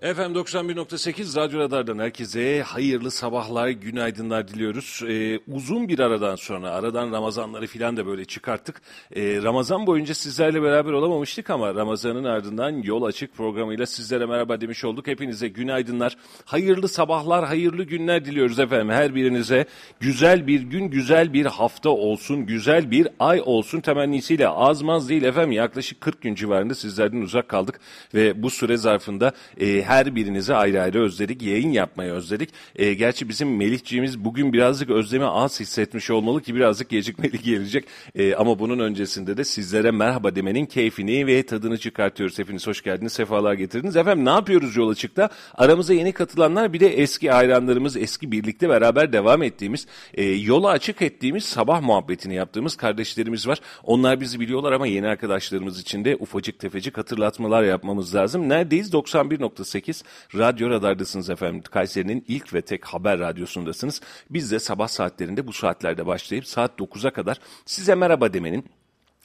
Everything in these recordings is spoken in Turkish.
FM 91.8 Radyo Radar'dan herkese hayırlı sabahlar, günaydınlar diliyoruz. Ee, uzun bir aradan sonra, aradan Ramazanları filan da böyle çıkarttık. Ee, Ramazan boyunca sizlerle beraber olamamıştık ama Ramazan'ın ardından Yol Açık programıyla sizlere merhaba demiş olduk. Hepinize günaydınlar, hayırlı sabahlar, hayırlı günler diliyoruz efendim. Her birinize güzel bir gün, güzel bir hafta olsun, güzel bir ay olsun temennisiyle azmaz değil efendim. Yaklaşık 40 gün civarında sizlerden uzak kaldık ve bu süre zarfında... E, her birinizi ayrı ayrı özledik. Yayın yapmayı özledik. E, gerçi bizim Melihciğimiz bugün birazcık özlemi az hissetmiş olmalı ki birazcık gecikmeli gelecek. E, ama bunun öncesinde de sizlere merhaba demenin keyfini ve tadını çıkartıyoruz. Hepiniz hoş geldiniz, sefalar getirdiniz. Efendim ne yapıyoruz yol açıkta? Aramıza yeni katılanlar bir de eski hayranlarımız, eski birlikte beraber devam ettiğimiz, e, yola açık ettiğimiz sabah muhabbetini yaptığımız kardeşlerimiz var. Onlar bizi biliyorlar ama yeni arkadaşlarımız için de ufacık tefecik hatırlatmalar yapmamız lazım. Neredeyiz? 91.8 8 Radyo Radar'dasınız efendim. Kayseri'nin ilk ve tek haber radyosundasınız. Biz de sabah saatlerinde bu saatlerde başlayıp saat 9'a kadar size merhaba demenin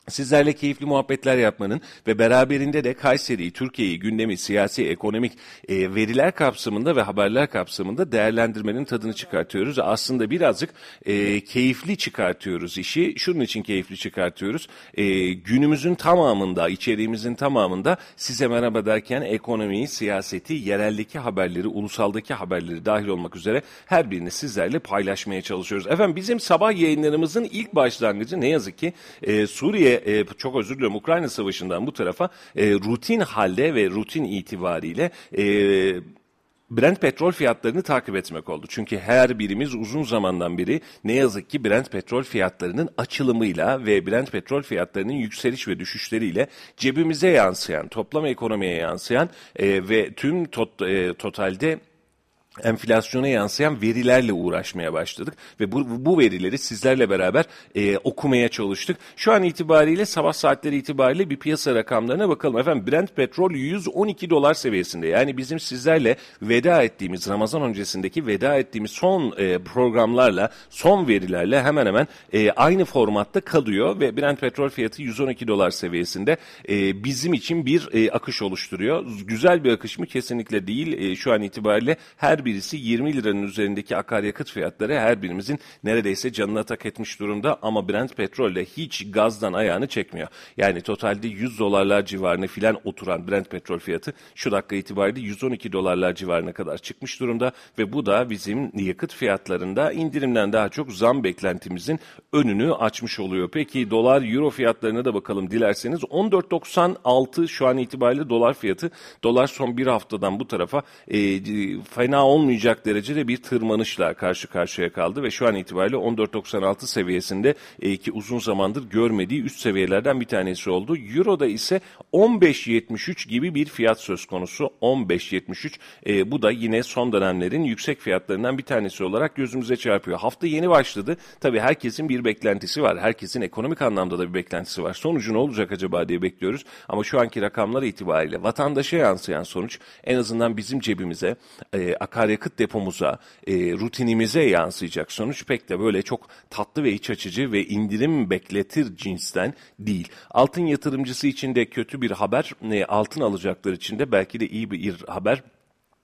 Sizlerle keyifli muhabbetler yapmanın ve beraberinde de Kayseri'yi, Türkiye'yi, gündemi, siyasi, ekonomik e, veriler kapsamında ve haberler kapsamında değerlendirmenin tadını çıkartıyoruz. Aslında birazcık e, keyifli çıkartıyoruz işi. Şunun için keyifli çıkartıyoruz. E, günümüzün tamamında, içeriğimizin tamamında size merhaba derken ekonomiyi, siyaseti, yereldeki haberleri, ulusaldaki haberleri dahil olmak üzere her birini sizlerle paylaşmaya çalışıyoruz. Efendim bizim sabah yayınlarımızın ilk başlangıcı ne yazık ki e, Suriye e, çok özür diliyorum Ukrayna Savaşı'ndan bu tarafa e, rutin halde ve rutin itibariyle e, Brent petrol fiyatlarını takip etmek oldu. Çünkü her birimiz uzun zamandan beri ne yazık ki Brent petrol fiyatlarının açılımıyla ve Brent petrol fiyatlarının yükseliş ve düşüşleriyle cebimize yansıyan, toplam ekonomiye yansıyan e, ve tüm tot, e, totalde enflasyona yansıyan verilerle uğraşmaya başladık ve bu, bu verileri sizlerle beraber e, okumaya çalıştık. Şu an itibariyle sabah saatleri itibariyle bir piyasa rakamlarına bakalım. Efendim Brent petrol 112 dolar seviyesinde. Yani bizim sizlerle veda ettiğimiz Ramazan öncesindeki veda ettiğimiz son e, programlarla, son verilerle hemen hemen e, aynı formatta kalıyor ve Brent petrol fiyatı 112 dolar seviyesinde e, bizim için bir e, akış oluşturuyor. Güzel bir akış mı? Kesinlikle değil. E, şu an itibariyle her birisi 20 liranın üzerindeki akaryakıt fiyatları her birimizin neredeyse canına tak etmiş durumda ama Brent petrol de hiç gazdan ayağını çekmiyor. Yani totalde 100 dolarlar civarına filan oturan Brent petrol fiyatı şu dakika itibariyle 112 dolarlar civarına kadar çıkmış durumda ve bu da bizim yakıt fiyatlarında indirimden daha çok zam beklentimizin önünü açmış oluyor. Peki dolar euro fiyatlarına da bakalım dilerseniz 14.96 şu an itibariyle dolar fiyatı. Dolar son bir haftadan bu tarafa e, fena olmayacak derecede bir tırmanışla karşı karşıya kaldı ve şu an itibariyle 14.96 seviyesinde e, ki uzun zamandır görmediği üst seviyelerden bir tanesi oldu. Euro'da ise 15.73 gibi bir fiyat söz konusu. 15.73 e, bu da yine son dönemlerin yüksek fiyatlarından bir tanesi olarak gözümüze çarpıyor. Hafta yeni başladı. Tabii herkesin bir beklentisi var. Herkesin ekonomik anlamda da bir beklentisi var. Sonucu ne olacak acaba diye bekliyoruz. Ama şu anki rakamlar itibariyle vatandaşa yansıyan sonuç en azından bizim cebimize e, akaryakıt depomuza, e, rutinimize yansıyacak sonuç pek de böyle çok tatlı ve iç açıcı ve indirim bekletir cinsten değil. Altın yatırımcısı için de kötü bir haber, e, altın alacaklar için de belki de iyi bir haber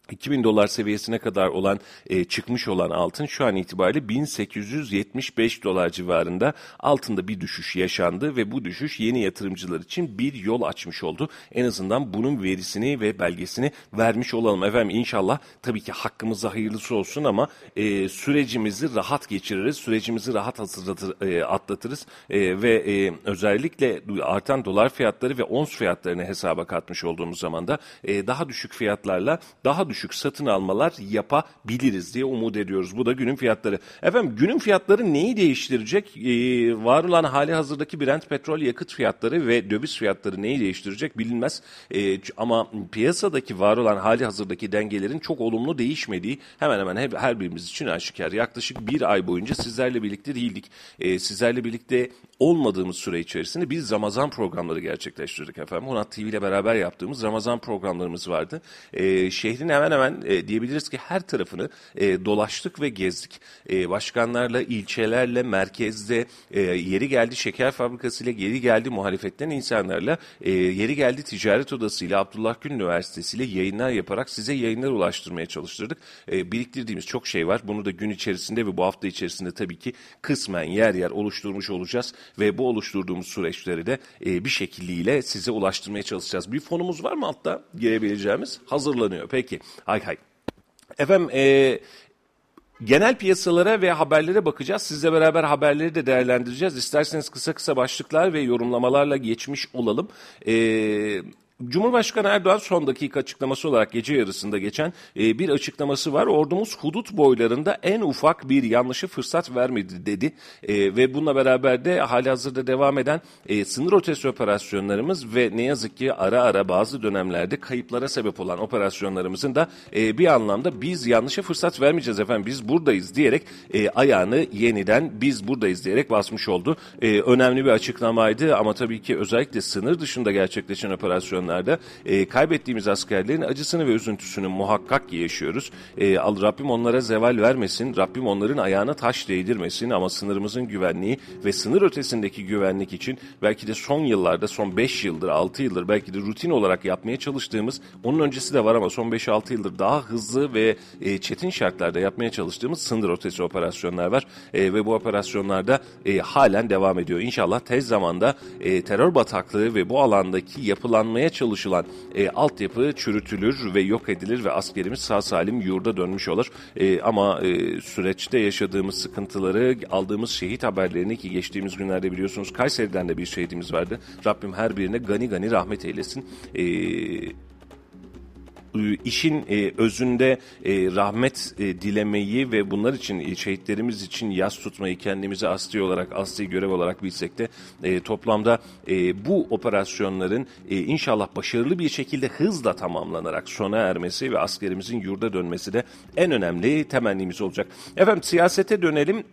2000 dolar seviyesine kadar olan e, çıkmış olan altın şu an itibariyle 1875 dolar civarında altında bir düşüş yaşandı ve bu düşüş yeni yatırımcılar için bir yol açmış oldu. En azından bunun verisini ve belgesini vermiş olalım. Efendim inşallah tabii ki hakkımızda hayırlısı olsun ama e, sürecimizi rahat geçiririz. Sürecimizi rahat hazırlatır, e, atlatırız e, ve e, özellikle artan dolar fiyatları ve ons fiyatlarını hesaba katmış olduğumuz zaman da e, daha düşük fiyatlarla daha düşük düşük satın almalar yapabiliriz diye umut ediyoruz. Bu da günün fiyatları. Efendim günün fiyatları neyi değiştirecek? Ee, var olan hali hazırdaki Brent petrol yakıt fiyatları ve döviz fiyatları neyi değiştirecek bilinmez. Ee, ama piyasadaki var olan hali hazırdaki dengelerin çok olumlu değişmediği hemen hemen her, her birimiz için aşikar. Yaklaşık bir ay boyunca sizlerle birlikte değildik. Ee, sizlerle birlikte olmadığımız süre içerisinde biz Ramazan programları gerçekleştirdik efendim. Onat TV ile beraber yaptığımız Ramazan programlarımız vardı. Ee, şehrin hemen hemen hemen e, diyebiliriz ki her tarafını e, dolaştık ve gezdik. E, başkanlarla, ilçelerle, merkezde, e, yeri geldi şeker fabrikasıyla, yeri geldi muhalefetten insanlarla, e, yeri geldi ticaret odasıyla, Abdullah Gül Üniversitesi ile yayınlar yaparak size yayınlar ulaştırmaya çalıştırdık. E, biriktirdiğimiz çok şey var. Bunu da gün içerisinde ve bu hafta içerisinde tabii ki kısmen yer yer oluşturmuş olacağız ve bu oluşturduğumuz süreçleri de e, bir şekilliyle size ulaştırmaya çalışacağız. Bir fonumuz var mı altta girebileceğimiz? Hazırlanıyor. Peki. Hay hay. Efendim e, genel piyasalara ve haberlere bakacağız. Sizle beraber haberleri de değerlendireceğiz. İsterseniz kısa kısa başlıklar ve yorumlamalarla geçmiş olalım. Eee Cumhurbaşkanı Erdoğan son dakika açıklaması olarak gece yarısında geçen e, bir açıklaması var. Ordumuz hudut boylarında en ufak bir yanlışı fırsat vermedi dedi. E, ve bununla beraber de hali hazırda devam eden e, sınır ötesi operasyonlarımız ve ne yazık ki ara ara bazı dönemlerde kayıplara sebep olan operasyonlarımızın da e, bir anlamda biz yanlışa fırsat vermeyeceğiz efendim biz buradayız diyerek e, ayağını yeniden biz buradayız diyerek basmış oldu. E, önemli bir açıklamaydı ama tabii ki özellikle sınır dışında gerçekleşen operasyonlar zamanlarda e, kaybettiğimiz askerlerin acısını ve üzüntüsünü muhakkak yaşıyoruz. E, Rabbim onlara zeval vermesin, Rabbim onların ayağına taş değdirmesin ama sınırımızın güvenliği ve sınır ötesindeki güvenlik için belki de son yıllarda, son 5 yıldır, 6 yıldır belki de rutin olarak yapmaya çalıştığımız, onun öncesi de var ama son 5-6 yıldır daha hızlı ve e, çetin şartlarda yapmaya çalıştığımız sınır ötesi operasyonlar var. E, ve bu operasyonlarda e, halen devam ediyor. İnşallah tez zamanda e, terör bataklığı ve bu alandaki yapılanmaya çalışılan e, altyapı çürütülür ve yok edilir ve askerimiz sağ salim yurda dönmüş olur. E, ama e, süreçte yaşadığımız sıkıntıları, aldığımız şehit haberlerini ki geçtiğimiz günlerde biliyorsunuz Kayseri'den de bir şehidimiz vardı. Rabbim her birine gani gani rahmet eylesin. E, işin e, özünde e, rahmet e, dilemeyi ve bunlar için e, şehitlerimiz için yas tutmayı kendimize asli olarak asli görev olarak bilsek de e, toplamda e, bu operasyonların e, inşallah başarılı bir şekilde hızla tamamlanarak sona ermesi ve askerimizin yurda dönmesi de en önemli temennimiz olacak. Efendim siyasete dönelim.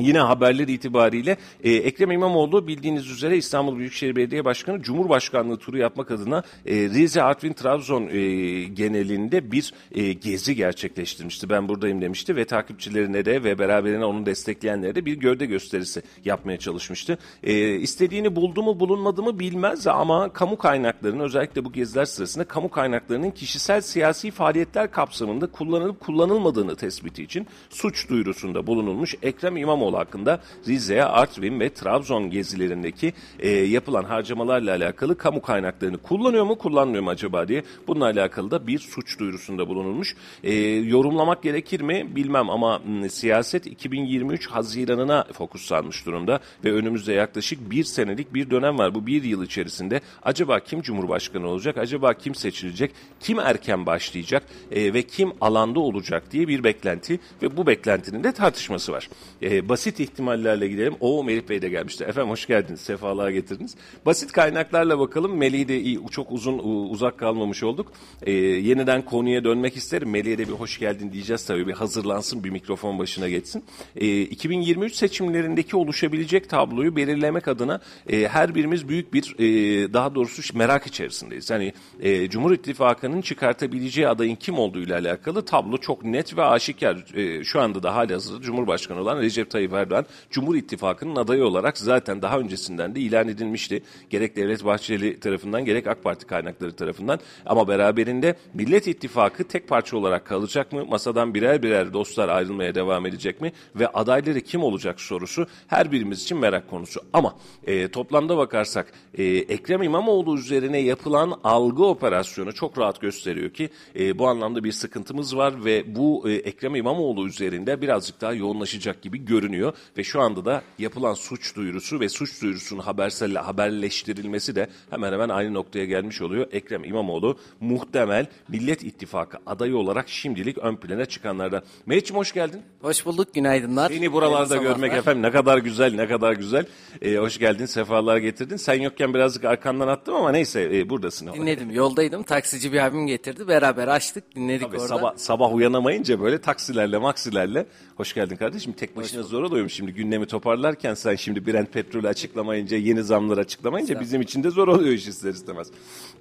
Yine haberler itibariyle e, Ekrem İmamoğlu bildiğiniz üzere İstanbul Büyükşehir Belediye Başkanı Cumhurbaşkanlığı turu yapmak adına e, Rize, Artvin, Trabzon e, genelinde bir e, gezi gerçekleştirmişti. Ben buradayım demişti ve takipçilerine de ve beraberine onu destekleyenlere de bir gövde gösterisi yapmaya çalışmıştı. E, istediğini buldu mu bulunmadı mı bilmez ama kamu kaynaklarının özellikle bu geziler sırasında kamu kaynaklarının kişisel siyasi faaliyetler kapsamında kullanılıp kullanılmadığını tespiti için suç duyurusunda bulunulmuş Ekrem İmamoğlu İmamoğlu hakkında Rize, Artvin ve Trabzon gezilerindeki e, yapılan harcamalarla alakalı kamu kaynaklarını kullanıyor mu kullanmıyor mu acaba diye bununla alakalı da bir suç duyurusunda bulunulmuş. E, yorumlamak gerekir mi bilmem ama m, siyaset 2023 Haziran'ına fokuslanmış durumda ve önümüzde yaklaşık bir senelik bir dönem var. Bu bir yıl içerisinde acaba kim Cumhurbaşkanı olacak, acaba kim seçilecek, kim erken başlayacak e, ve kim alanda olacak diye bir beklenti ve bu beklentinin de tartışması var. E, basit ihtimallerle gidelim. O Melih Bey de gelmişti. Efendim hoş geldiniz. Sefalar getirdiniz. Basit kaynaklarla bakalım. Melih'i de iyi, çok uzun uzak kalmamış olduk. Ee, yeniden konuya dönmek isterim. Melih'e de bir hoş geldin diyeceğiz tabii. Bir hazırlansın, bir mikrofon başına geçsin. Ee, 2023 seçimlerindeki oluşabilecek tabloyu belirlemek adına e, her birimiz büyük bir e, daha doğrusu merak içerisindeyiz. Yani e, Cumhur İttifakı'nın çıkartabileceği adayın kim olduğu ile alakalı tablo çok net ve aşikar. E, şu anda da hali hazırda Cumhurbaşkanı olan Recep Tayyip Tayyip Erdoğan Cumhur İttifakı'nın adayı olarak zaten daha öncesinden de ilan edilmişti. Gerek Devlet Bahçeli tarafından gerek AK Parti kaynakları tarafından ama beraberinde Millet İttifakı tek parça olarak kalacak mı? Masadan birer birer dostlar ayrılmaya devam edecek mi? Ve adayları kim olacak sorusu her birimiz için merak konusu. Ama e, toplamda bakarsak e, Ekrem İmamoğlu üzerine yapılan algı operasyonu çok rahat gösteriyor ki e, bu anlamda bir sıkıntımız var ve bu e, Ekrem İmamoğlu üzerinde birazcık daha yoğunlaşacak gibi görünüyor görünüyor ve şu anda da yapılan suç duyurusu ve suç duyurusunun habersel haberleştirilmesi de hemen hemen aynı noktaya gelmiş oluyor. Ekrem İmamoğlu muhtemel Millet İttifakı adayı olarak şimdilik ön plana çıkanlardan. Mehmetciğim hoş geldin. Hoş bulduk, günaydınlar. Seni buralarda görmek efendim ne kadar güzel, ne kadar güzel. Ee, hoş geldin, sefalar getirdin. Sen yokken birazcık arkandan attım ama neyse e, buradasın. Dinledim, yoldaydım. Taksici bir abim getirdi. Beraber açtık, dinledik Tabii, orada. Sabah, sabah uyanamayınca böyle taksilerle, maksilerle. Hoş geldin kardeşim. Tek başına zor zor oluyor şimdi gündemi toparlarken sen şimdi Brent petrolü açıklamayınca yeni zamları açıklamayınca bizim için de zor oluyor iş ister istemez.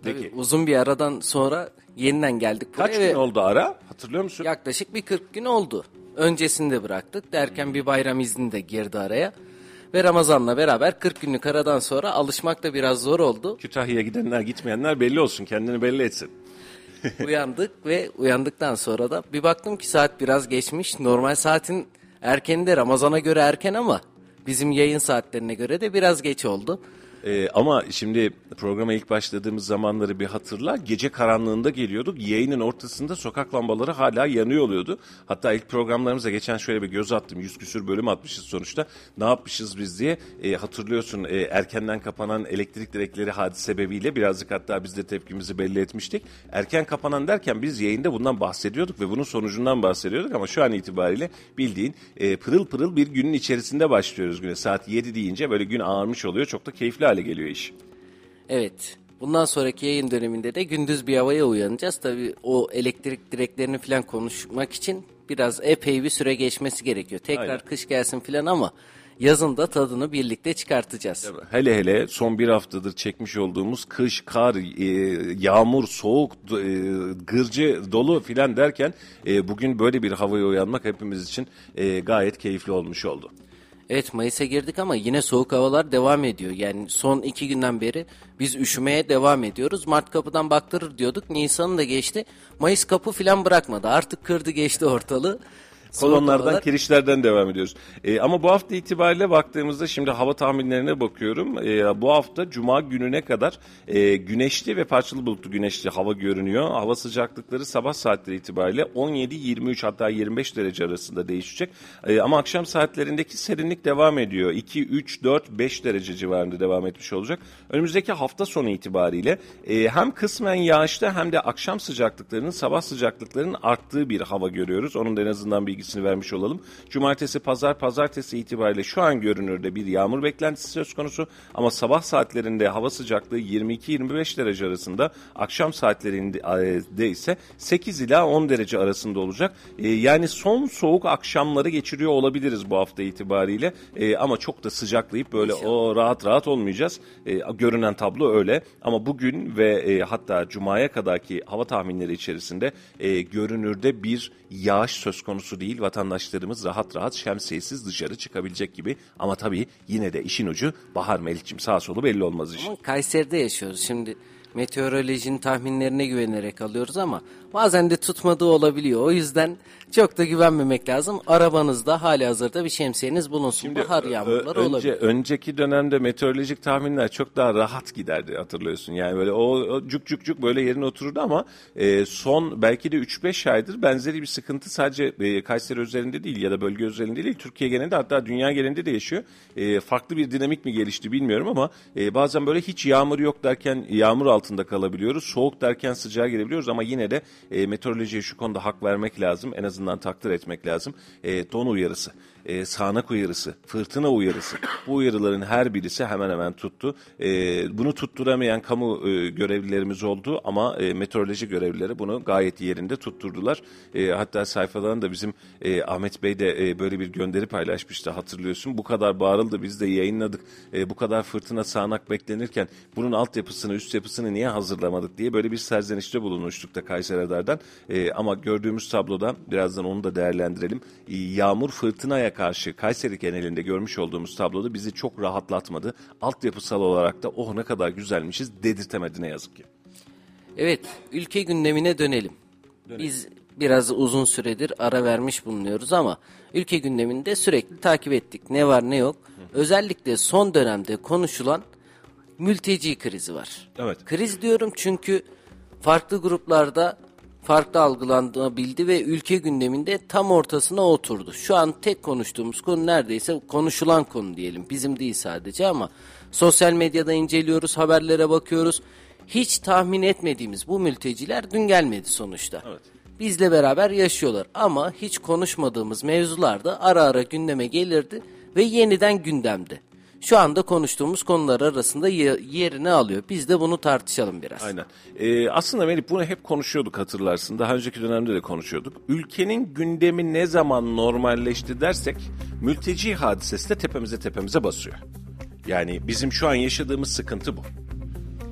Peki Tabii uzun bir aradan sonra yeniden geldik buraya kaç gün oldu ara hatırlıyor musun? yaklaşık bir 40 gün oldu. Öncesinde bıraktık derken bir bayram izni de girdi araya. Ve Ramazan'la beraber 40 günlük aradan sonra alışmak da biraz zor oldu. Kütahya'ya gidenler gitmeyenler belli olsun kendini belli etsin. Uyandık ve uyandıktan sonra da bir baktım ki saat biraz geçmiş. Normal saatin erkeninde Ramazan'a göre erken ama bizim yayın saatlerine göre de biraz geç oldu. Ee, ama şimdi programa ilk başladığımız zamanları bir hatırla. Gece karanlığında geliyorduk. Yayının ortasında sokak lambaları hala yanıyor oluyordu. Hatta ilk programlarımıza geçen şöyle bir göz attım. Yüz küsür bölüm atmışız sonuçta. Ne yapmışız biz diye. Ee, hatırlıyorsun e, erkenden kapanan elektrik direkleri hadise sebebiyle birazcık hatta biz de tepkimizi belli etmiştik. Erken kapanan derken biz yayında bundan bahsediyorduk ve bunun sonucundan bahsediyorduk. Ama şu an itibariyle bildiğin e, pırıl pırıl bir günün içerisinde başlıyoruz güne. Saat 7 deyince böyle gün ağarmış oluyor. Çok da keyifli hale geliyor iş. Evet. Bundan sonraki yayın döneminde de gündüz bir havaya uyanacağız. Tabii o elektrik direklerini falan konuşmak için biraz epey bir süre geçmesi gerekiyor. Tekrar Aynen. kış gelsin falan ama yazın da tadını birlikte çıkartacağız. Hele hele son bir haftadır çekmiş olduğumuz kış, kar, e, yağmur, soğuk, e, gırcı, dolu filan derken e, bugün böyle bir havaya uyanmak hepimiz için e, gayet keyifli olmuş oldu. Evet Mayıs'a girdik ama yine soğuk havalar devam ediyor. Yani son iki günden beri biz üşümeye devam ediyoruz. Mart kapıdan baktırır diyorduk. Nisan'ı da geçti. Mayıs kapı falan bırakmadı. Artık kırdı geçti ortalığı. Kolonlardan, kirişlerden devam ediyoruz. E, ama bu hafta itibariyle baktığımızda şimdi hava tahminlerine bakıyorum. E, bu hafta Cuma gününe kadar e, güneşli ve parçalı bulutlu güneşli hava görünüyor. Hava sıcaklıkları sabah saatleri itibariyle 17-23 hatta 25 derece arasında değişecek. E, ama akşam saatlerindeki serinlik devam ediyor. 2, 3, 4, 5 derece civarında devam etmiş olacak. Önümüzdeki hafta sonu itibariyle e, hem kısmen yağışlı hem de akşam sıcaklıklarının sabah sıcaklıklarının arttığı bir hava görüyoruz. Onun da en azından bilgisini vermiş olalım. Cumartesi, pazar, pazartesi itibariyle şu an görünürde bir yağmur beklentisi söz konusu. Ama sabah saatlerinde hava sıcaklığı 22-25 derece arasında, akşam saatlerinde ise 8 ila 10 derece arasında olacak. E, yani son soğuk akşamları geçiriyor olabiliriz bu hafta itibariyle. E, ama çok da sıcaklayıp böyle o rahat rahat olmayacağız. E, görünen tablo öyle. Ama bugün ve e, hatta Cuma'ya kadarki hava tahminleri içerisinde e, görünürde bir yağış söz konusu değil. Vatandaşlarımız rahat rahat şemsiyesiz dışarı çıkabilecek gibi. Ama tabii yine de işin ucu Bahar Melikçim sağ solu belli olmaz iş. Ama Kayseri'de yaşıyoruz. Şimdi meteorolojinin tahminlerine güvenerek alıyoruz ama bazen de tutmadığı olabiliyor. O yüzden çok da güvenmemek lazım. Arabanızda hali hazırda bir şemsiyeniz bulunsun. Bahar Ö- yağmurları önce, olabilir. Önceki dönemde meteorolojik tahminler çok daha rahat giderdi hatırlıyorsun. Yani böyle o, o cuk cuk cuk böyle yerine otururdu ama e, son belki de 3-5 aydır benzeri bir sıkıntı sadece e, Kayseri özelinde değil ya da bölge özelinde değil Türkiye genelinde hatta dünya genelinde de yaşıyor. E, farklı bir dinamik mi gelişti bilmiyorum ama e, bazen böyle hiç yağmur yok derken yağmur altında kalabiliyoruz. Soğuk derken sıcağa gelebiliyoruz ama yine de e, meteorolojiye şu konuda hak vermek lazım. En azından takdir etmek lazım. E, don uyarısı, e, sağanak uyarısı, fırtına uyarısı. Bu uyarıların her birisi hemen hemen tuttu. E, bunu tutturamayan kamu e, görevlilerimiz oldu ama e, meteoroloji görevlileri bunu gayet yerinde tutturdular. E, hatta sayfadan da bizim e, Ahmet Bey de e, böyle bir gönderi paylaşmıştı hatırlıyorsun. Bu kadar bağırıldı biz de yayınladık. E, bu kadar fırtına sağanak beklenirken bunun altyapısını üst yapısını niye hazırlamadık diye böyle bir serzenişte bulunmuştuk da Kayseri Radar'dan. E, ama gördüğümüz tabloda birazdan onu da değerlendirelim. E, yağmur fırtınaya karşı Kayseri genelinde görmüş olduğumuz tabloda bizi çok rahatlatmadı. Altyapısal olarak da oh ne kadar güzelmişiz dedirtemedi ne yazık ki. Evet, ülke gündemine dönelim. Biz biraz uzun süredir ara vermiş bulunuyoruz ama ülke gündeminde sürekli takip ettik. Ne var ne yok. Özellikle son dönemde konuşulan mülteci krizi var. Evet. Kriz diyorum çünkü farklı gruplarda farklı algılanabildi ve ülke gündeminde tam ortasına oturdu. Şu an tek konuştuğumuz konu neredeyse konuşulan konu diyelim. Bizim değil sadece ama sosyal medyada inceliyoruz, haberlere bakıyoruz. Hiç tahmin etmediğimiz bu mülteciler dün gelmedi sonuçta. Evet. Bizle beraber yaşıyorlar ama hiç konuşmadığımız mevzular da ara ara gündeme gelirdi ve yeniden gündemde. Şu anda konuştuğumuz konular arasında ye- yerini alıyor. Biz de bunu tartışalım biraz. Aynen. Ee, aslında Melih bunu hep konuşuyorduk hatırlarsın. Daha önceki dönemde de konuşuyorduk. Ülkenin gündemi ne zaman normalleşti dersek mülteci hadisesi de tepemize tepemize basıyor. Yani bizim şu an yaşadığımız sıkıntı bu.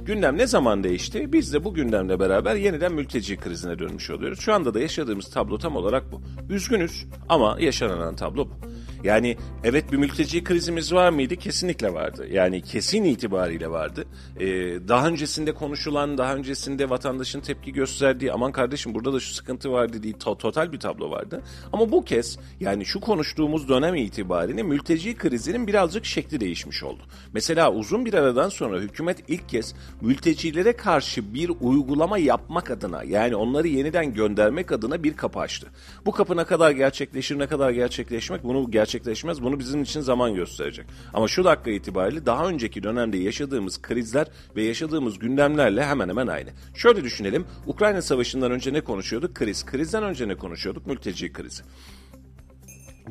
Gündem ne zaman değişti? Biz de bu gündemle beraber yeniden mülteci krizine dönmüş oluyoruz. Şu anda da yaşadığımız tablo tam olarak bu. Üzgünüz ama yaşanan tablo bu. Yani evet bir mülteci krizimiz var mıydı? Kesinlikle vardı. Yani kesin itibariyle vardı. Ee, daha öncesinde konuşulan, daha öncesinde vatandaşın tepki gösterdiği aman kardeşim burada da şu sıkıntı var dediği to- total bir tablo vardı. Ama bu kez yani şu konuştuğumuz dönem itibariyle mülteci krizinin birazcık şekli değişmiş oldu. Mesela uzun bir aradan sonra hükümet ilk kez mültecilere karşı bir uygulama yapmak adına yani onları yeniden göndermek adına bir kapı açtı. Bu kapı ne kadar gerçekleşir ne kadar gerçekleşmek bunu gerçekleşmez bunu bizim için zaman gösterecek. Ama şu dakika itibariyle daha önceki dönemde yaşadığımız krizler ve yaşadığımız gündemlerle hemen hemen aynı. Şöyle düşünelim Ukrayna Savaşı'ndan önce ne konuşuyorduk? Kriz. Krizden önce ne konuşuyorduk? Mülteci krizi.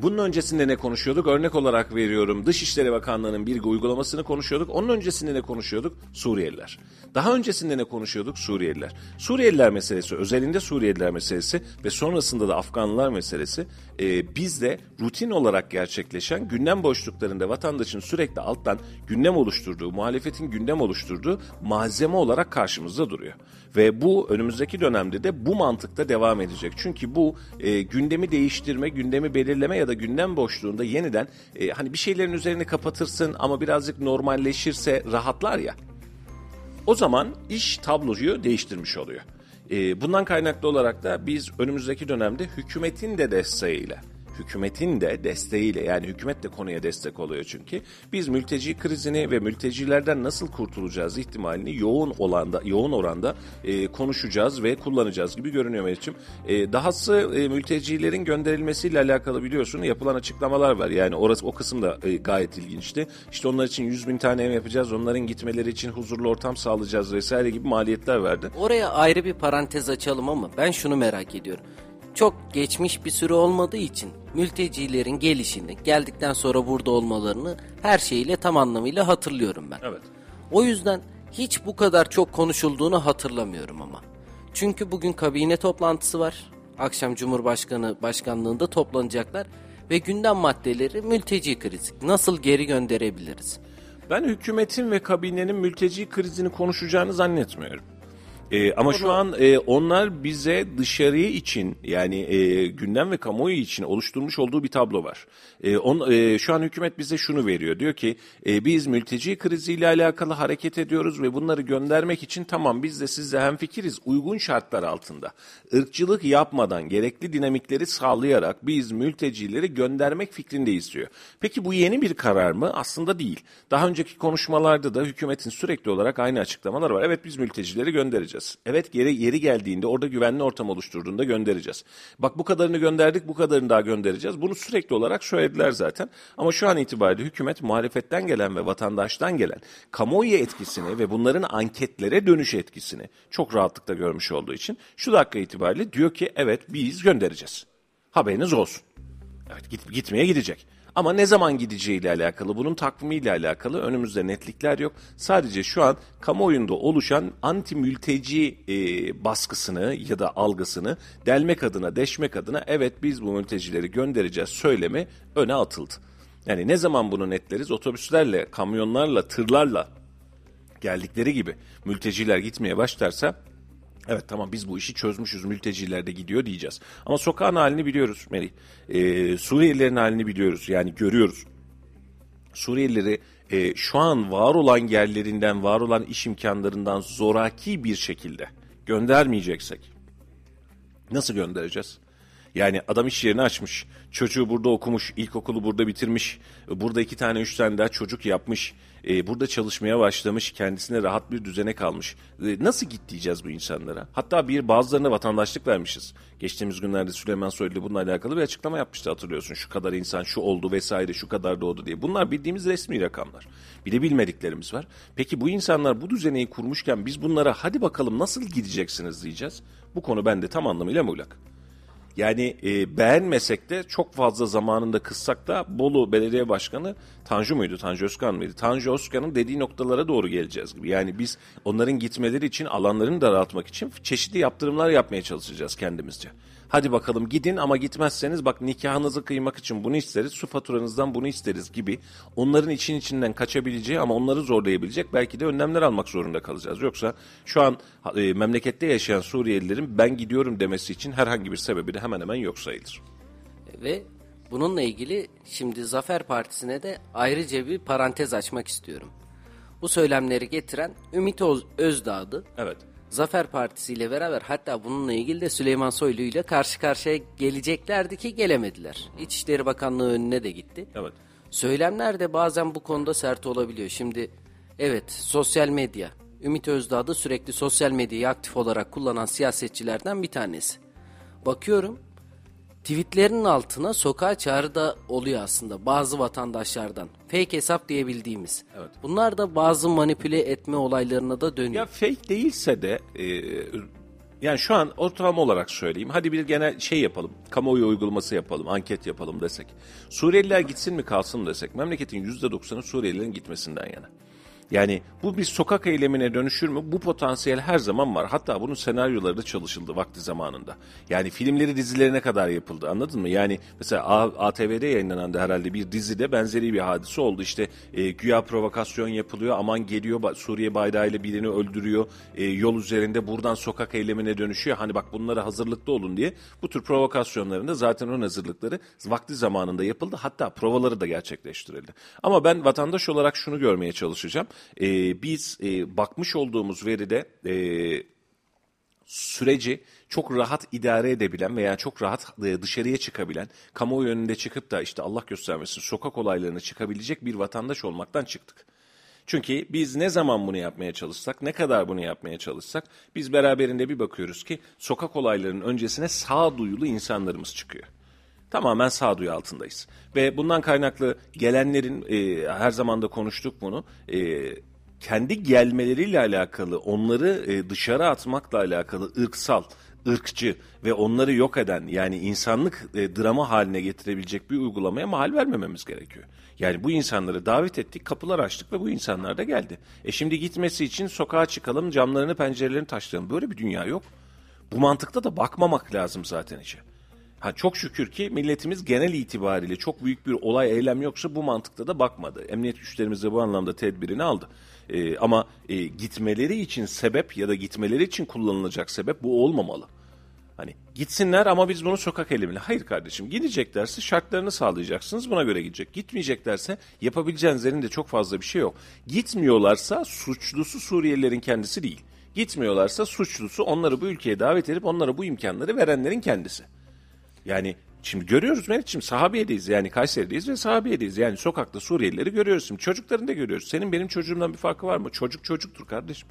Bunun öncesinde ne konuşuyorduk? Örnek olarak veriyorum Dışişleri Bakanlığı'nın bir uygulamasını konuşuyorduk. Onun öncesinde ne konuşuyorduk? Suriyeliler. Daha öncesinde ne konuşuyorduk? Suriyeliler. Suriyeliler meselesi, özelinde Suriyeliler meselesi ve sonrasında da Afganlılar meselesi e, bizde rutin olarak gerçekleşen gündem boşluklarında vatandaşın sürekli alttan gündem oluşturduğu, muhalefetin gündem oluşturduğu malzeme olarak karşımızda duruyor. Ve bu önümüzdeki dönemde de bu mantıkta devam edecek. Çünkü bu e, gündemi değiştirme, gündemi belirleme ya da gündem boşluğunda yeniden e, hani bir şeylerin üzerini kapatırsın ama birazcık normalleşirse rahatlar ya. O zaman iş tabloyu değiştirmiş oluyor. E, bundan kaynaklı olarak da biz önümüzdeki dönemde hükümetin de desteğiyle hükümetin de desteğiyle yani hükümet de konuya destek oluyor çünkü biz mülteci krizini ve mültecilerden nasıl kurtulacağız ihtimalini yoğun olanda yoğun oranda e, konuşacağız ve kullanacağız gibi görünüyor Meriç'im. E, dahası e, mültecilerin gönderilmesiyle alakalı biliyorsun yapılan açıklamalar var. Yani orası o kısım da e, gayet ilginçti. İşte onlar için 100 bin tane ev yapacağız. Onların gitmeleri için huzurlu ortam sağlayacağız vesaire gibi maliyetler verdi. Oraya ayrı bir parantez açalım ama ben şunu merak ediyorum. Çok geçmiş bir süre olmadığı için mültecilerin gelişini, geldikten sonra burada olmalarını her şeyiyle tam anlamıyla hatırlıyorum ben. Evet. O yüzden hiç bu kadar çok konuşulduğunu hatırlamıyorum ama. Çünkü bugün kabine toplantısı var. Akşam Cumhurbaşkanı başkanlığında toplanacaklar ve gündem maddeleri mülteci krizi. Nasıl geri gönderebiliriz? Ben hükümetin ve kabinenin mülteci krizini konuşacağını zannetmiyorum. Ee, ama şu an e, onlar bize dışarıyı için yani e, gündem ve kamuoyu için oluşturmuş olduğu bir tablo var. E, on, e, şu an hükümet bize şunu veriyor. Diyor ki e, biz mülteci kriziyle alakalı hareket ediyoruz ve bunları göndermek için tamam biz de sizle hemfikiriz uygun şartlar altında. Irkçılık yapmadan gerekli dinamikleri sağlayarak biz mültecileri göndermek fikrindeyiz diyor. Peki bu yeni bir karar mı? Aslında değil. Daha önceki konuşmalarda da hükümetin sürekli olarak aynı açıklamalar var. Evet biz mültecileri göndereceğiz. Evet yeri, yeri geldiğinde orada güvenli ortam oluşturduğunda göndereceğiz. Bak bu kadarını gönderdik bu kadarını daha göndereceğiz. Bunu sürekli olarak söylediler zaten. Ama şu an itibariyle hükümet muhalefetten gelen ve vatandaştan gelen kamuoyu etkisini ve bunların anketlere dönüş etkisini çok rahatlıkla görmüş olduğu için şu dakika itibariyle diyor ki evet biz göndereceğiz. Haberiniz olsun. Evet git, gitmeye gidecek. Ama ne zaman gideceğiyle alakalı, bunun takvimiyle alakalı önümüzde netlikler yok. Sadece şu an kamuoyunda oluşan anti mülteci e, baskısını ya da algısını delmek adına, deşmek adına evet biz bu mültecileri göndereceğiz söylemi öne atıldı. Yani ne zaman bunu netleriz? Otobüslerle, kamyonlarla, tırlarla geldikleri gibi mülteciler gitmeye başlarsa Evet tamam biz bu işi çözmüşüz mülteciler de gidiyor diyeceğiz. Ama sokağın halini biliyoruz Meri. Ee, Suriyelilerin halini biliyoruz yani görüyoruz. Suriyelileri e, şu an var olan yerlerinden, var olan iş imkanlarından zoraki bir şekilde göndermeyeceksek nasıl göndereceğiz? Yani adam iş yerini açmış. Çocuğu burada okumuş, ilkokulu burada bitirmiş. Burada iki tane, üç tane daha çocuk yapmış. E, burada çalışmaya başlamış, kendisine rahat bir düzene kalmış. E, nasıl git diyeceğiz bu insanlara? Hatta bir bazılarına vatandaşlık vermişiz. Geçtiğimiz günlerde Süleyman Soylu bununla alakalı bir açıklama yapmıştı hatırlıyorsun. Şu kadar insan şu oldu vesaire, şu kadar doğdu diye. Bunlar bildiğimiz resmi rakamlar. Bir de bilmediklerimiz var. Peki bu insanlar bu düzeneyi kurmuşken biz bunlara hadi bakalım nasıl gideceksiniz diyeceğiz. Bu konu bende tam anlamıyla muğlak. Yani e, beğenmesek de çok fazla zamanında kıssak da Bolu Belediye Başkanı Tanju muydu, Tanju Özkan mıydı? Tanju Özkan'ın dediği noktalara doğru geleceğiz gibi. Yani biz onların gitmeleri için, alanlarını daraltmak için çeşitli yaptırımlar yapmaya çalışacağız kendimizce. Hadi bakalım gidin ama gitmezseniz bak nikahınızı kıymak için bunu isteriz, su faturanızdan bunu isteriz gibi onların için içinden kaçabileceği ama onları zorlayabilecek belki de önlemler almak zorunda kalacağız. Yoksa şu an e, memlekette yaşayan Suriyelilerin ben gidiyorum demesi için herhangi bir sebebi de hemen hemen yok sayılır. Ve bununla ilgili şimdi Zafer Partisi'ne de ayrıca bir parantez açmak istiyorum. Bu söylemleri getiren Ümit Öz- Özdağ'dı. Evet. Zafer Partisi ile beraber hatta bununla ilgili de Süleyman Soylu ile karşı karşıya geleceklerdi ki gelemediler. İçişleri Bakanlığı önüne de gitti. Evet. Söylemler de bazen bu konuda sert olabiliyor. Şimdi evet sosyal medya. Ümit Özdağ da sürekli sosyal medyayı aktif olarak kullanan siyasetçilerden bir tanesi. Bakıyorum tweetlerinin altına sokağa çağrı da oluyor aslında bazı vatandaşlardan. Fake hesap diyebildiğimiz. Evet. Bunlar da bazı manipüle etme olaylarına da dönüyor. Ya fake değilse de e, yani şu an ortalama olarak söyleyeyim. Hadi bir genel şey yapalım. Kamuoyu uygulaması yapalım, anket yapalım desek. Suriyeliler gitsin mi kalsın mı desek. Memleketin %90'ı Suriyelilerin gitmesinden yana. Yani bu bir sokak eylemine dönüşür mü? Bu potansiyel her zaman var. Hatta bunun senaryoları da çalışıldı vakti zamanında. Yani filmleri dizilerine kadar yapıldı anladın mı? Yani mesela ATV'de yayınlanan da herhalde bir dizide benzeri bir hadise oldu. İşte e, güya provokasyon yapılıyor. Aman geliyor Suriye bayrağıyla birini öldürüyor. E, yol üzerinde buradan sokak eylemine dönüşüyor. Hani bak bunlara hazırlıklı olun diye. Bu tür provokasyonların da zaten onun hazırlıkları vakti zamanında yapıldı. Hatta provaları da gerçekleştirildi. Ama ben vatandaş olarak şunu görmeye çalışacağım. E, biz e, bakmış olduğumuz veride e, süreci çok rahat idare edebilen veya çok rahat e, dışarıya çıkabilen, kamuoyu önünde çıkıp da işte Allah göstermesin sokak olaylarına çıkabilecek bir vatandaş olmaktan çıktık. Çünkü biz ne zaman bunu yapmaya çalışsak, ne kadar bunu yapmaya çalışsak biz beraberinde bir bakıyoruz ki sokak olaylarının öncesine sağduyulu insanlarımız çıkıyor. Tamamen sağduyu altındayız. Ve bundan kaynaklı gelenlerin e, her zaman da konuştuk bunu. E, kendi gelmeleriyle alakalı, onları e, dışarı atmakla alakalı ırksal, ırkçı ve onları yok eden yani insanlık e, drama haline getirebilecek bir uygulamaya mahal vermememiz gerekiyor. Yani bu insanları davet ettik, kapılar açtık ve bu insanlar da geldi. E şimdi gitmesi için sokağa çıkalım, camlarını pencerelerini taşlayalım. Böyle bir dünya yok. Bu mantıkta da bakmamak lazım zaten içe. Ha çok şükür ki milletimiz genel itibariyle çok büyük bir olay eylem yoksa bu mantıkta da bakmadı. Emniyet güçlerimiz de bu anlamda tedbirini aldı. Ee, ama e, gitmeleri için sebep ya da gitmeleri için kullanılacak sebep bu olmamalı. Hani gitsinler ama biz bunu sokak eylemiyle. Hayır kardeşim gideceklerse şartlarını sağlayacaksınız buna göre gidecek. Gitmeyeceklerse yapabileceğinizlerin de çok fazla bir şey yok. Gitmiyorlarsa suçlusu Suriyelilerin kendisi değil. Gitmiyorlarsa suçlusu onları bu ülkeye davet edip onlara bu imkanları verenlerin kendisi. Yani şimdi görüyoruz Meriç'ciğim Sahabiye'deyiz yani Kayseri'deyiz ve Sahabiye'deyiz. Yani sokakta Suriyelileri görüyoruz şimdi çocuklarını da görüyoruz. Senin benim çocuğumdan bir farkı var mı? Çocuk çocuktur kardeşim.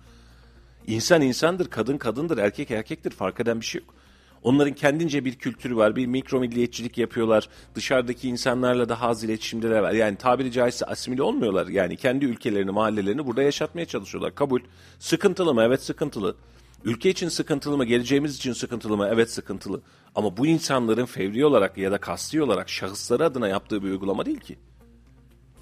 İnsan insandır, kadın kadındır, erkek erkektir fark eden bir şey yok. Onların kendince bir kültürü var, bir mikro milliyetçilik yapıyorlar. Dışarıdaki insanlarla daha az iletişimdeler var. Yani tabiri caizse asimile olmuyorlar. Yani kendi ülkelerini, mahallelerini burada yaşatmaya çalışıyorlar. Kabul. Sıkıntılı mı? Evet sıkıntılı. Ülke için sıkıntılı mı? Geleceğimiz için sıkıntılı mı? Evet sıkıntılı. Ama bu insanların fevri olarak ya da kasti olarak şahısları adına yaptığı bir uygulama değil ki.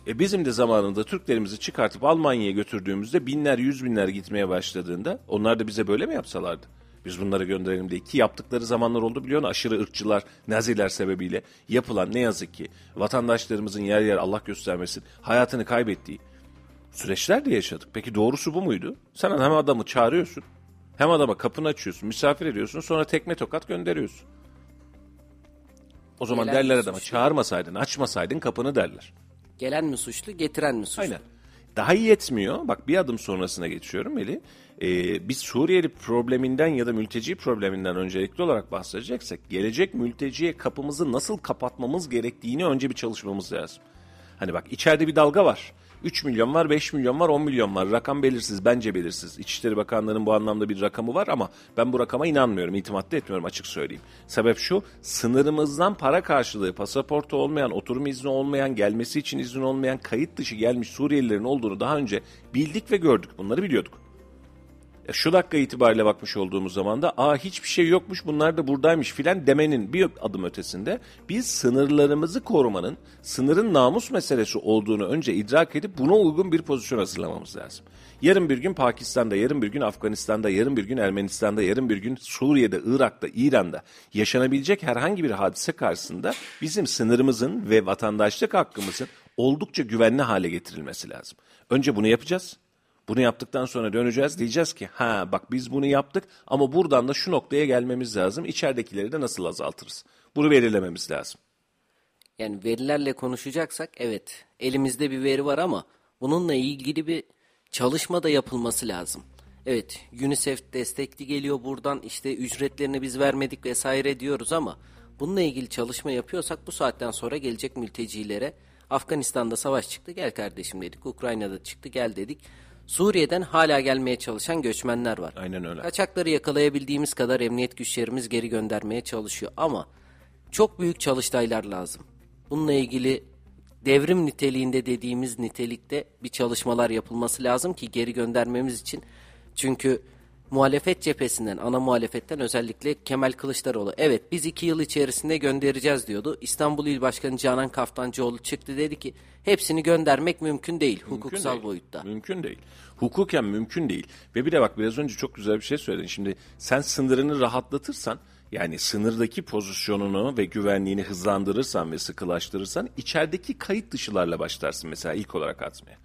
E bizim de zamanında Türklerimizi çıkartıp Almanya'ya götürdüğümüzde binler yüz binler gitmeye başladığında onlar da bize böyle mi yapsalardı? Biz bunları gönderelim diye ki yaptıkları zamanlar oldu biliyor musun? Aşırı ırkçılar, naziler sebebiyle yapılan ne yazık ki vatandaşlarımızın yer yer Allah göstermesin hayatını kaybettiği süreçler de yaşadık. Peki doğrusu bu muydu? Sen hem adamı çağırıyorsun hem adama kapını açıyorsun, misafir ediyorsun sonra tekme tokat gönderiyorsun. O zaman Gelen derler adama suçlu. çağırmasaydın, açmasaydın kapını derler. Gelen mi suçlu, getiren mi suçlu? Aynen. Daha iyi yetmiyor. Bak bir adım sonrasına geçiyorum Eli. Ee, biz Suriyeli probleminden ya da mülteci probleminden öncelikli olarak bahsedeceksek gelecek mülteciye kapımızı nasıl kapatmamız gerektiğini önce bir çalışmamız lazım. Hani bak içeride bir dalga var. 3 milyon var, 5 milyon var, 10 milyon var. Rakam belirsiz, bence belirsiz. İçişleri Bakanlığı'nın bu anlamda bir rakamı var ama ben bu rakama inanmıyorum, itimat etmiyorum açık söyleyeyim. Sebep şu, sınırımızdan para karşılığı, pasaportu olmayan, oturum izni olmayan, gelmesi için izni olmayan, kayıt dışı gelmiş Suriyelilerin olduğunu daha önce bildik ve gördük. Bunları biliyorduk. Ya şu dakika itibariyle bakmış olduğumuz zaman da aa hiçbir şey yokmuş bunlar da buradaymış filan demenin bir adım ötesinde biz sınırlarımızı korumanın sınırın namus meselesi olduğunu önce idrak edip buna uygun bir pozisyon hazırlamamız lazım. Yarın bir gün Pakistan'da, yarın bir gün Afganistan'da, yarın bir gün Ermenistan'da, yarın bir gün Suriye'de, Irak'ta, İran'da yaşanabilecek herhangi bir hadise karşısında bizim sınırımızın ve vatandaşlık hakkımızın oldukça güvenli hale getirilmesi lazım. Önce bunu yapacağız. Bunu yaptıktan sonra döneceğiz diyeceğiz ki ha bak biz bunu yaptık ama buradan da şu noktaya gelmemiz lazım. İçeridekileri de nasıl azaltırız? Bunu belirlememiz lazım. Yani verilerle konuşacaksak evet elimizde bir veri var ama bununla ilgili bir çalışma da yapılması lazım. Evet UNICEF destekli geliyor buradan işte ücretlerini biz vermedik vesaire diyoruz ama bununla ilgili çalışma yapıyorsak bu saatten sonra gelecek mültecilere Afganistan'da savaş çıktı gel kardeşim dedik. Ukrayna'da çıktı gel dedik. Suriye'den hala gelmeye çalışan göçmenler var. Aynen öyle. Kaçakları yakalayabildiğimiz kadar emniyet güçlerimiz geri göndermeye çalışıyor ama çok büyük çalıştaylar lazım. Bununla ilgili devrim niteliğinde dediğimiz nitelikte bir çalışmalar yapılması lazım ki geri göndermemiz için. Çünkü muhalefet cephesinden, ana muhalefetten özellikle Kemal Kılıçdaroğlu evet biz iki yıl içerisinde göndereceğiz diyordu. İstanbul İl Başkanı Canan Kaftancıoğlu çıktı dedi ki hepsini göndermek mümkün değil hukuksal değil. boyutta. Mümkün değil. Hukuken mümkün değil. Ve bir de bak biraz önce çok güzel bir şey söyledin. Şimdi sen sınırını rahatlatırsan yani sınırdaki pozisyonunu ve güvenliğini hızlandırırsan ve sıkılaştırırsan içerideki kayıt dışılarla başlarsın mesela ilk olarak atmaya.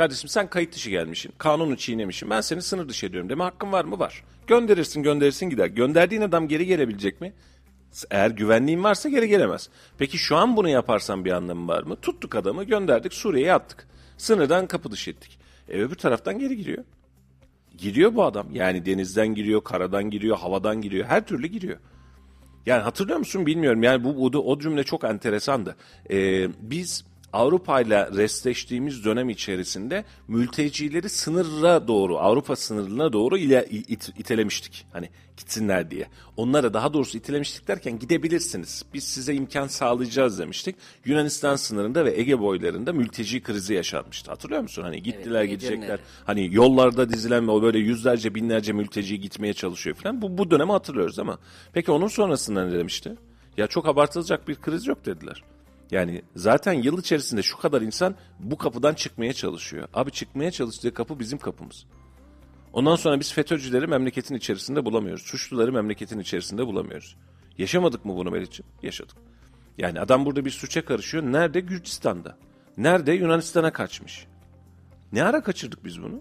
Kardeşim sen kayıt dışı gelmişsin, kanunu çiğnemişsin. Ben seni sınır dışı ediyorum deme hakkın var mı? Var. Gönderirsin, gönderirsin gider. Gönderdiğin adam geri gelebilecek mi? Eğer güvenliğin varsa geri gelemez. Peki şu an bunu yaparsan bir anlamı var mı? Tuttuk adamı, gönderdik, Suriye'ye attık. Sınırdan kapı dışı ettik. E öbür taraftan geri giriyor. Giriyor bu adam. Yani denizden giriyor, karadan giriyor, havadan giriyor. Her türlü giriyor. Yani hatırlıyor musun bilmiyorum. Yani bu, bu o cümle çok enteresandı. Ee, biz Avrupa ile restleştiğimiz dönem içerisinde mültecileri sınıra doğru, Avrupa sınırına doğru ile, it, itelemiştik. Hani gitsinler diye. Onlara daha doğrusu itilemiştik derken gidebilirsiniz. Biz size imkan sağlayacağız demiştik. Yunanistan sınırında ve Ege boylarında mülteci krizi yaşanmıştı. Hatırlıyor musun? Hani gittiler Evet, gidecekler. Edirne'de. Hani yollarda dizilen o böyle yüzlerce binlerce mülteci gitmeye çalışıyor falan. Bu, bu dönemi hatırlıyoruz ama. Peki onun sonrasında ne demişti? Ya çok abartılacak bir kriz yok dediler. Yani zaten yıl içerisinde şu kadar insan bu kapıdan çıkmaya çalışıyor. Abi çıkmaya çalıştığı kapı bizim kapımız. Ondan sonra biz FETÖ'cüleri memleketin içerisinde bulamıyoruz. Suçluları memleketin içerisinde bulamıyoruz. Yaşamadık mı bunu Melih'ciğim? Yaşadık. Yani adam burada bir suça karışıyor. Nerede? Gürcistan'da. Nerede? Yunanistan'a kaçmış. Ne ara kaçırdık biz bunu?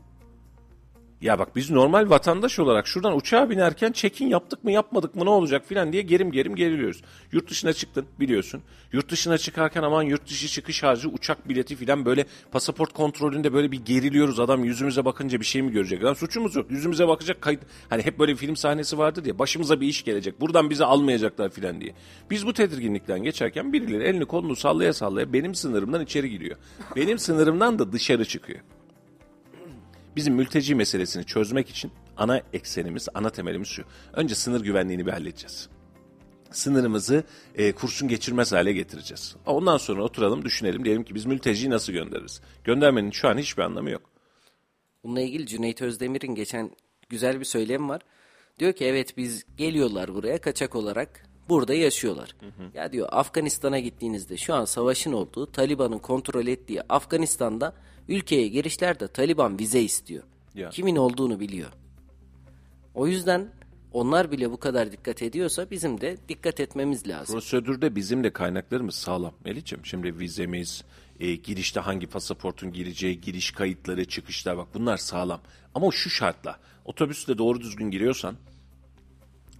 Ya bak biz normal vatandaş olarak şuradan uçağa binerken check-in yaptık mı yapmadık mı ne olacak filan diye gerim gerim geriliyoruz. Yurt dışına çıktın biliyorsun. Yurt dışına çıkarken aman yurt dışı çıkış harcı uçak bileti filan böyle pasaport kontrolünde böyle bir geriliyoruz. Adam yüzümüze bakınca bir şey mi görecek? Lan suçumuz yok. Yüzümüze bakacak kayıt. Hani hep böyle film sahnesi vardır ya başımıza bir iş gelecek. Buradan bizi almayacaklar filan diye. Biz bu tedirginlikten geçerken birileri elini kolunu sallaya sallaya benim sınırımdan içeri giriyor. Benim sınırımdan da dışarı çıkıyor. Bizim mülteci meselesini çözmek için ana eksenimiz, ana temelimiz şu. Önce sınır güvenliğini bir halledeceğiz. Sınırımızı e, kurşun geçirmez hale getireceğiz. Ondan sonra oturalım düşünelim. Diyelim ki biz mülteciyi nasıl göndeririz? Göndermenin şu an hiçbir anlamı yok. Bununla ilgili Cüneyt Özdemir'in geçen güzel bir söylemi var. Diyor ki evet biz geliyorlar buraya kaçak olarak burada yaşıyorlar. Ya diyor Afganistan'a gittiğinizde şu an savaşın olduğu Taliban'ın kontrol ettiği Afganistan'da ülkeye girişlerde Taliban vize istiyor. Ya. Kimin olduğunu biliyor. O yüzden onlar bile bu kadar dikkat ediyorsa bizim de dikkat etmemiz lazım. Prosedürde bizim de kaynaklarımız sağlam. Melih'ciğim şimdi vizemiz, e, girişte hangi pasaportun gireceği, giriş kayıtları, çıkışlar bak bunlar sağlam. Ama şu şartla otobüsle doğru düzgün giriyorsan,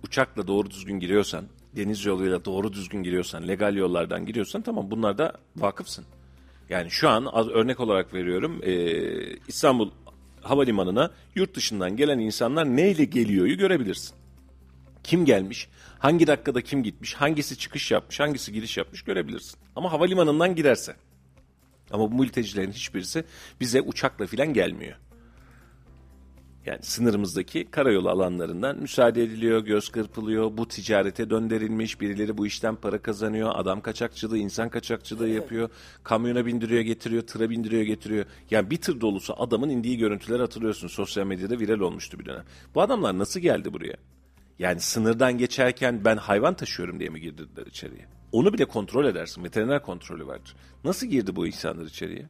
uçakla doğru düzgün giriyorsan, deniz yoluyla doğru düzgün giriyorsan, legal yollardan giriyorsan tamam bunlar da vakıfsın. Yani şu an az örnek olarak veriyorum e, İstanbul Havalimanı'na yurt dışından gelen insanlar neyle geliyoryu görebilirsin. Kim gelmiş, hangi dakikada kim gitmiş, hangisi çıkış yapmış, hangisi giriş yapmış görebilirsin. Ama havalimanından girerse. Ama bu mültecilerin hiçbirisi bize uçakla filan gelmiyor. Yani sınırımızdaki karayolu alanlarından müsaade ediliyor, göz kırpılıyor, bu ticarete döndürülmüş, birileri bu işten para kazanıyor, adam kaçakçılığı, insan kaçakçılığı yapıyor, kamyona bindiriyor getiriyor, tıra bindiriyor getiriyor. Yani bir tır dolusu adamın indiği görüntüler hatırlıyorsun sosyal medyada viral olmuştu bir dönem. Bu adamlar nasıl geldi buraya? Yani sınırdan geçerken ben hayvan taşıyorum diye mi girdiler içeriye? Onu bile kontrol edersin. Veteriner kontrolü vardır. Nasıl girdi bu insanlar içeriye?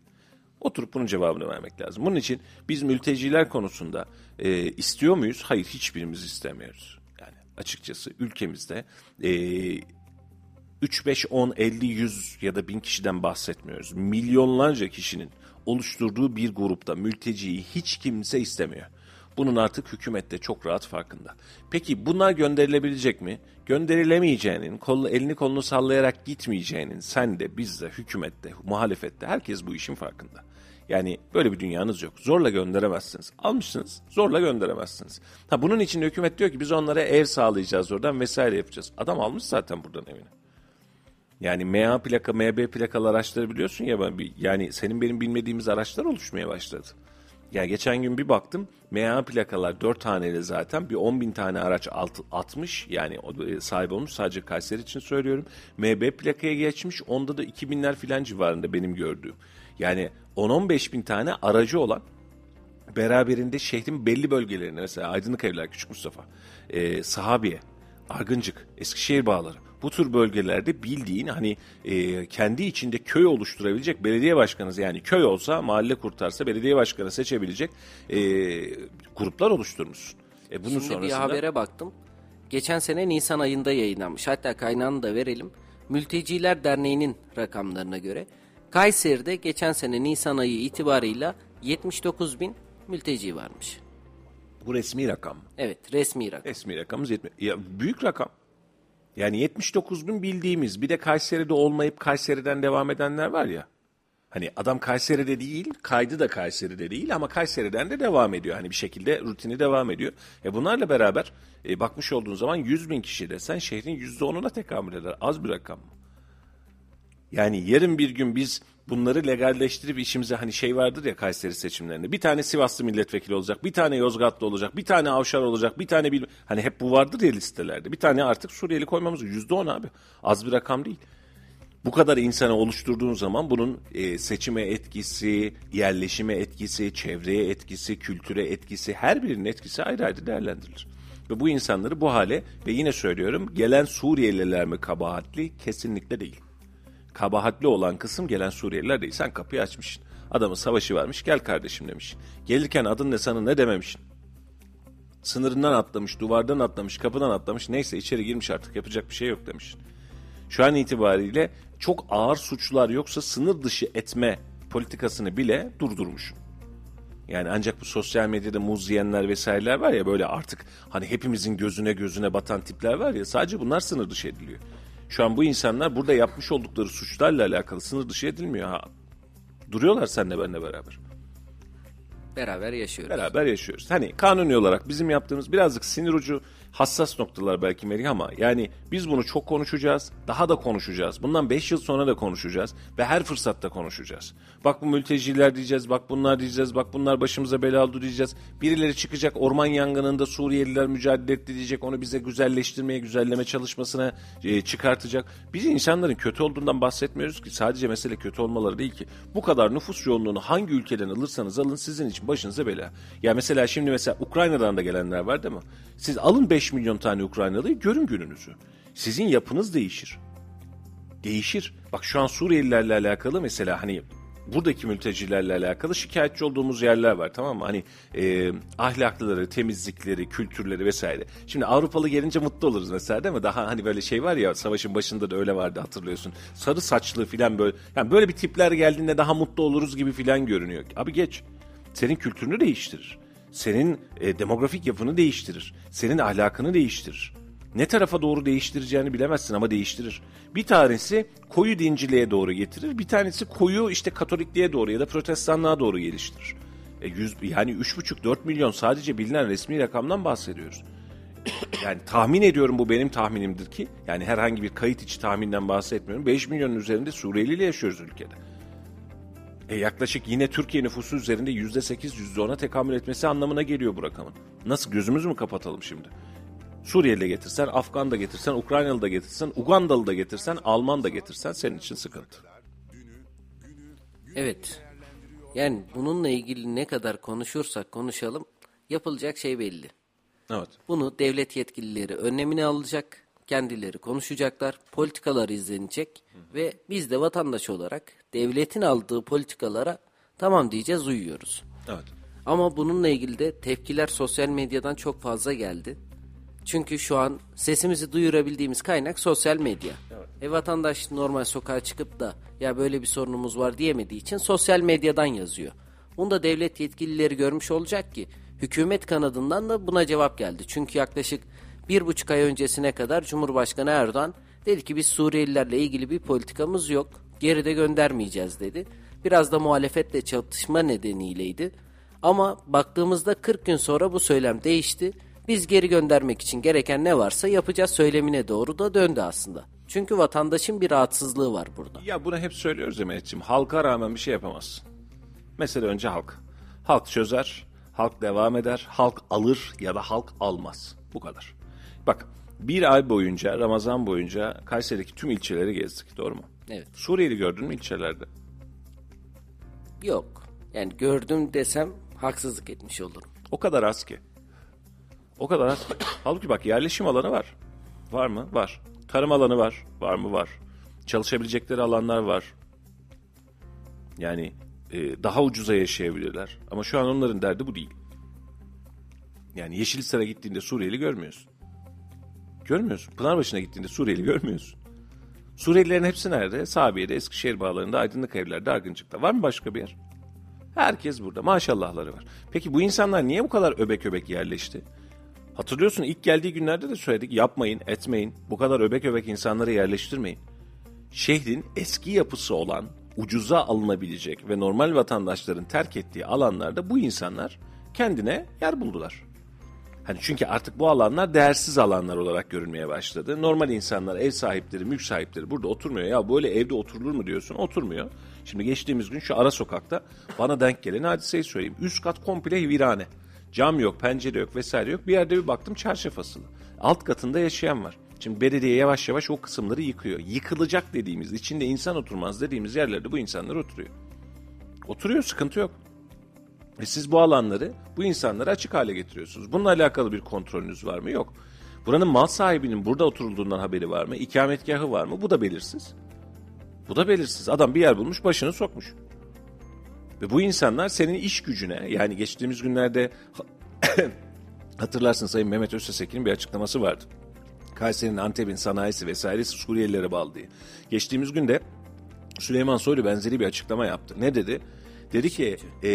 Oturup bunun cevabını vermek lazım. Bunun için biz mülteciler konusunda e, istiyor muyuz? Hayır hiçbirimiz istemiyoruz. Yani açıkçası ülkemizde e, 3, 5, 10, 50, 100 ya da 1000 kişiden bahsetmiyoruz. Milyonlarca kişinin oluşturduğu bir grupta mülteciyi hiç kimse istemiyor. Bunun artık hükümet de çok rahat farkında. Peki bunlar gönderilebilecek mi? Gönderilemeyeceğinin, kolu, elini kolunu sallayarak gitmeyeceğinin sen de biz de hükümette, muhalefette herkes bu işin farkında. Yani böyle bir dünyanız yok. Zorla gönderemezsiniz. Almışsınız, zorla gönderemezsiniz. Ha bunun için hükümet diyor ki biz onlara ev sağlayacağız oradan vesaire yapacağız. Adam almış zaten buradan evini. Yani MA plaka, MB plakalı araçları biliyorsun ya ben bir, yani senin benim bilmediğimiz araçlar oluşmaya başladı. Ya geçen gün bir baktım MA plakalar 4 taneli zaten bir 10 bin tane araç alt, atmış yani e, sahip olmuş sadece Kayseri için söylüyorum. MB plakaya geçmiş onda da 2000'ler filan civarında benim gördüğüm. Yani 10-15 bin tane aracı olan beraberinde şehrin belli bölgelerine mesela Aydınlık Evler Küçük Mustafa, e, Sahabiye, Argıncık, Eskişehir Bağları bu tür bölgelerde bildiğin hani e, kendi içinde köy oluşturabilecek belediye başkanı yani köy olsa mahalle kurtarsa belediye başkanı seçebilecek e, gruplar oluşturmuşsun. E bunun Şimdi sonrasında bir habere baktım. Geçen sene Nisan ayında yayınlanmış. Hatta kaynağını da verelim. Mülteciler Derneği'nin rakamlarına göre Kayseri'de geçen sene Nisan ayı itibarıyla 79 bin mülteci varmış. bu resmi rakam. Evet resmi rakam. Resmi rakamımız 70. Ya büyük rakam. Yani 79 bin bildiğimiz bir de Kayseri'de olmayıp Kayseri'den devam edenler var ya. Hani adam Kayseri'de değil, kaydı da Kayseri'de değil ama Kayseri'den de devam ediyor. Hani bir şekilde rutini devam ediyor. E bunlarla beraber e, bakmış olduğun zaman 100 bin kişi desen şehrin %10'una tekamül eder. Az bir rakam. Yani yarın bir gün biz bunları legalleştirip işimize hani şey vardır ya Kayseri seçimlerinde. Bir tane Sivaslı milletvekili olacak, bir tane Yozgatlı olacak, bir tane Avşar olacak, bir tane bil hani hep bu vardır ya listelerde. Bir tane artık Suriyeli koymamız yüzde on abi. Az bir rakam değil. Bu kadar insanı oluşturduğun zaman bunun e, seçime etkisi, yerleşime etkisi, çevreye etkisi, kültüre etkisi, her birinin etkisi ayrı ayrı değerlendirilir. Ve bu insanları bu hale ve yine söylüyorum gelen Suriyeliler mi kabahatli? Kesinlikle değil kabahatli olan kısım gelen Suriyeliler değil. Sen kapıyı açmışsın. Adamın savaşı varmış gel kardeşim demiş. Gelirken adın ne sana ne dememişsin. Sınırından atlamış, duvardan atlamış, kapıdan atlamış. Neyse içeri girmiş artık yapacak bir şey yok demiş. Şu an itibariyle çok ağır suçlar yoksa sınır dışı etme politikasını bile durdurmuş. Yani ancak bu sosyal medyada muz yiyenler vesaireler var ya böyle artık hani hepimizin gözüne gözüne batan tipler var ya sadece bunlar sınır dışı ediliyor. Şu an bu insanlar burada yapmış oldukları suçlarla alakalı sınır dışı edilmiyor. Ha, duruyorlar seninle benimle beraber. Beraber yaşıyoruz. Beraber yaşıyoruz. Hani kanuni olarak bizim yaptığımız birazcık sinir ucu hassas noktalar belki Melih ama yani biz bunu çok konuşacağız. Daha da konuşacağız. Bundan 5 yıl sonra da konuşacağız. Ve her fırsatta konuşacağız. Bak bu mülteciler diyeceğiz. Bak bunlar diyeceğiz. Bak bunlar başımıza bela oldu diyeceğiz. Birileri çıkacak orman yangınında Suriyeliler mücadele etti diyecek. Onu bize güzelleştirmeye, güzelleme çalışmasına e, çıkartacak. Biz insanların kötü olduğundan bahsetmiyoruz ki. Sadece mesele kötü olmaları değil ki. Bu kadar nüfus yoğunluğunu hangi ülkeden alırsanız alın sizin için başınıza bela. Ya mesela şimdi mesela Ukrayna'dan da gelenler var değil mi? Siz alın 5 milyon tane Ukraynalıyı görün gününüzü. Sizin yapınız değişir. Değişir. Bak şu an Suriyelilerle alakalı mesela hani buradaki mültecilerle alakalı şikayetçi olduğumuz yerler var tamam mı? Hani e, ahlaklıları, temizlikleri, kültürleri vesaire. Şimdi Avrupalı gelince mutlu oluruz mesela değil mi? Daha hani böyle şey var ya savaşın başında da öyle vardı hatırlıyorsun. Sarı saçlı filan böyle. Yani böyle bir tipler geldiğinde daha mutlu oluruz gibi filan görünüyor. Abi geç. Senin kültürünü değiştirir. Senin e, demografik yapını değiştirir. Senin ahlakını değiştirir. Ne tarafa doğru değiştireceğini bilemezsin ama değiştirir. Bir tanesi koyu dinciliğe doğru getirir. Bir tanesi koyu işte katolikliğe doğru ya da protestanlığa doğru geliştirir. E, yüz, yani 3,5-4 milyon sadece bilinen resmi rakamdan bahsediyoruz. yani tahmin ediyorum bu benim tahminimdir ki yani herhangi bir kayıt içi tahminden bahsetmiyorum. 5 milyonun üzerinde Suriyeli ile yaşıyoruz ülkede. E yaklaşık yine Türkiye nüfusu üzerinde yüzde sekiz, yüzde ona tekamül etmesi anlamına geliyor bu rakamın. Nasıl gözümüzü mü kapatalım şimdi? Suriyeli getirsen, Afgan da getirsen, Ukraynalı da getirsen, Ugandalı da getirsen, Alman da getirsen senin için sıkıntı. Evet. Yani bununla ilgili ne kadar konuşursak konuşalım yapılacak şey belli. Evet. Bunu devlet yetkilileri önlemini alacak, kendileri konuşacaklar, politikalar izlenecek ve biz de vatandaş olarak devletin aldığı politikalara tamam diyeceğiz uyuyoruz. Evet. Ama bununla ilgili de tepkiler sosyal medyadan çok fazla geldi. Çünkü şu an sesimizi duyurabildiğimiz kaynak sosyal medya. E vatandaş normal sokağa çıkıp da ya böyle bir sorunumuz var diyemediği için sosyal medyadan yazıyor. Bunu da devlet yetkilileri görmüş olacak ki hükümet kanadından da buna cevap geldi. Çünkü yaklaşık bir buçuk ay öncesine kadar Cumhurbaşkanı Erdoğan dedi ki biz Suriyelilerle ilgili bir politikamız yok. Geride göndermeyeceğiz dedi. Biraz da muhalefetle çatışma nedeniyleydi. Ama baktığımızda 40 gün sonra bu söylem değişti. Biz geri göndermek için gereken ne varsa yapacağız söylemine doğru da döndü aslında. Çünkü vatandaşın bir rahatsızlığı var burada. Ya bunu hep söylüyoruz ya Mehmetciğim. Halka rağmen bir şey yapamazsın. Mesela önce halk. Halk çözer, halk devam eder, halk alır ya da halk almaz. Bu kadar. Bak bir ay boyunca, Ramazan boyunca Kayseri'deki tüm ilçeleri gezdik. Doğru mu? Evet. Suriyeli gördün mü ilçelerde? Yok. Yani gördüm desem haksızlık etmiş olurum. O kadar az ki. O kadar az ki. Halbuki bak yerleşim alanı var. Var mı? Var. Tarım alanı var. Var mı? Var. Çalışabilecekleri alanlar var. Yani e, daha ucuza yaşayabilirler. Ama şu an onların derdi bu değil. Yani Yeşilhisar'a gittiğinde Suriyeli görmüyorsun. Görmüyorsun. Pınarbaşı'na gittiğinde Suriyeli görmüyorsun. Suriyelilerin hepsi nerede? Sabiye'de, Eskişehir bağlarında, Aydınlık Evler'de, Argıncık'ta. Var mı başka bir yer? Herkes burada. Maşallahları var. Peki bu insanlar niye bu kadar öbek öbek yerleşti? Hatırlıyorsun ilk geldiği günlerde de söyledik. Yapmayın, etmeyin. Bu kadar öbek öbek insanları yerleştirmeyin. Şehrin eski yapısı olan, ucuza alınabilecek ve normal vatandaşların terk ettiği alanlarda bu insanlar kendine yer buldular. Hani çünkü artık bu alanlar değersiz alanlar olarak görünmeye başladı. Normal insanlar, ev sahipleri, mülk sahipleri burada oturmuyor. Ya böyle evde oturulur mu diyorsun? Oturmuyor. Şimdi geçtiğimiz gün şu ara sokakta bana denk gelen hadiseyi söyleyeyim. Üst kat komple virane. Cam yok, pencere yok vesaire yok. Bir yerde bir baktım çarşaf asılı. Alt katında yaşayan var. Şimdi belediye yavaş yavaş o kısımları yıkıyor. Yıkılacak dediğimiz, içinde insan oturmaz dediğimiz yerlerde bu insanlar oturuyor. Oturuyor, sıkıntı yok. Ve siz bu alanları, bu insanları açık hale getiriyorsunuz. Bununla alakalı bir kontrolünüz var mı? Yok. Buranın mal sahibinin burada oturulduğundan haberi var mı? İkametgahı var mı? Bu da belirsiz. Bu da belirsiz. Adam bir yer bulmuş, başını sokmuş. Ve bu insanlar senin iş gücüne, yani geçtiğimiz günlerde hatırlarsın Sayın Mehmet Öztesekin'in bir açıklaması vardı. Kayseri'nin, Antep'in sanayisi vesairesi Suriyelilere bağlı diye. Geçtiğimiz günde Süleyman Soylu benzeri bir açıklama yaptı. Ne dedi? Dedi ki e,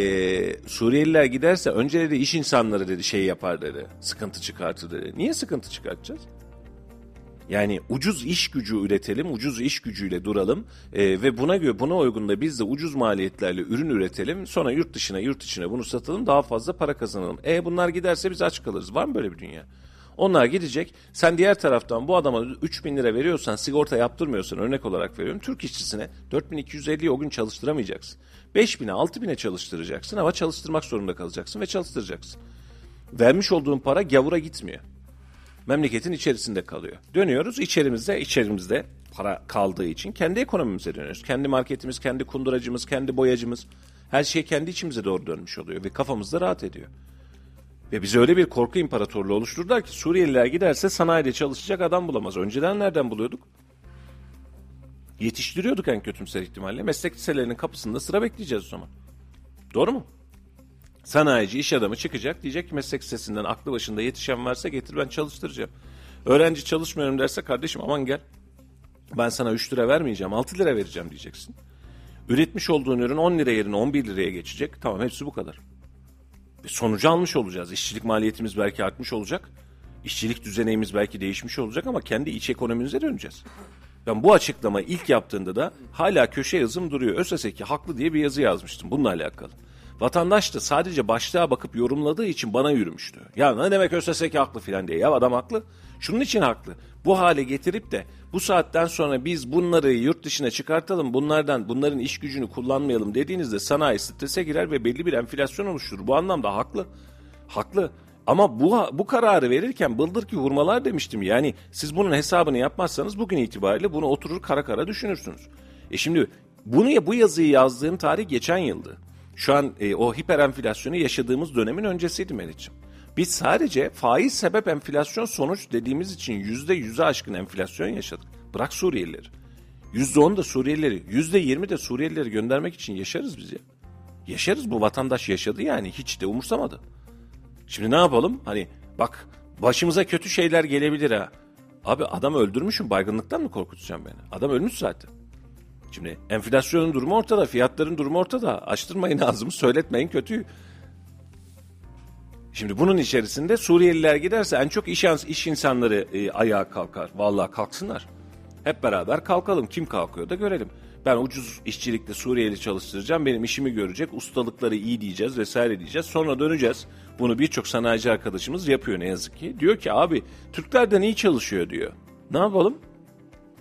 Suriyeliler giderse önce dedi iş insanları dedi şey yapar dedi. Sıkıntı çıkartır dedi. Niye sıkıntı çıkartacağız? Yani ucuz iş gücü üretelim, ucuz iş gücüyle duralım e, ve buna göre buna uygun da biz de ucuz maliyetlerle ürün üretelim. Sonra yurt dışına yurt içine bunu satalım daha fazla para kazanalım. E bunlar giderse biz aç kalırız. Var mı böyle bir dünya? Onlar gidecek. Sen diğer taraftan bu adama 3 bin lira veriyorsan sigorta yaptırmıyorsan örnek olarak veriyorum. Türk işçisine 4250'yi o gün çalıştıramayacaksın. 5 bine 6 bine çalıştıracaksın ama çalıştırmak zorunda kalacaksın ve çalıştıracaksın. Vermiş olduğun para gavura gitmiyor memleketin içerisinde kalıyor. Dönüyoruz içerimizde içerimizde para kaldığı için kendi ekonomimize dönüyoruz. Kendi marketimiz, kendi kunduracımız, kendi boyacımız her şey kendi içimize doğru dönmüş oluyor ve kafamızda rahat ediyor. Ve bize öyle bir korku imparatorluğu oluşturdular ki Suriyeliler giderse sanayide çalışacak adam bulamaz. Önceden nereden buluyorduk? Yetiştiriyorduk en kötümser ihtimalle. Meslek liselerinin kapısında sıra bekleyeceğiz o zaman. Doğru mu? Sanayici, iş adamı çıkacak diyecek ki meslek lisesinden aklı başında yetişen varsa getir ben çalıştıracağım. Öğrenci çalışmıyorum derse kardeşim aman gel. Ben sana 3 lira vermeyeceğim 6 lira vereceğim diyeceksin. Üretmiş olduğun ürün 10 lira yerine 11 liraya geçecek. Tamam hepsi bu kadar. Ve sonucu almış olacağız. İşçilik maliyetimiz belki artmış olacak. İşçilik düzeneğimiz belki değişmiş olacak ama kendi iç ekonomimize döneceğiz. Ben bu açıklama ilk yaptığında da hala köşe yazım duruyor. ÖSS'ki haklı diye bir yazı yazmıştım bununla alakalı. Vatandaş da sadece başlığa bakıp yorumladığı için bana yürümüştü. Ya ne demek ÖSSK haklı filan diye. Ya adam haklı. Şunun için haklı. Bu hale getirip de bu saatten sonra biz bunları yurt dışına çıkartalım, bunlardan bunların iş gücünü kullanmayalım dediğinizde sanayi strese girer ve belli bir enflasyon oluşturur. Bu anlamda haklı. Haklı. Ama bu bu kararı verirken bıldır ki hurmalar demiştim. Yani siz bunun hesabını yapmazsanız bugün itibariyle bunu oturur kara kara düşünürsünüz. E şimdi bunu bu yazıyı yazdığım tarih geçen yıldı. Şu an e, o hiper enflasyonu yaşadığımız dönemin öncesiydi Meriç'im. Biz sadece faiz sebep enflasyon sonuç dediğimiz için yüzde yüze aşkın enflasyon yaşadık. Bırak Suriyelileri. Yüzde on da Suriyelileri, yüzde yirmi de Suriyelileri göndermek için yaşarız biz ya. Yaşarız bu vatandaş yaşadı yani hiç de umursamadı. Şimdi ne yapalım? Hani bak başımıza kötü şeyler gelebilir ha. Abi adam öldürmüşüm baygınlıktan mı korkutacağım beni? Adam ölmüş zaten. Şimdi enflasyonun durumu ortada, fiyatların durumu ortada. Açtırmayın ağzımı, söyletmeyin kötüyü. Şimdi bunun içerisinde Suriyeliler giderse en çok iş, iş insanları e, ayağa kalkar. Vallahi kalksınlar. Hep beraber kalkalım. Kim kalkıyor da görelim. Ben ucuz işçilikte Suriyeli çalıştıracağım. Benim işimi görecek. Ustalıkları iyi diyeceğiz vesaire diyeceğiz. Sonra döneceğiz. Bunu birçok sanayici arkadaşımız yapıyor ne yazık ki. Diyor ki abi Türklerden iyi çalışıyor diyor. Ne yapalım?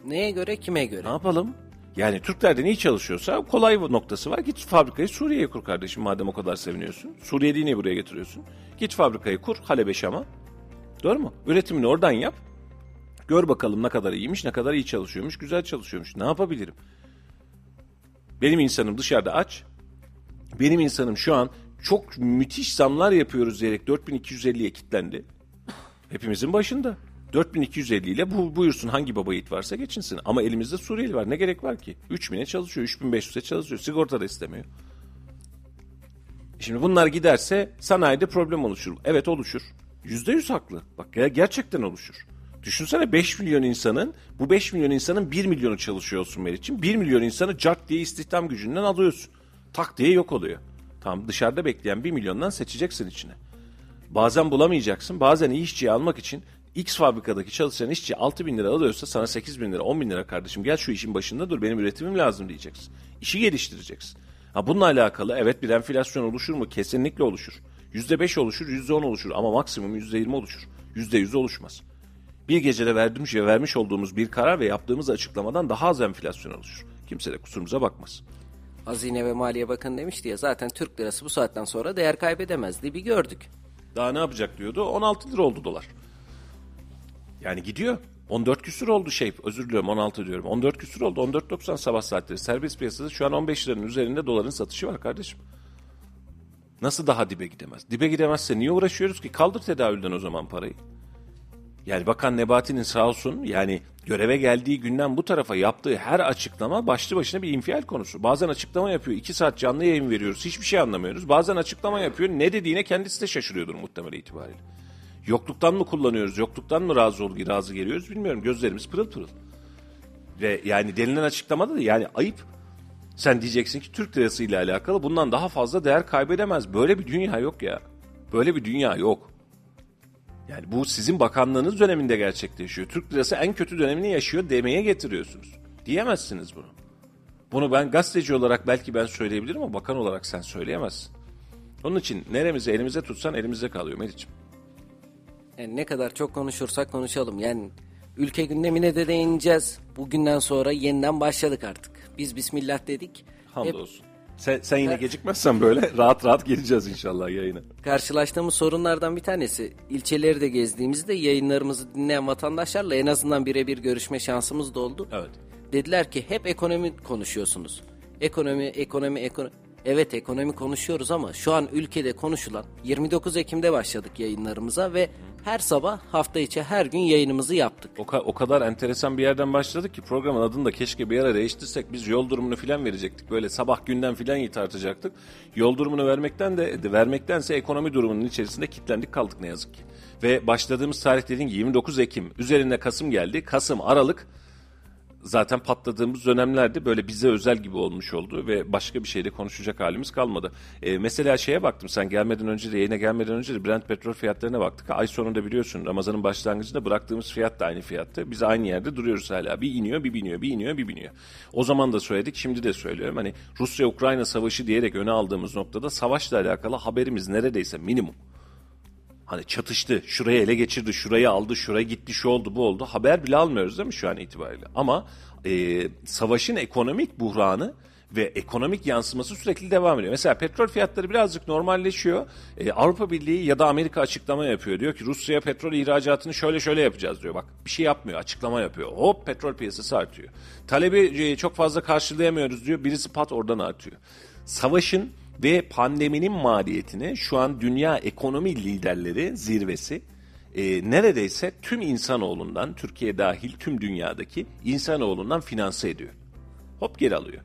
Neye göre kime göre? Ne yapalım? Yani Türklerden iyi çalışıyorsa kolay noktası var. Git fabrikayı Suriye'ye kur kardeşim madem o kadar seviniyorsun. Suriye'yi niye buraya getiriyorsun? Git fabrikayı kur Halep'e Şam'a. Doğru mu? Üretimini oradan yap. Gör bakalım ne kadar iyiymiş, ne kadar iyi çalışıyormuş, güzel çalışıyormuş. Ne yapabilirim? Benim insanım dışarıda aç. Benim insanım şu an çok müthiş zamlar yapıyoruz diyerek 4250'ye kilitlendi. Hepimizin başında. 4250 ile bu, buyursun hangi baba yiğit varsa geçinsin. Ama elimizde Suriyeli var. Ne gerek var ki? 3000'e çalışıyor, 3500'e çalışıyor. Sigorta da istemiyor. Şimdi bunlar giderse sanayide problem oluşur. Evet oluşur. %100 haklı. Bak gerçekten oluşur. Düşünsene 5 milyon insanın, bu 5 milyon insanın 1 milyonu çalışıyor olsun için 1 milyon insanı cart diye istihdam gücünden alıyorsun. Tak diye yok oluyor. Tamam dışarıda bekleyen 1 milyondan seçeceksin içine. Bazen bulamayacaksın. Bazen iyi işçiyi almak için X fabrikadaki çalışan işçi 6 bin lira alıyorsa sana 8 bin lira 10 bin lira kardeşim gel şu işin başında dur benim üretimim lazım diyeceksin. İşi geliştireceksin. Ha bununla alakalı evet bir enflasyon oluşur mu? Kesinlikle oluşur. %5 oluşur, %10 oluşur ama maksimum %20 oluşur. %100 oluşmaz. Bir gecede verdiğimiz ve vermiş olduğumuz bir karar ve yaptığımız açıklamadan daha az enflasyon oluşur. Kimse de kusurumuza bakmaz. Hazine ve Maliye Bakanı demişti ya zaten Türk lirası bu saatten sonra değer kaybedemezdi bir gördük. Daha ne yapacak diyordu 16 lira oldu dolar. Yani gidiyor. 14 küsür oldu şey özür diliyorum 16 diyorum. 14 küsür oldu 14.90 sabah saatleri. Serbest piyasada şu an 15 liranın üzerinde doların satışı var kardeşim. Nasıl daha dibe gidemez? Dibe gidemezse niye uğraşıyoruz ki? Kaldır tedavülden o zaman parayı. Yani Bakan Nebati'nin sağ olsun yani göreve geldiği günden bu tarafa yaptığı her açıklama başlı başına bir infial konusu. Bazen açıklama yapıyor, iki saat canlı yayın veriyoruz, hiçbir şey anlamıyoruz. Bazen açıklama yapıyor, ne dediğine kendisi de şaşırıyordur muhtemelen itibariyle. Yokluktan mı kullanıyoruz, yokluktan mı razı ol, razı geliyoruz bilmiyorum. Gözlerimiz pırıl pırıl. Ve yani denilen açıklamada da yani ayıp. Sen diyeceksin ki Türk lirası ile alakalı bundan daha fazla değer kaybedemez. Böyle bir dünya yok ya. Böyle bir dünya yok. Yani bu sizin bakanlığınız döneminde gerçekleşiyor. Türk lirası en kötü dönemini yaşıyor demeye getiriyorsunuz. Diyemezsiniz bunu. Bunu ben gazeteci olarak belki ben söyleyebilirim ama bakan olarak sen söyleyemezsin. Onun için neremizi elimize tutsan elimizde kalıyor Meriç'im. Yani ne kadar çok konuşursak konuşalım. Yani ülke gündemine de değineceğiz. Bugünden sonra yeniden başladık artık. Biz Bismillah dedik. Hamdolsun. Sen, sen yine gecikmezsen böyle rahat rahat geleceğiz inşallah yayına. Karşılaştığımız sorunlardan bir tanesi ilçeleri de gezdiğimizde yayınlarımızı dinleyen vatandaşlarla en azından birebir görüşme şansımız da oldu. Evet. Dediler ki hep ekonomi konuşuyorsunuz. Ekonomi, ekonomi, ekonomi. Evet ekonomi konuşuyoruz ama şu an ülkede konuşulan 29 Ekim'de başladık yayınlarımıza ve her sabah hafta içi her gün yayınımızı yaptık. O, ka- o kadar enteresan bir yerden başladık ki programın adını da keşke bir ara değiştirsek. Biz yol durumunu filan verecektik. Böyle sabah günden filan tartacaktık. Yol durumunu vermekten de vermektense ekonomi durumunun içerisinde kilitlendik kaldık ne yazık ki. Ve başladığımız tarih dediğim 29 Ekim. Üzerine Kasım geldi. Kasım, Aralık zaten patladığımız dönemlerde böyle bize özel gibi olmuş oldu ve başka bir şeyde konuşacak halimiz kalmadı. E, mesela şeye baktım sen gelmeden önce de yayına gelmeden önce de Brent petrol fiyatlarına baktık. Ay sonunda biliyorsun Ramazan'ın başlangıcında bıraktığımız fiyat da aynı fiyatta. Biz aynı yerde duruyoruz hala. Bir iniyor, bir biniyor, bir iniyor, bir biniyor. O zaman da söyledik, şimdi de söylüyorum. Hani Rusya-Ukrayna savaşı diyerek öne aldığımız noktada savaşla alakalı haberimiz neredeyse minimum. Hani çatıştı, şurayı ele geçirdi, şurayı aldı, şuraya gitti, şu oldu, bu oldu. Haber bile almıyoruz değil mi şu an itibariyle? Ama e, savaşın ekonomik buhranı ve ekonomik yansıması sürekli devam ediyor. Mesela petrol fiyatları birazcık normalleşiyor. E, Avrupa Birliği ya da Amerika açıklama yapıyor. Diyor ki Rusya'ya petrol ihracatını şöyle şöyle yapacağız diyor. Bak bir şey yapmıyor, açıklama yapıyor. Hop petrol piyasası artıyor. Talebi e, çok fazla karşılayamıyoruz diyor. Birisi pat oradan artıyor. Savaşın ve pandeminin maliyetini şu an dünya ekonomi liderleri zirvesi e, neredeyse tüm insanoğlundan, Türkiye dahil tüm dünyadaki insanoğlundan finanse ediyor. Hop geri alıyor.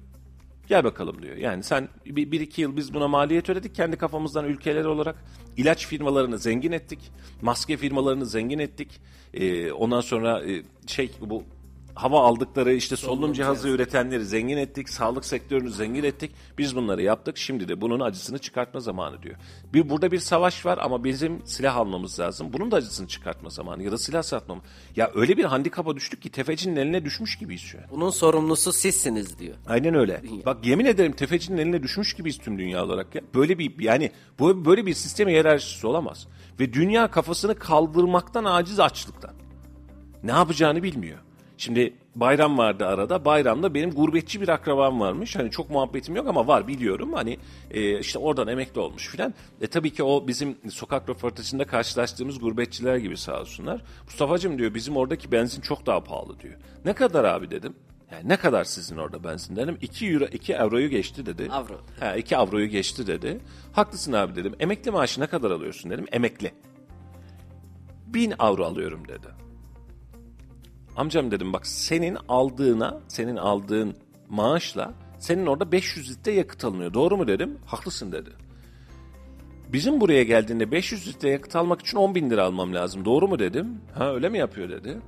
Gel bakalım diyor. Yani sen bir, bir iki yıl biz buna maliyet ödedik kendi kafamızdan ülkeler olarak. ilaç firmalarını zengin ettik. Maske firmalarını zengin ettik. Ee, ondan sonra e, şey bu hava aldıkları işte solunum cihazı üretenleri zengin ettik. Sağlık sektörünü zengin ettik. Biz bunları yaptık. Şimdi de bunun acısını çıkartma zamanı diyor. Bir burada bir savaş var ama bizim silah almamız lazım. Bunun da acısını çıkartma zamanı ya da silah satmam. Ya öyle bir handikapa düştük ki tefecinin eline düşmüş gibiyiz şu an. Bunun sorumlusu sizsiniz diyor. Aynen öyle. Bak yemin ederim tefecinin eline düşmüş gibiyiz tüm dünya olarak ya. Böyle bir yani bu böyle bir sisteme hiyerarşisi olamaz. Ve dünya kafasını kaldırmaktan aciz açlıktan. Ne yapacağını bilmiyor. Şimdi bayram vardı arada. Bayramda benim gurbetçi bir akrabam varmış. Hani çok muhabbetim yok ama var biliyorum. Hani e, işte oradan emekli olmuş filan. E tabii ki o bizim sokak röportajında karşılaştığımız gurbetçiler gibi sağ olsunlar. Mustafa'cığım diyor bizim oradaki benzin çok daha pahalı diyor. Ne kadar abi dedim. Yani ne kadar sizin orada benzin dedim. 2 euro 2 euroyu geçti dedi. Avro. Ha 2 avroyu geçti dedi. Haklısın abi dedim. Emekli maaşı ne kadar alıyorsun dedim. Emekli. 1000 avro alıyorum dedi. Amcam dedim bak senin aldığına, senin aldığın maaşla senin orada 500 litre yakıt alınıyor. Doğru mu dedim? Haklısın dedi. Bizim buraya geldiğinde 500 litre yakıt almak için 10 bin lira almam lazım. Doğru mu dedim? Ha öyle mi yapıyor dedi.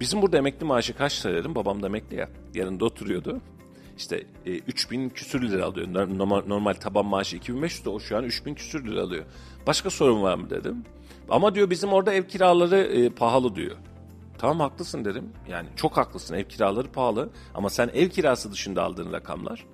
Bizim burada emekli maaşı kaç lira dedim. Babam da emekli ya. Yanında oturuyordu. İşte e, 3000 küsür lira alıyor. Normal, normal taban maaşı 2500 de o şu an 3000 küsür lira alıyor. Başka sorun var mı dedim. Ama diyor bizim orada ev kiraları e, pahalı diyor. Tamam haklısın dedim. Yani çok haklısın ev kiraları pahalı ama sen ev kirası dışında aldığın rakamlar.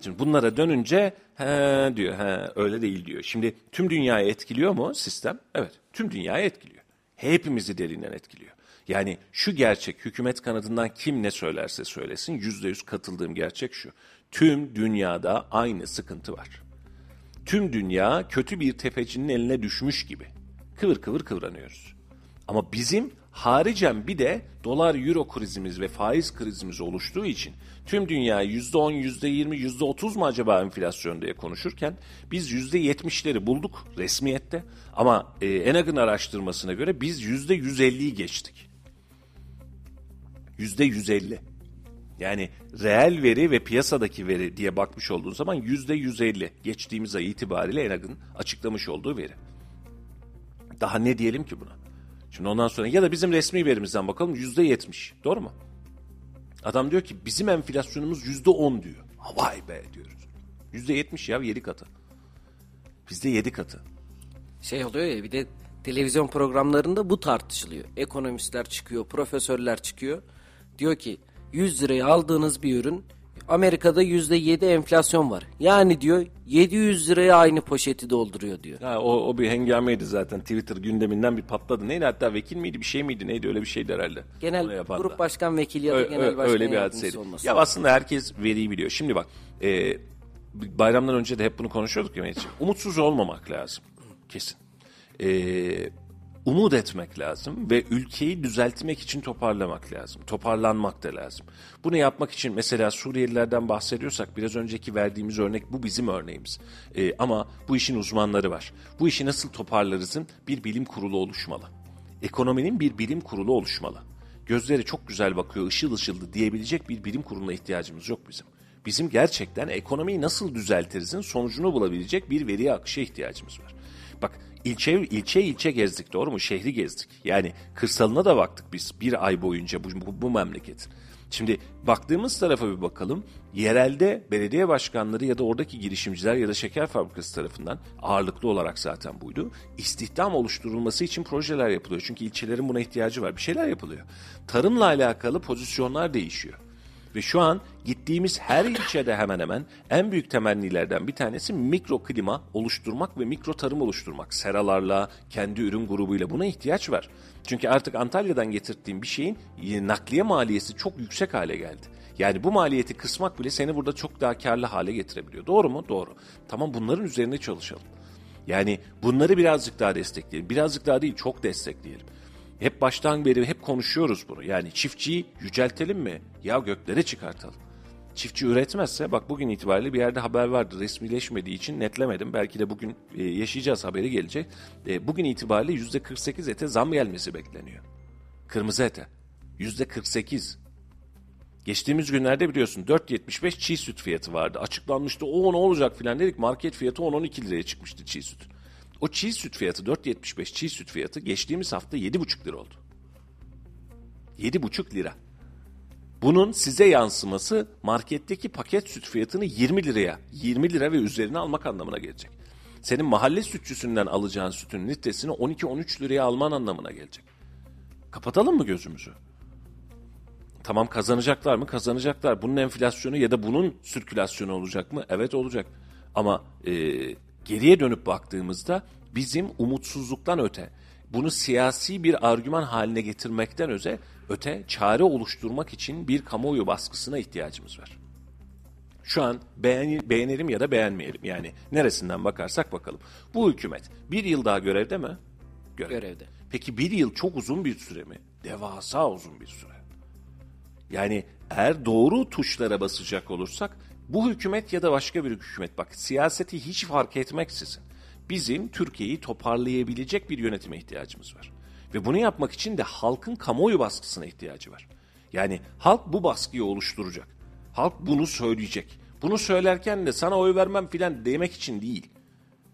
Şimdi bunlara dönünce he diyor he öyle değil diyor. Şimdi tüm dünyayı etkiliyor mu sistem? Evet tüm dünyayı etkiliyor. Hepimizi derinden etkiliyor. Yani şu gerçek hükümet kanadından kim ne söylerse söylesin yüzde yüz katıldığım gerçek şu. Tüm dünyada aynı sıkıntı var. Tüm dünya kötü bir tefecinin eline düşmüş gibi. Kıvır kıvır kıvranıyoruz. Ama bizim haricen bir de dolar euro krizimiz ve faiz krizimiz oluştuğu için tüm dünya %10, %20, %30 mu acaba enflasyon diye konuşurken biz %70'leri bulduk resmiyette ama e, Enag'ın araştırmasına göre biz %150'yi geçtik. %150. Yani reel veri ve piyasadaki veri diye bakmış olduğun zaman %150 geçtiğimiz ay itibariyle Enag'ın açıklamış olduğu veri. Daha ne diyelim ki buna? Şimdi ondan sonra ya da bizim resmi verimizden bakalım yüzde yetmiş. Doğru mu? Adam diyor ki bizim enflasyonumuz yüzde on diyor. Vay be diyoruz. Yüzde yetmiş ya yedi katı. Bizde yedi katı. Şey oluyor ya bir de televizyon programlarında bu tartışılıyor. Ekonomistler çıkıyor, profesörler çıkıyor. Diyor ki 100 liraya aldığınız bir ürün Amerika'da %7 enflasyon var. Yani diyor 700 liraya aynı poşeti dolduruyor diyor. Ha, o, o bir hengameydi zaten. Twitter gündeminden bir patladı. Neydi hatta vekil miydi bir şey miydi neydi öyle bir şeydi herhalde. Genel grup başkan vekili ya da Ö- genel ö- başkan öyle bir hadiseydi. olması. Ya aslında herkes veriyi biliyor. Şimdi bak e, bayramdan önce de hep bunu konuşuyorduk ya Mehmetciğim. Umutsuz olmamak lazım. Kesin. E, umut etmek lazım ve ülkeyi düzeltmek için toparlamak lazım. Toparlanmak da lazım. Bunu yapmak için mesela Suriyelilerden bahsediyorsak biraz önceki verdiğimiz örnek bu bizim örneğimiz. E, ama bu işin uzmanları var. Bu işi nasıl toparlarızın bir bilim kurulu oluşmalı. Ekonominin bir bilim kurulu oluşmalı. Gözleri çok güzel bakıyor, ışıl ışıldı diyebilecek bir bilim kuruluna ihtiyacımız yok bizim. Bizim gerçekten ekonomiyi nasıl düzeltirizin sonucunu bulabilecek bir veri akışa ihtiyacımız var. Bak ilçe ilçe ilçe gezdik doğru mu? Şehri gezdik. Yani kırsalına da baktık biz bir ay boyunca bu, bu, bu memleketin. Şimdi baktığımız tarafa bir bakalım. Yerelde belediye başkanları ya da oradaki girişimciler ya da şeker fabrikası tarafından ağırlıklı olarak zaten buydu. İstihdam oluşturulması için projeler yapılıyor. Çünkü ilçelerin buna ihtiyacı var. Bir şeyler yapılıyor. Tarımla alakalı pozisyonlar değişiyor. Ve şu an gittiğimiz her ilçede hemen hemen en büyük temennilerden bir tanesi mikro klima oluşturmak ve mikro tarım oluşturmak. Seralarla, kendi ürün grubuyla buna ihtiyaç var. Çünkü artık Antalya'dan getirdiğim bir şeyin nakliye maliyesi çok yüksek hale geldi. Yani bu maliyeti kısmak bile seni burada çok daha karlı hale getirebiliyor. Doğru mu? Doğru. Tamam bunların üzerine çalışalım. Yani bunları birazcık daha destekleyelim. Birazcık daha değil çok destekleyelim. Hep baştan beri hep konuşuyoruz bunu. Yani çiftçiyi yüceltelim mi? Ya göklere çıkartalım. Çiftçi üretmezse bak bugün itibariyle bir yerde haber vardı resmileşmediği için netlemedim. Belki de bugün e, yaşayacağız haberi gelecek. E, bugün itibariyle %48 ete zam gelmesi bekleniyor. Kırmızı ete. %48. Geçtiğimiz günlerde biliyorsun 4.75 çiğ süt fiyatı vardı. Açıklanmıştı o ne olacak filan dedik. Market fiyatı 10-12 liraya çıkmıştı çiğ süt. O çiğ süt fiyatı 4.75 çiğ süt fiyatı geçtiğimiz hafta 7.5 lira oldu. 7.5 lira. Bunun size yansıması marketteki paket süt fiyatını 20 liraya, 20 lira ve üzerine almak anlamına gelecek. Senin mahalle sütçüsünden alacağın sütün litresini 12-13 liraya alman anlamına gelecek. Kapatalım mı gözümüzü? Tamam kazanacaklar mı? Kazanacaklar. Bunun enflasyonu ya da bunun sirkülasyonu olacak mı? Evet olacak. Ama e, geriye dönüp baktığımızda bizim umutsuzluktan öte, bunu siyasi bir argüman haline getirmekten öze, öte çare oluşturmak için bir kamuoyu baskısına ihtiyacımız var. Şu an beğen, beğenelim ya da beğenmeyelim. Yani neresinden bakarsak bakalım. Bu hükümet bir yıl daha görevde mi? Görevde. Peki bir yıl çok uzun bir süre mi? Devasa uzun bir süre. Yani eğer doğru tuşlara basacak olursak bu hükümet ya da başka bir hükümet bak siyaseti hiç fark etmeksizin bizim Türkiye'yi toparlayabilecek bir yönetime ihtiyacımız var. Ve bunu yapmak için de halkın kamuoyu baskısına ihtiyacı var. Yani halk bu baskıyı oluşturacak. Halk bunu söyleyecek. Bunu söylerken de sana oy vermem filan demek için değil.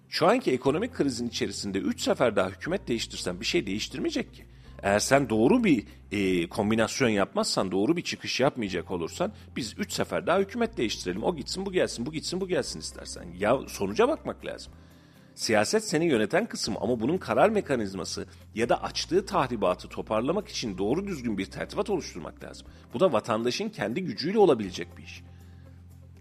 Şu anki ekonomik krizin içerisinde 3 sefer daha hükümet değiştirsen bir şey değiştirmeyecek ki. Eğer sen doğru bir e, kombinasyon yapmazsan, doğru bir çıkış yapmayacak olursan biz 3 sefer daha hükümet değiştirelim. O gitsin, bu gelsin, bu gitsin, bu gelsin istersen. Ya sonuca bakmak lazım. Siyaset seni yöneten kısım ama bunun karar mekanizması ya da açtığı tahribatı toparlamak için doğru düzgün bir tertibat oluşturmak lazım. Bu da vatandaşın kendi gücüyle olabilecek bir iş.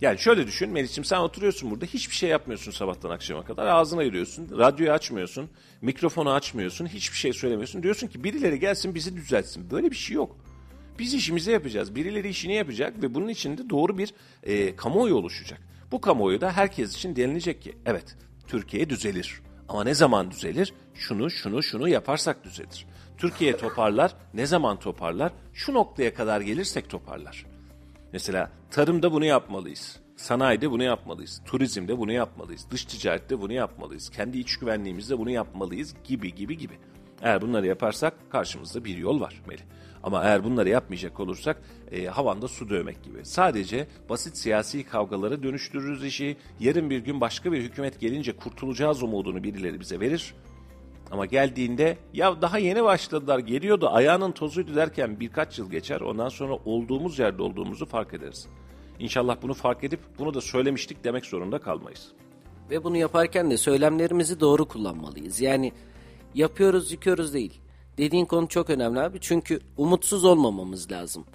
Yani şöyle düşün Melih'ciğim sen oturuyorsun burada hiçbir şey yapmıyorsun sabahtan akşama kadar ağzını ayırıyorsun radyoyu açmıyorsun mikrofonu açmıyorsun hiçbir şey söylemiyorsun diyorsun ki birileri gelsin bizi düzeltsin böyle bir şey yok. Biz işimizi yapacağız birileri işini yapacak ve bunun için de doğru bir e, kamuoyu oluşacak. Bu kamuoyu da herkes için denilecek ki evet Türkiye düzelir ama ne zaman düzelir şunu şunu şunu yaparsak düzelir. Türkiye toparlar ne zaman toparlar şu noktaya kadar gelirsek toparlar. Mesela tarımda bunu yapmalıyız. Sanayide bunu yapmalıyız. Turizmde bunu yapmalıyız. Dış ticarette bunu yapmalıyız. Kendi iç güvenliğimizde bunu yapmalıyız gibi gibi gibi. Eğer bunları yaparsak karşımızda bir yol var Melih. Ama eğer bunları yapmayacak olursak e, havanda su dövmek gibi. Sadece basit siyasi kavgalara dönüştürürüz işi. Yarın bir gün başka bir hükümet gelince kurtulacağız umudunu birileri bize verir. Ama geldiğinde ya daha yeni başladılar geliyordu ayağının tozuydu derken birkaç yıl geçer ondan sonra olduğumuz yerde olduğumuzu fark ederiz. İnşallah bunu fark edip bunu da söylemiştik demek zorunda kalmayız. Ve bunu yaparken de söylemlerimizi doğru kullanmalıyız. Yani yapıyoruz yıkıyoruz değil. Dediğin konu çok önemli abi çünkü umutsuz olmamamız lazım.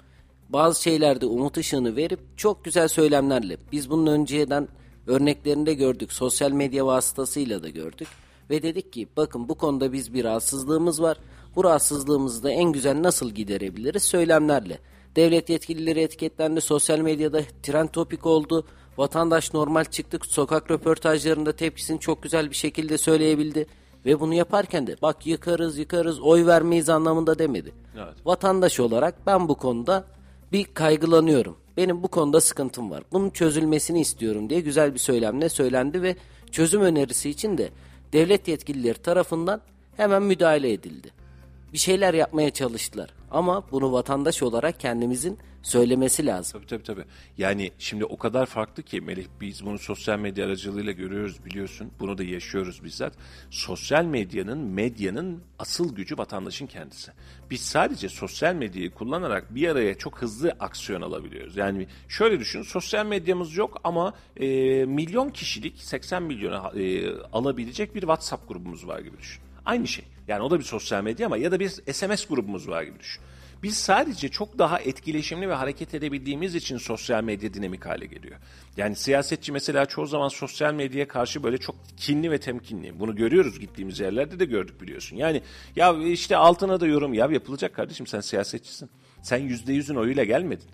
Bazı şeylerde umut ışığını verip çok güzel söylemlerle biz bunun önceden örneklerinde gördük. Sosyal medya vasıtasıyla da gördük. Ve dedik ki bakın bu konuda biz bir rahatsızlığımız var. Bu rahatsızlığımızı da en güzel nasıl giderebiliriz? Söylemlerle. Devlet yetkilileri etiketlendi. Sosyal medyada trend topik oldu. Vatandaş normal çıktık. Sokak röportajlarında tepkisini çok güzel bir şekilde söyleyebildi. Ve bunu yaparken de bak yıkarız yıkarız oy vermeyiz anlamında demedi. Evet. Vatandaş olarak ben bu konuda bir kaygılanıyorum. Benim bu konuda sıkıntım var. Bunun çözülmesini istiyorum diye güzel bir söylemle söylendi ve çözüm önerisi için de devlet yetkilileri tarafından hemen müdahale edildi. Bir şeyler yapmaya çalıştılar ama bunu vatandaş olarak kendimizin söylemesi lazım. Tabii tabii tabii. Yani şimdi o kadar farklı ki Melih biz bunu sosyal medya aracılığıyla görüyoruz biliyorsun. Bunu da yaşıyoruz bizzat. Sosyal medyanın, medyanın asıl gücü vatandaşın kendisi. Biz sadece sosyal medyayı kullanarak bir araya çok hızlı aksiyon alabiliyoruz. Yani şöyle düşün sosyal medyamız yok ama e, milyon kişilik 80 milyona e, alabilecek bir WhatsApp grubumuz var gibi düşün. Aynı şey. Yani o da bir sosyal medya ama ya da bir SMS grubumuz var gibi düşün. Biz sadece çok daha etkileşimli ve hareket edebildiğimiz için sosyal medya dinamik hale geliyor. Yani siyasetçi mesela çoğu zaman sosyal medyaya karşı böyle çok kinli ve temkinli. Bunu görüyoruz gittiğimiz yerlerde de gördük biliyorsun. Yani ya işte altına da yorum ya yapılacak kardeşim sen siyasetçisin. Sen yüzde yüzün oyuyla gelmedin.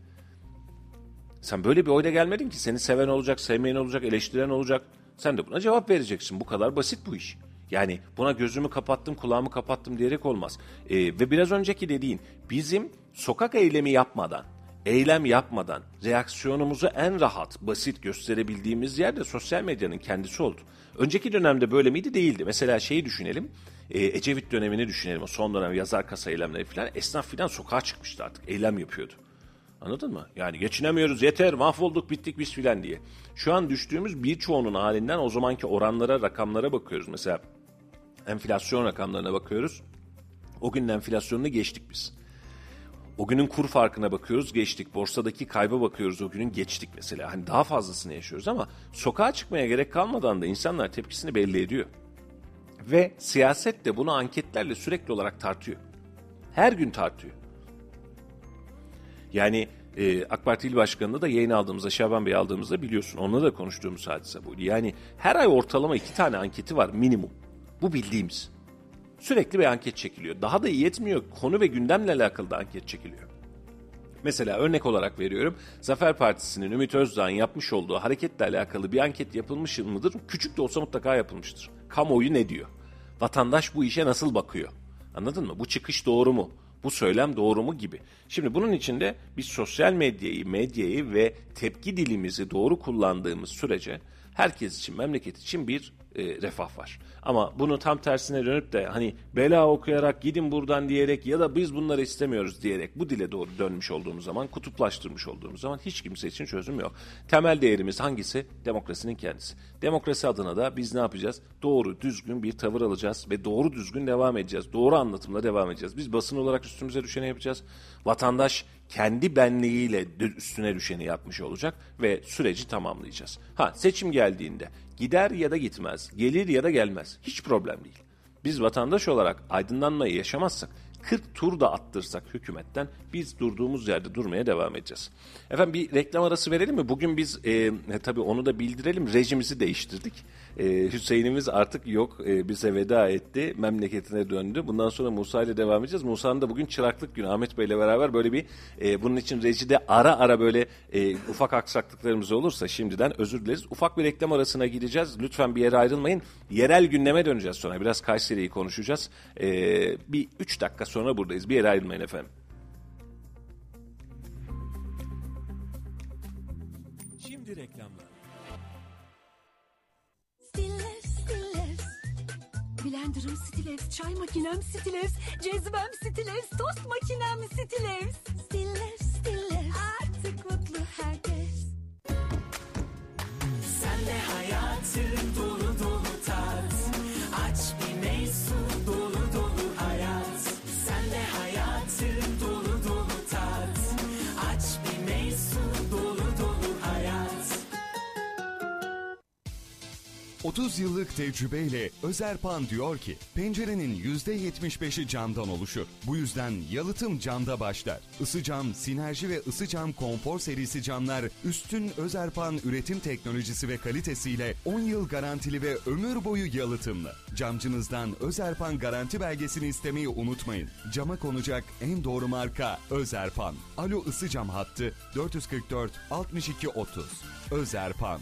Sen böyle bir oyla gelmedin ki seni seven olacak, sevmeyen olacak, eleştiren olacak. Sen de buna cevap vereceksin. Bu kadar basit bu iş. Yani buna gözümü kapattım, kulağımı kapattım diyerek olmaz. Ee, ve biraz önceki dediğin bizim sokak eylemi yapmadan, eylem yapmadan reaksiyonumuzu en rahat, basit gösterebildiğimiz yer de sosyal medyanın kendisi oldu. Önceki dönemde böyle miydi? Değildi. Mesela şeyi düşünelim. E, Ecevit dönemini düşünelim. Son dönem yazar kasa eylemleri falan. Esnaf falan sokağa çıkmıştı artık. Eylem yapıyordu. Anladın mı? Yani geçinemiyoruz yeter mahvolduk bittik biz filan diye. Şu an düştüğümüz birçoğunun halinden o zamanki oranlara rakamlara bakıyoruz. Mesela enflasyon rakamlarına bakıyoruz. O günün enflasyonunu geçtik biz. O günün kur farkına bakıyoruz geçtik. Borsadaki kayba bakıyoruz o günün geçtik mesela. Hani daha fazlasını yaşıyoruz ama sokağa çıkmaya gerek kalmadan da insanlar tepkisini belli ediyor. Ve siyaset de bunu anketlerle sürekli olarak tartıyor. Her gün tartıyor. Yani e, AK Parti İl Başkanı'nda da yayın aldığımızda, Şaban Bey aldığımızda biliyorsun. Onunla da konuştuğumuz hadise bu. Yani her ay ortalama iki tane anketi var minimum. Bu bildiğimiz. Sürekli bir anket çekiliyor. Daha da yetmiyor. Konu ve gündemle alakalı da anket çekiliyor. Mesela örnek olarak veriyorum. Zafer Partisi'nin Ümit Özdağ'ın yapmış olduğu hareketle alakalı bir anket yapılmış mıdır? Küçük de olsa mutlaka yapılmıştır. Kamuoyu ne diyor? Vatandaş bu işe nasıl bakıyor? Anladın mı? Bu çıkış doğru mu? Bu söylem doğru mu gibi. Şimdi bunun içinde biz sosyal medyayı, medyayı ve tepki dilimizi doğru kullandığımız sürece herkes için, memleket için bir e, refah var. Ama bunu tam tersine dönüp de hani bela okuyarak gidin buradan diyerek ya da biz bunları istemiyoruz diyerek bu dile doğru dönmüş olduğumuz zaman, kutuplaştırmış olduğumuz zaman hiç kimse için çözüm yok. Temel değerimiz hangisi? Demokrasinin kendisi. Demokrasi adına da biz ne yapacağız? Doğru, düzgün bir tavır alacağız ve doğru düzgün devam edeceğiz. Doğru anlatımla devam edeceğiz. Biz basın olarak üstümüze düşeni yapacağız. Vatandaş kendi benliğiyle üstüne düşeni yapmış olacak ve süreci tamamlayacağız. Ha seçim geldiğinde gider ya da gitmez, gelir ya da gelmez hiç problem değil. Biz vatandaş olarak aydınlanmayı yaşamazsak 40 tur da attırsak hükümetten biz durduğumuz yerde durmaya devam edeceğiz. Efendim bir reklam arası verelim mi? Bugün biz e, tabii onu da bildirelim rejimizi değiştirdik. E, Hüseyin'imiz artık yok e, bize veda etti memleketine döndü. Bundan sonra Musa ile devam edeceğiz. Musa'nın da bugün çıraklık günü Ahmet Bey ile beraber böyle bir e, bunun için rejide ara ara böyle e, ufak aksaklıklarımız olursa şimdiden özür dileriz. Ufak bir reklam arasına gideceğiz. Lütfen bir yere ayrılmayın. Yerel gündeme döneceğiz sonra. Biraz Kayseri'yi konuşacağız. E, bir 3 dakika sonra buradayız. Bir yere ayrılmayın efendim. Şimdi reklamlar. Stillers, Stillers. Blender'ım Stillers, çay makinem Stillers, cezvem Stillers, tost makinem Stillers. Stillers, Stillers. Artık mutlu herkes. Sen de hayatı dolu dolu 30 yıllık tecrübeyle Özerpan diyor ki pencerenin %75'i camdan oluşur. Bu yüzden yalıtım camda başlar. Isı cam, sinerji ve ısı cam konfor serisi camlar üstün Özerpan üretim teknolojisi ve kalitesiyle 10 yıl garantili ve ömür boyu yalıtımlı. Camcınızdan Özerpan garanti belgesini istemeyi unutmayın. Cama konacak en doğru marka Özerpan. Alo ısı cam hattı 444 62 30. Özerpan.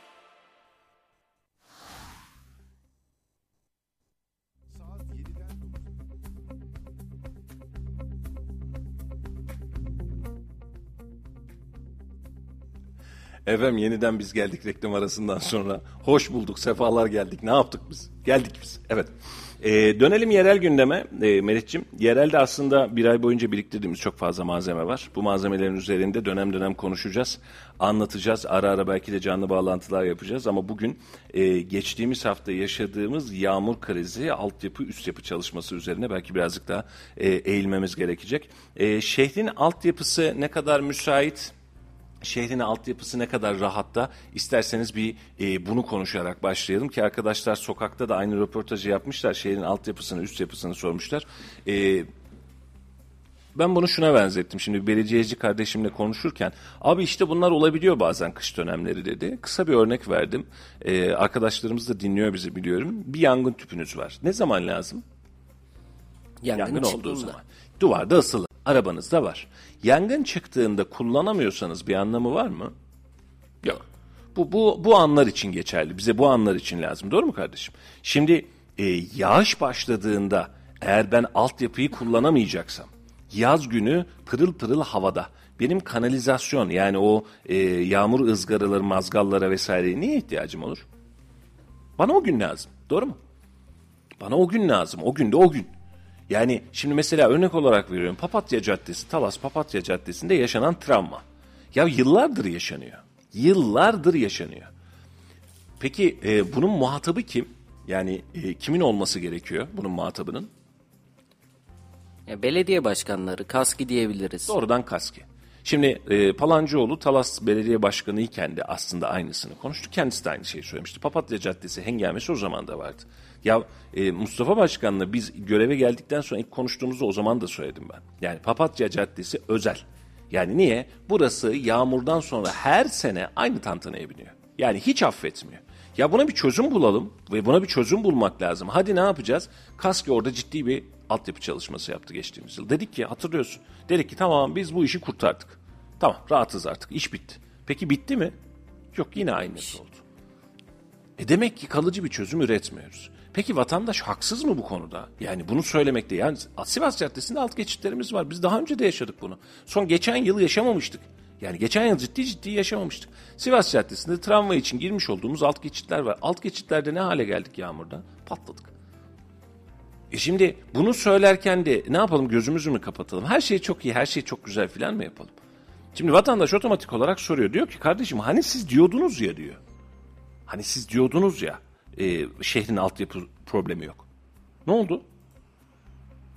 Efendim yeniden biz geldik reklam arasından sonra. Hoş bulduk, sefalar geldik. Ne yaptık biz? Geldik biz. Evet. Ee, dönelim yerel gündeme ee, Melih'ciğim. Yerelde aslında bir ay boyunca biriktirdiğimiz çok fazla malzeme var. Bu malzemelerin üzerinde dönem dönem konuşacağız, anlatacağız. Ara ara belki de canlı bağlantılar yapacağız. Ama bugün e, geçtiğimiz hafta yaşadığımız yağmur krizi, altyapı, üst yapı çalışması üzerine belki birazcık daha e, eğilmemiz gerekecek. E, şehrin altyapısı ne kadar müsait? Şehrin altyapısı ne kadar rahatta isterseniz bir e, bunu konuşarak başlayalım ki arkadaşlar sokakta da aynı röportajı yapmışlar şehrin altyapısını üst yapısını sormuşlar. E, ben bunu şuna benzettim şimdi belediyeci kardeşimle konuşurken abi işte bunlar olabiliyor bazen kış dönemleri dedi. Kısa bir örnek verdim e, arkadaşlarımız da dinliyor bizi biliyorum bir yangın tüpünüz var ne zaman lazım? Yangın, Yangın olduğu zaman. Duvarda asılı. Arabanızda var. Yangın çıktığında kullanamıyorsanız bir anlamı var mı? Yok. Bu, bu, bu anlar için geçerli. Bize bu anlar için lazım. Doğru mu kardeşim? Şimdi e, yağış başladığında eğer ben altyapıyı kullanamayacaksam yaz günü pırıl pırıl havada benim kanalizasyon yani o e, yağmur ızgaraları, mazgallara vesaireye niye ihtiyacım olur? Bana o gün lazım. Doğru mu? Bana o gün lazım. O gün de o gün. Yani şimdi mesela örnek olarak veriyorum. Papatya Caddesi, Talas Papatya Caddesi'nde yaşanan travma. Ya yıllardır yaşanıyor. Yıllardır yaşanıyor. Peki e, bunun muhatabı kim? Yani e, kimin olması gerekiyor bunun muhatabının? Ya belediye başkanları, kaski diyebiliriz. Doğrudan kaski. Şimdi e, Palancıoğlu Talas Belediye Başkanı iken de aslında aynısını konuştu. Kendisi de aynı şeyi söylemişti. Papatya Caddesi hengamesi o zaman da vardı. Ya e, Mustafa Başkan'la biz göreve geldikten sonra ilk konuştuğumuzda o zaman da söyledim ben. Yani Papatya Caddesi özel. Yani niye? Burası yağmurdan sonra her sene aynı tantanaya biniyor. Yani hiç affetmiyor. Ya buna bir çözüm bulalım ve buna bir çözüm bulmak lazım. Hadi ne yapacağız? Kaski orada ciddi bir altyapı çalışması yaptı geçtiğimiz yıl. Dedik ki hatırlıyorsun. Dedik ki tamam biz bu işi kurtardık. Tamam rahatız artık iş bitti. Peki bitti mi? Yok yine aynısı oldu. E demek ki kalıcı bir çözüm üretmiyoruz. Peki vatandaş haksız mı bu konuda? Yani bunu söylemekte. Yani Sivas Caddesi'nde alt geçitlerimiz var. Biz daha önce de yaşadık bunu. Son geçen yıl yaşamamıştık. Yani geçen yıl ciddi ciddi yaşamamıştık. Sivas Caddesi'nde tramvay için girmiş olduğumuz alt geçitler var. Alt geçitlerde ne hale geldik yağmurda? Patladık. E şimdi bunu söylerken de ne yapalım gözümüzü mü kapatalım? Her şey çok iyi, her şey çok güzel filan mı yapalım? Şimdi vatandaş otomatik olarak soruyor. Diyor ki kardeşim hani siz diyordunuz ya diyor. Hani siz diyordunuz ya e, şehrin altyapı problemi yok. Ne oldu?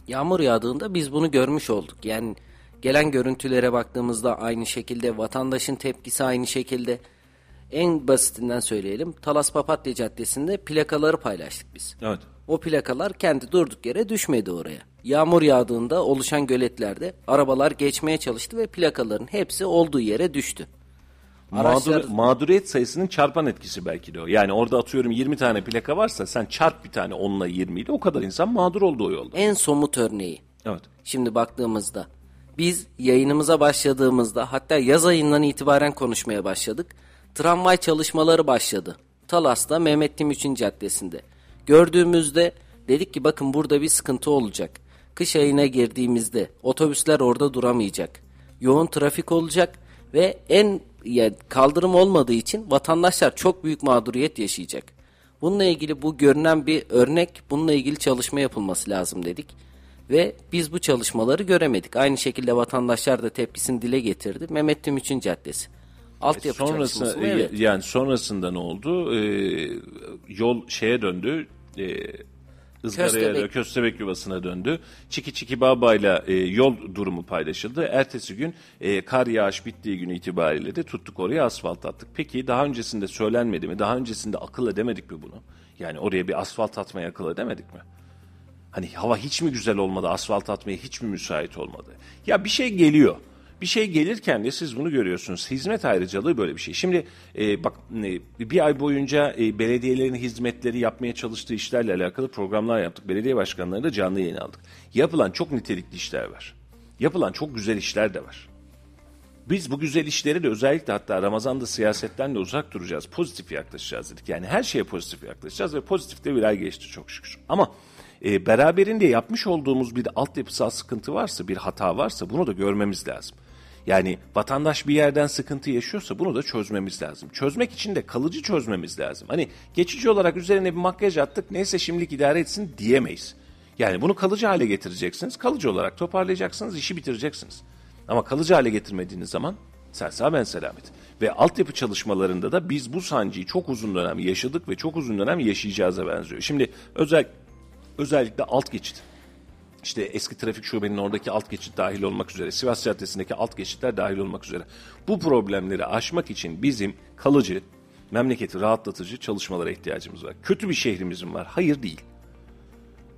Yağmur yağdığında biz bunu görmüş olduk. Yani gelen görüntülere baktığımızda aynı şekilde, vatandaşın tepkisi aynı şekilde. En basitinden söyleyelim. Talas Papatya Caddesi'nde plakaları paylaştık biz. Evet. O plakalar kendi durduk yere düşmedi oraya. Yağmur yağdığında oluşan göletlerde arabalar geçmeye çalıştı ve plakaların hepsi olduğu yere düştü. Araçlar- Mağdur, mağduriyet sayısının çarpan etkisi belki de o. Yani orada atıyorum 20 tane plaka varsa sen çarp bir tane onunla 20 ile o kadar insan mağdur oldu o yolda. En somut örneği. Evet. Şimdi baktığımızda biz yayınımıza başladığımızda hatta yaz ayından itibaren konuşmaya başladık. Tramvay çalışmaları başladı. Talas'ta Mehmet Timuçin Caddesi'nde. Gördüğümüzde dedik ki bakın burada bir sıkıntı olacak. Kış ayına girdiğimizde otobüsler orada duramayacak. Yoğun trafik olacak ve en ya kaldırım olmadığı için vatandaşlar çok büyük mağduriyet yaşayacak. Bununla ilgili bu görünen bir örnek, bununla ilgili çalışma yapılması lazım dedik. Ve biz bu çalışmaları göremedik. Aynı şekilde vatandaşlar da tepkisini dile getirdi. Mehmet Tümüçün Caddesi. Altyapı Sonrası çalışması mı? e, Evet. yani sonrasında ne oldu? Ee, yol şeye döndü. E, ızgaraya Köstebek. Köstebek yuvasına döndü. Çiki Çiki Baba'yla e, yol durumu paylaşıldı. Ertesi gün e, kar yağış bittiği gün itibariyle de tuttuk oraya asfalt attık. Peki daha öncesinde söylenmedi mi? Daha öncesinde akıl edemedik mi bunu? Yani oraya bir asfalt atmaya akıl edemedik mi? Hani hava hiç mi güzel olmadı, asfalt atmaya hiç mi müsait olmadı? Ya bir şey geliyor. Bir şey gelirken de siz bunu görüyorsunuz. Hizmet ayrıcalığı böyle bir şey. Şimdi e, bak e, bir ay boyunca e, belediyelerin hizmetleri yapmaya çalıştığı işlerle alakalı programlar yaptık. Belediye başkanlarını da canlı yayın aldık. Yapılan çok nitelikli işler var. Yapılan çok güzel işler de var. Biz bu güzel işleri de özellikle hatta Ramazan'da siyasetten de uzak duracağız. Pozitif yaklaşacağız dedik. Yani her şeye pozitif yaklaşacağız ve pozitif de bir ay geçti çok şükür. Ama e, beraberinde yapmış olduğumuz bir altyapısal sıkıntı varsa, bir hata varsa bunu da görmemiz lazım. Yani vatandaş bir yerden sıkıntı yaşıyorsa bunu da çözmemiz lazım. Çözmek için de kalıcı çözmemiz lazım. Hani geçici olarak üzerine bir makyaj attık neyse şimdilik idare etsin diyemeyiz. Yani bunu kalıcı hale getireceksiniz. Kalıcı olarak toparlayacaksınız, işi bitireceksiniz. Ama kalıcı hale getirmediğiniz zaman sen ben selamet. Ve altyapı çalışmalarında da biz bu sancıyı çok uzun dönem yaşadık ve çok uzun dönem yaşayacağıza benziyor. Şimdi özel, özellikle alt geçit. İşte eski trafik şubenin oradaki alt geçit dahil olmak üzere, Sivas Caddesi'ndeki alt geçitler dahil olmak üzere. Bu problemleri aşmak için bizim kalıcı, memleketi rahatlatıcı çalışmalara ihtiyacımız var. Kötü bir şehrimizin var. Hayır değil.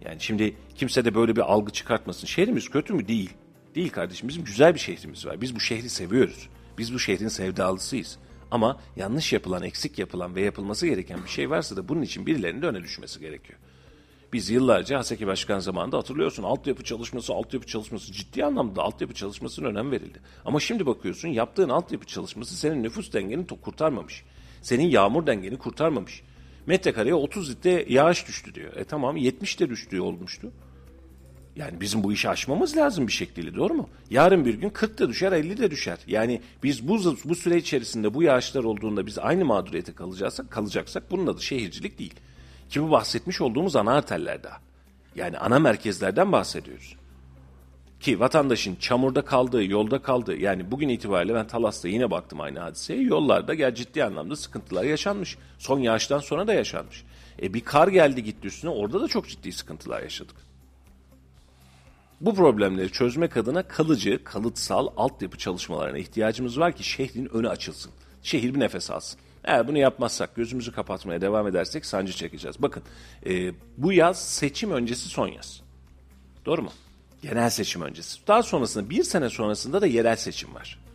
Yani şimdi kimse de böyle bir algı çıkartmasın. Şehrimiz kötü mü? Değil. Değil kardeşim. Bizim güzel bir şehrimiz var. Biz bu şehri seviyoruz. Biz bu şehrin sevdalısıyız. Ama yanlış yapılan, eksik yapılan ve yapılması gereken bir şey varsa da bunun için birilerinin de öne düşmesi gerekiyor. Biz yıllarca Haseki Başkan zamanında hatırlıyorsun altyapı çalışması, altyapı çalışması ciddi anlamda altyapı çalışmasına önem verildi. Ama şimdi bakıyorsun yaptığın altyapı çalışması senin nüfus dengeni kurtarmamış. Senin yağmur dengeni kurtarmamış. Metrekareye 30 litre yağış düştü diyor. E tamam 70 de düştüğü olmuştu. Yani bizim bu işi aşmamız lazım bir şekilde doğru mu? Yarın bir gün 40 da düşer 50 de düşer. Yani biz bu, bu süre içerisinde bu yağışlar olduğunda biz aynı mağduriyete kalacaksak, kalacaksak bunun adı şehircilik değil. Ki bu bahsetmiş olduğumuz ana arterler daha. Yani ana merkezlerden bahsediyoruz. Ki vatandaşın çamurda kaldığı, yolda kaldığı yani bugün itibariyle ben Talas'ta yine baktım aynı hadiseye. Yollarda gel ciddi anlamda sıkıntılar yaşanmış. Son yağıştan sonra da yaşanmış. E bir kar geldi gitti üstüne orada da çok ciddi sıkıntılar yaşadık. Bu problemleri çözmek adına kalıcı, kalıtsal altyapı çalışmalarına ihtiyacımız var ki şehrin önü açılsın. Şehir bir nefes alsın. Eğer bunu yapmazsak, gözümüzü kapatmaya devam edersek sancı çekeceğiz. Bakın, e, bu yaz seçim öncesi son yaz. Doğru mu? Genel seçim öncesi. Daha sonrasında, bir sene sonrasında da yerel seçim var.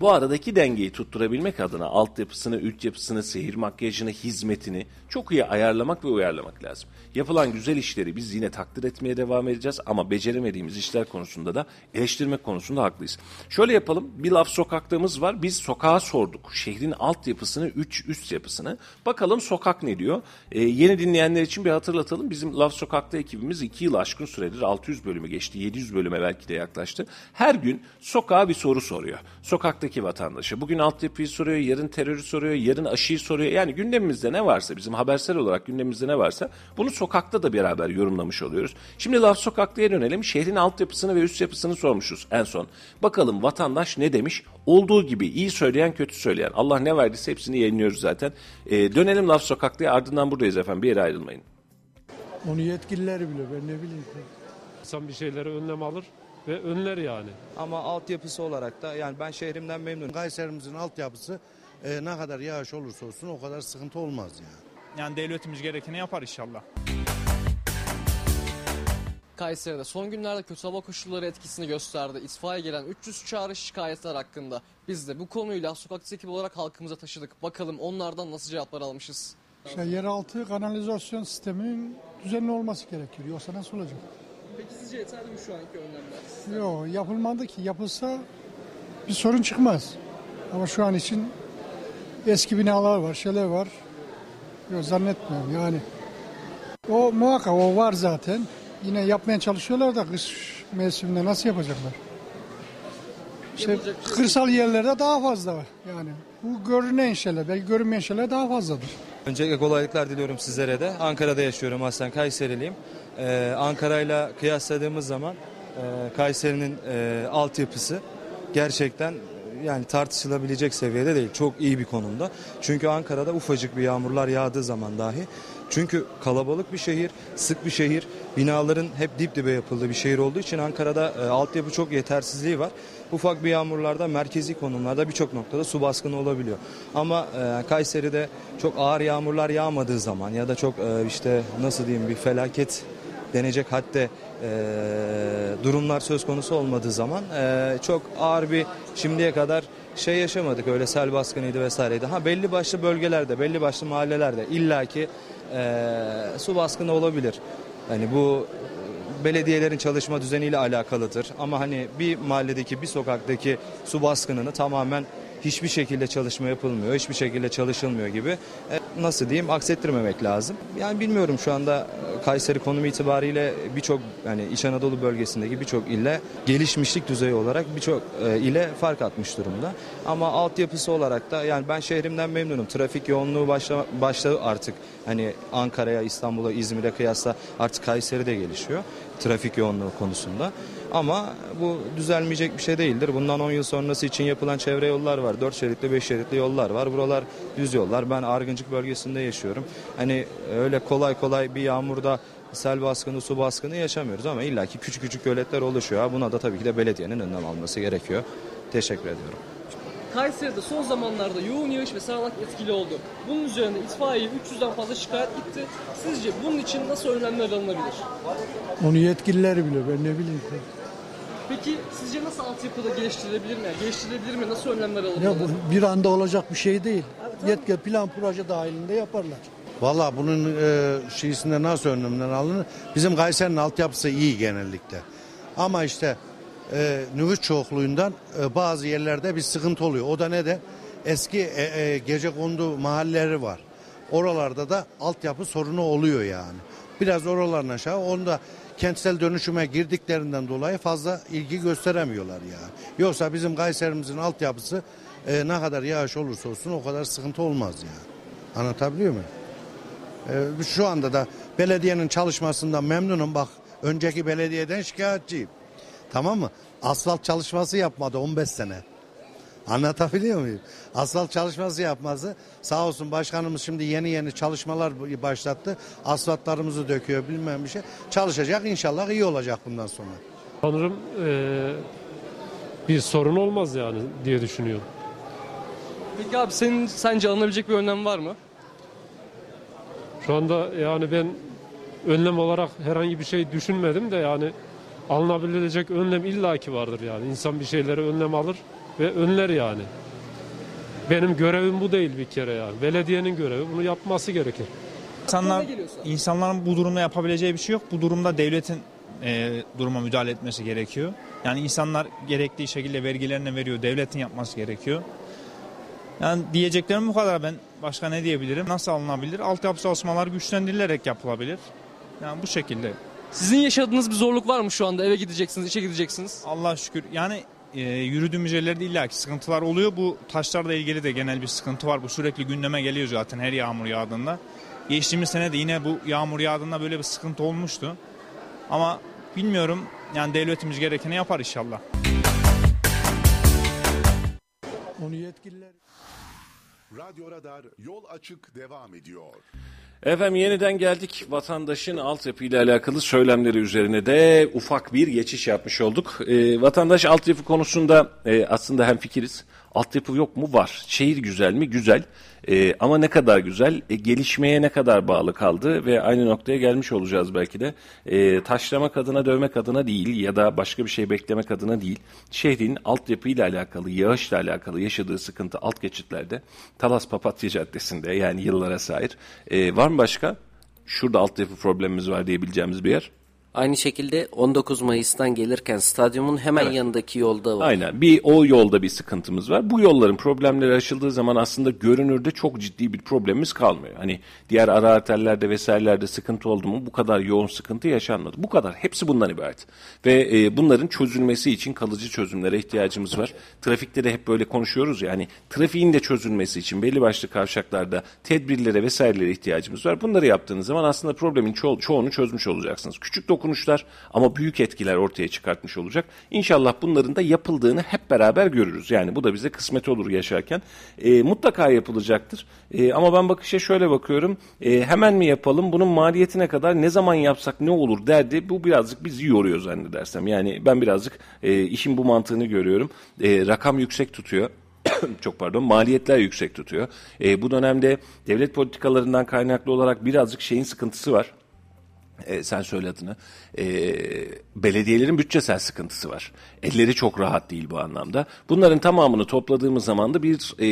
Bu aradaki dengeyi tutturabilmek adına altyapısını, üst yapısını, seyir makyajını, hizmetini çok iyi ayarlamak ve uyarlamak lazım. Yapılan güzel işleri biz yine takdir etmeye devam edeceğiz ama beceremediğimiz işler konusunda da eleştirmek konusunda haklıyız. Şöyle yapalım, bir laf sokaktığımız var. Biz sokağa sorduk. Şehrin altyapısını, üç üst yapısını. Bakalım sokak ne diyor? Ee, yeni dinleyenler için bir hatırlatalım. Bizim Laf Sokak'ta ekibimiz 2 yıl aşkın süredir 600 bölümü geçti. 700 bölüme belki de yaklaştı. Her gün sokağa bir soru soruyor. Sokaktaki vatandaşa. Bugün altyapıyı soruyor, yarın terörü soruyor, yarın aşıyı soruyor. Yani gündemimizde ne varsa, bizim habersel olarak gündemimizde ne varsa bunu sokakta da beraber yorumlamış oluyoruz. Şimdi Laf Sokak'ta'ya dönelim. Şehrin altyapısını ve üst yapısını sormuşuz en son. Bakalım vatandaş ne demiş? Olduğu gibi iyi söyleyen, kötü söyleyen. Allah ne verdiyse hepsini yayınlıyoruz zaten. Ee, dönelim Laf Sokak'ta'ya ardından buradayız efendim. Bir yere ayrılmayın. Onu yetkililer bile ben ne bileyim. İnsan bir şeyleri önlem alır ve önler yani. Ama altyapısı olarak da yani ben şehrimden memnunum. Kayserimizin altyapısı e, ne kadar yağış olursa olsun o kadar sıkıntı olmaz yani. Yani devletimiz gerekeni yapar inşallah. Kayseri'de son günlerde kötü hava koşulları etkisini gösterdi. İtfaiye gelen 300 çağrı şikayetler hakkında. Biz de bu konuyla sokak ekibi olarak halkımıza taşıdık. Bakalım onlardan nasıl cevaplar almışız. İşte yeraltı kanalizasyon sisteminin düzenli olması gerekiyor. Yoksa nasıl olacak? Peki sizce yeterli mi şu anki önlemler? Yok yapılmadı ki. Yapılsa bir sorun çıkmaz. Ama şu an için eski binalar var, şeyler var. Yok zannetmiyorum yani. O muhakkak o var zaten. Yine yapmaya çalışıyorlar da kış mevsiminde nasıl yapacaklar? İşte kırsal yerlerde daha fazla var yani. Bu görünen şeyler, belki görünmeyen şeyler daha fazladır. Öncelikle kolaylıklar diliyorum sizlere de. Ankara'da yaşıyorum aslen Kayseriliyim. Ee, Ankara'yla kıyasladığımız zaman e, Kayseri'nin e, altyapısı gerçekten yani tartışılabilecek seviyede değil. Çok iyi bir konumda. Çünkü Ankara'da ufacık bir yağmurlar yağdığı zaman dahi çünkü kalabalık bir şehir, sık bir şehir, binaların hep dip dibe yapıldığı bir şehir olduğu için Ankara'da e, altyapı çok yetersizliği var. Ufak bir yağmurlarda merkezi konumlarda birçok noktada su baskını olabiliyor. Ama e, Kayseri'de çok ağır yağmurlar yağmadığı zaman ya da çok e, işte nasıl diyeyim bir felaket denecek hatta e, durumlar söz konusu olmadığı zaman e, çok ağır bir şimdiye kadar şey yaşamadık öyle sel baskınıydı vesaireydi. Ha belli başlı bölgelerde, belli başlı mahallelerde illaki e, su baskını olabilir. Hani bu belediyelerin çalışma düzeniyle alakalıdır. Ama hani bir mahalledeki, bir sokaktaki su baskınını tamamen hiçbir şekilde çalışma yapılmıyor, hiçbir şekilde çalışılmıyor gibi. E, nasıl diyeyim aksettirmemek lazım. Yani bilmiyorum şu anda e, Kayseri konumu itibariyle birçok yani İç Anadolu bölgesindeki birçok ille gelişmişlik düzeyi olarak birçok e, ile fark atmış durumda. Ama altyapısı olarak da yani ben şehrimden memnunum. Trafik yoğunluğu başla, başladı artık. Hani Ankara'ya, İstanbul'a, İzmir'e kıyasla artık Kayseri de gelişiyor trafik yoğunluğu konusunda. Ama bu düzelmeyecek bir şey değildir. Bundan 10 yıl sonrası için yapılan çevre yollar var. 4 şeritli 5 şeritli yollar var. Buralar düz yollar. Ben Argıncık bölgesinde yaşıyorum. Hani öyle kolay kolay bir yağmurda sel baskını, su baskını yaşamıyoruz ama illaki küçük küçük göletler oluşuyor. Buna da tabii ki de belediyenin önlem alması gerekiyor. Teşekkür ediyorum. Kayseri'de son zamanlarda yoğun yağış ve sağanak etkili oldu. Bunun üzerine itfaiye 300'den fazla şikayet gitti. Sizce bunun için nasıl önlemler alınabilir? Onu yetkililer biliyor ben ne bileyim. Peki sizce nasıl altyapıda geliştirilebilir mi? Geliştirilebilir mi? Nasıl önlemler alınmalı? Ya bu bir anda olacak bir şey değil. Yetki plan proje dahilinde yaparlar. Valla bunun e, şeysinde nasıl önlemler alınır? Bizim Kayseri'nin altyapısı iyi genellikle. Ama işte e, nüfus çokluğundan e, bazı yerlerde bir sıkıntı oluyor. O da ne de eski e, e, gece kondu mahalleleri var. Oralarda da altyapı sorunu oluyor yani. Biraz oraların aşağı. Onda kentsel dönüşüme girdiklerinden dolayı fazla ilgi gösteremiyorlar yani. Yoksa bizim Kayseri'mizin altyapısı e, ne kadar yağış olursa olsun o kadar sıkıntı olmaz yani. Anlatabiliyor muyum? Ee, şu anda da belediyenin çalışmasından memnunum. Bak önceki belediyeden şikayetçiyim. Tamam mı? Asfalt çalışması yapmadı 15 sene. Anlatabiliyor muyum? Asfalt çalışması yapması. Sağ olsun başkanımız şimdi yeni yeni çalışmalar başlattı. Asfaltlarımızı döküyor bilmem bir şey. Çalışacak inşallah iyi olacak bundan sonra. Sanırım eee, bir sorun olmaz yani diye düşünüyorum. Peki abi senin sence alınabilecek bir önlem var mı? Şu anda yani ben önlem olarak herhangi bir şey düşünmedim de yani alınabilecek önlem illaki vardır yani. İnsan bir şeyleri önlem alır ve önler yani. Benim görevim bu değil bir kere yani. Belediyenin görevi bunu yapması gerekir. İnsanlar, insanların bu durumda yapabileceği bir şey yok. Bu durumda devletin e, duruma müdahale etmesi gerekiyor. Yani insanlar gerektiği şekilde vergilerini veriyor. Devletin yapması gerekiyor. Yani diyeceklerim bu kadar. Ben başka ne diyebilirim? Nasıl alınabilir? Altyapı çalışmaları güçlendirilerek yapılabilir. Yani bu şekilde. Sizin yaşadığınız bir zorluk var mı şu anda? Eve gideceksiniz, işe gideceksiniz. Allah şükür. Yani e, yürüdüğümüz yerlerde illaki sıkıntılar oluyor. Bu taşlarla ilgili de genel bir sıkıntı var. Bu sürekli gündeme geliyor zaten her yağmur yağdığında. Geçtiğimiz sene de yine bu yağmur yağdığında böyle bir sıkıntı olmuştu. Ama bilmiyorum yani devletimiz gerekeni yapar inşallah. Onu yetkililer Radyo Radar yol açık devam ediyor. Efendim yeniden geldik. Vatandaşın altyapıyla alakalı söylemleri üzerine de ufak bir geçiş yapmış olduk. Ee, vatandaş altyapı konusunda e, aslında hemfikiriz. Altyapı yok mu? Var. Şehir güzel mi? Güzel. Ee, ama ne kadar güzel? E, gelişmeye ne kadar bağlı kaldı ve aynı noktaya gelmiş olacağız belki de. E, taşlamak adına, dövmek adına değil ya da başka bir şey beklemek adına değil. Şehrin altyapıyla alakalı, yağışla alakalı yaşadığı sıkıntı alt geçitlerde. Talas Papatya Caddesi'nde yani yıllara sahip. E, var mı başka? Şurada altyapı problemimiz var diyebileceğimiz bir yer. Aynı şekilde 19 Mayıs'tan gelirken stadyumun hemen Evet. yanındaki yolda var. Aynen. Bir o yolda bir sıkıntımız var. Bu yolların problemleri aşıldığı zaman aslında görünürde çok ciddi bir problemimiz kalmıyor. Hani diğer ara arterlerde vesairelerde sıkıntı oldu mu bu kadar yoğun sıkıntı yaşanmadı. Bu kadar. Hepsi bundan ibaret. Ve e, bunların çözülmesi için kalıcı çözümlere ihtiyacımız var. Trafikte de hep böyle konuşuyoruz ya hani trafiğin de çözülmesi için belli başlı kavşaklarda tedbirlere vesairelere ihtiyacımız var. Bunları yaptığınız zaman aslında problemin ço- çoğunu çözmüş olacaksınız. Küçük dokunuşlar ama büyük etkiler ortaya çıkartmış olacak. İnşallah bunların da yapıldığını hep beraber görürüz. Yani bu da bize kısmet olur yaşarken. E, mutlaka yapılacaktır. E, ama ben bakışa şöyle bakıyorum. E, hemen mi yapalım? Bunun maliyetine kadar ne zaman yapsak ne olur derdi. Bu birazcık bizi yoruyor zannedersem. Yani ben birazcık e, işin bu mantığını görüyorum. E, rakam yüksek tutuyor. çok pardon maliyetler yüksek tutuyor. E, bu dönemde devlet politikalarından kaynaklı olarak birazcık şeyin sıkıntısı var e, sen söyle adını. E, belediyelerin bütçesel sıkıntısı var. Elleri çok rahat değil bu anlamda. Bunların tamamını topladığımız zaman da bir e,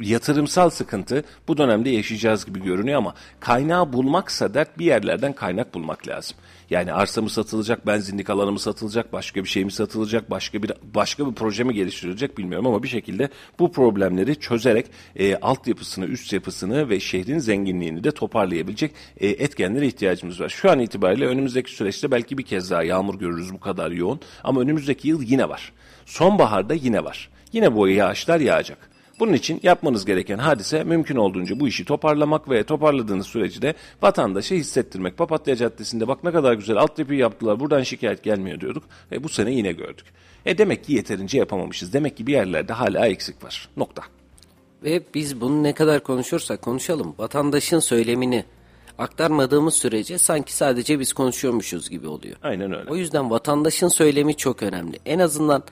yatırımsal sıkıntı bu dönemde yaşayacağız gibi görünüyor ama kaynağı bulmaksa dert bir yerlerden kaynak bulmak lazım. Yani arsa mı satılacak, benzinlik alanı mı satılacak, başka bir şey mi satılacak, başka bir başka bir proje mi geliştirilecek bilmiyorum ama bir şekilde bu problemleri çözerek e, altyapısını, üst yapısını ve şehrin zenginliğini de toparlayabilecek e, etkenlere ihtiyacımız var. Şu an itibariyle önümüzdeki süreçte belki bir kez daha yağmur görürüz bu kadar yoğun ama önümüzdeki yıl yine var. Sonbaharda yine var. Yine bu yağışlar yağacak. Bunun için yapmanız gereken hadise mümkün olduğunca bu işi toparlamak ve toparladığınız süreci de vatandaşa hissettirmek. Papatya Caddesi'nde bak ne kadar güzel altyapıyı yaptılar buradan şikayet gelmiyor diyorduk ve bu sene yine gördük. E demek ki yeterince yapamamışız. Demek ki bir yerlerde hala eksik var. Nokta. Ve biz bunu ne kadar konuşursak konuşalım vatandaşın söylemini aktarmadığımız sürece sanki sadece biz konuşuyormuşuz gibi oluyor. Aynen öyle. O yüzden vatandaşın söylemi çok önemli. En azından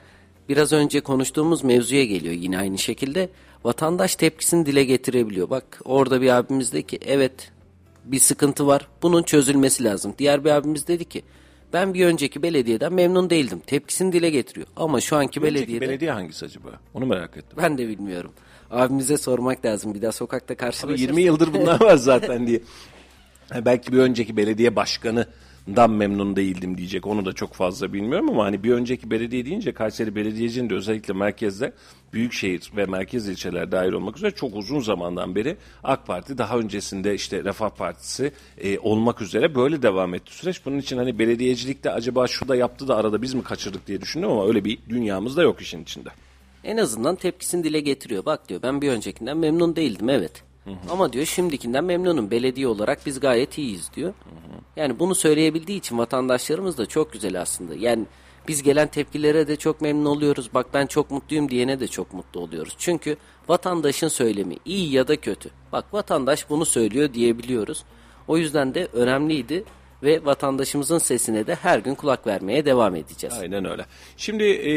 biraz önce konuştuğumuz mevzuya geliyor yine aynı şekilde. Vatandaş tepkisini dile getirebiliyor. Bak orada bir abimiz dedi ki evet bir sıkıntı var. Bunun çözülmesi lazım. Diğer bir abimiz dedi ki ben bir önceki belediyeden memnun değildim. Tepkisini dile getiriyor. Ama şu anki Önceki belediyede belediye hangisi acaba? Onu merak ettim. ben de bilmiyorum. Abimize sormak lazım. Bir daha sokakta Abi karşılaşırsak. 20 yıldır bunlar var zaten diye. Belki bir önceki belediye başkanından memnun değildim diyecek. Onu da çok fazla bilmiyorum ama hani bir önceki belediye deyince Kayseri Belediyeci'nin de özellikle merkezde büyükşehir ve merkez ilçeler dahil olmak üzere çok uzun zamandan beri AK Parti daha öncesinde işte Refah Partisi e, olmak üzere böyle devam etti süreç. Bunun için hani belediyecilikte acaba şu da yaptı da arada biz mi kaçırdık diye düşündüm ama öyle bir dünyamız da yok işin içinde. En azından tepkisini dile getiriyor. Bak diyor ben bir öncekinden memnun değildim evet. Ama diyor şimdikinden memnunum. Belediye olarak biz gayet iyiyiz diyor. Yani bunu söyleyebildiği için vatandaşlarımız da çok güzel aslında. Yani biz gelen tepkilere de çok memnun oluyoruz. Bak ben çok mutluyum diyene de çok mutlu oluyoruz. Çünkü vatandaşın söylemi iyi ya da kötü. Bak vatandaş bunu söylüyor diyebiliyoruz. O yüzden de önemliydi ve vatandaşımızın sesine de her gün kulak vermeye devam edeceğiz. Aynen öyle. Şimdi e,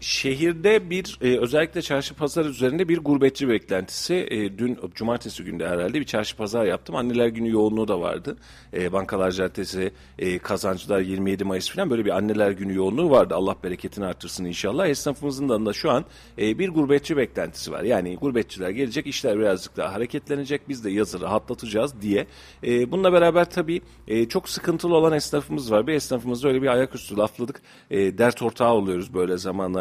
şehirde bir e, özellikle çarşı pazar üzerinde bir gurbetçi beklentisi. E, dün cumartesi günde herhalde bir çarşı pazar yaptım. Anneler günü yoğunluğu da vardı. E, Bankalar Caddesi, e, Kazancılar 27 Mayıs falan böyle bir anneler günü yoğunluğu vardı. Allah bereketini artırsın inşallah. Esnafımızın da şu an e, bir gurbetçi beklentisi var. Yani gurbetçiler gelecek, işler birazcık daha hareketlenecek. Biz de yazı rahatlatacağız diye. E, bununla beraber tabii e, çok sıkıntılı olan esnafımız var. Bir esnafımızda öyle bir ayaküstü lafladık. E, dert ortağı oluyoruz böyle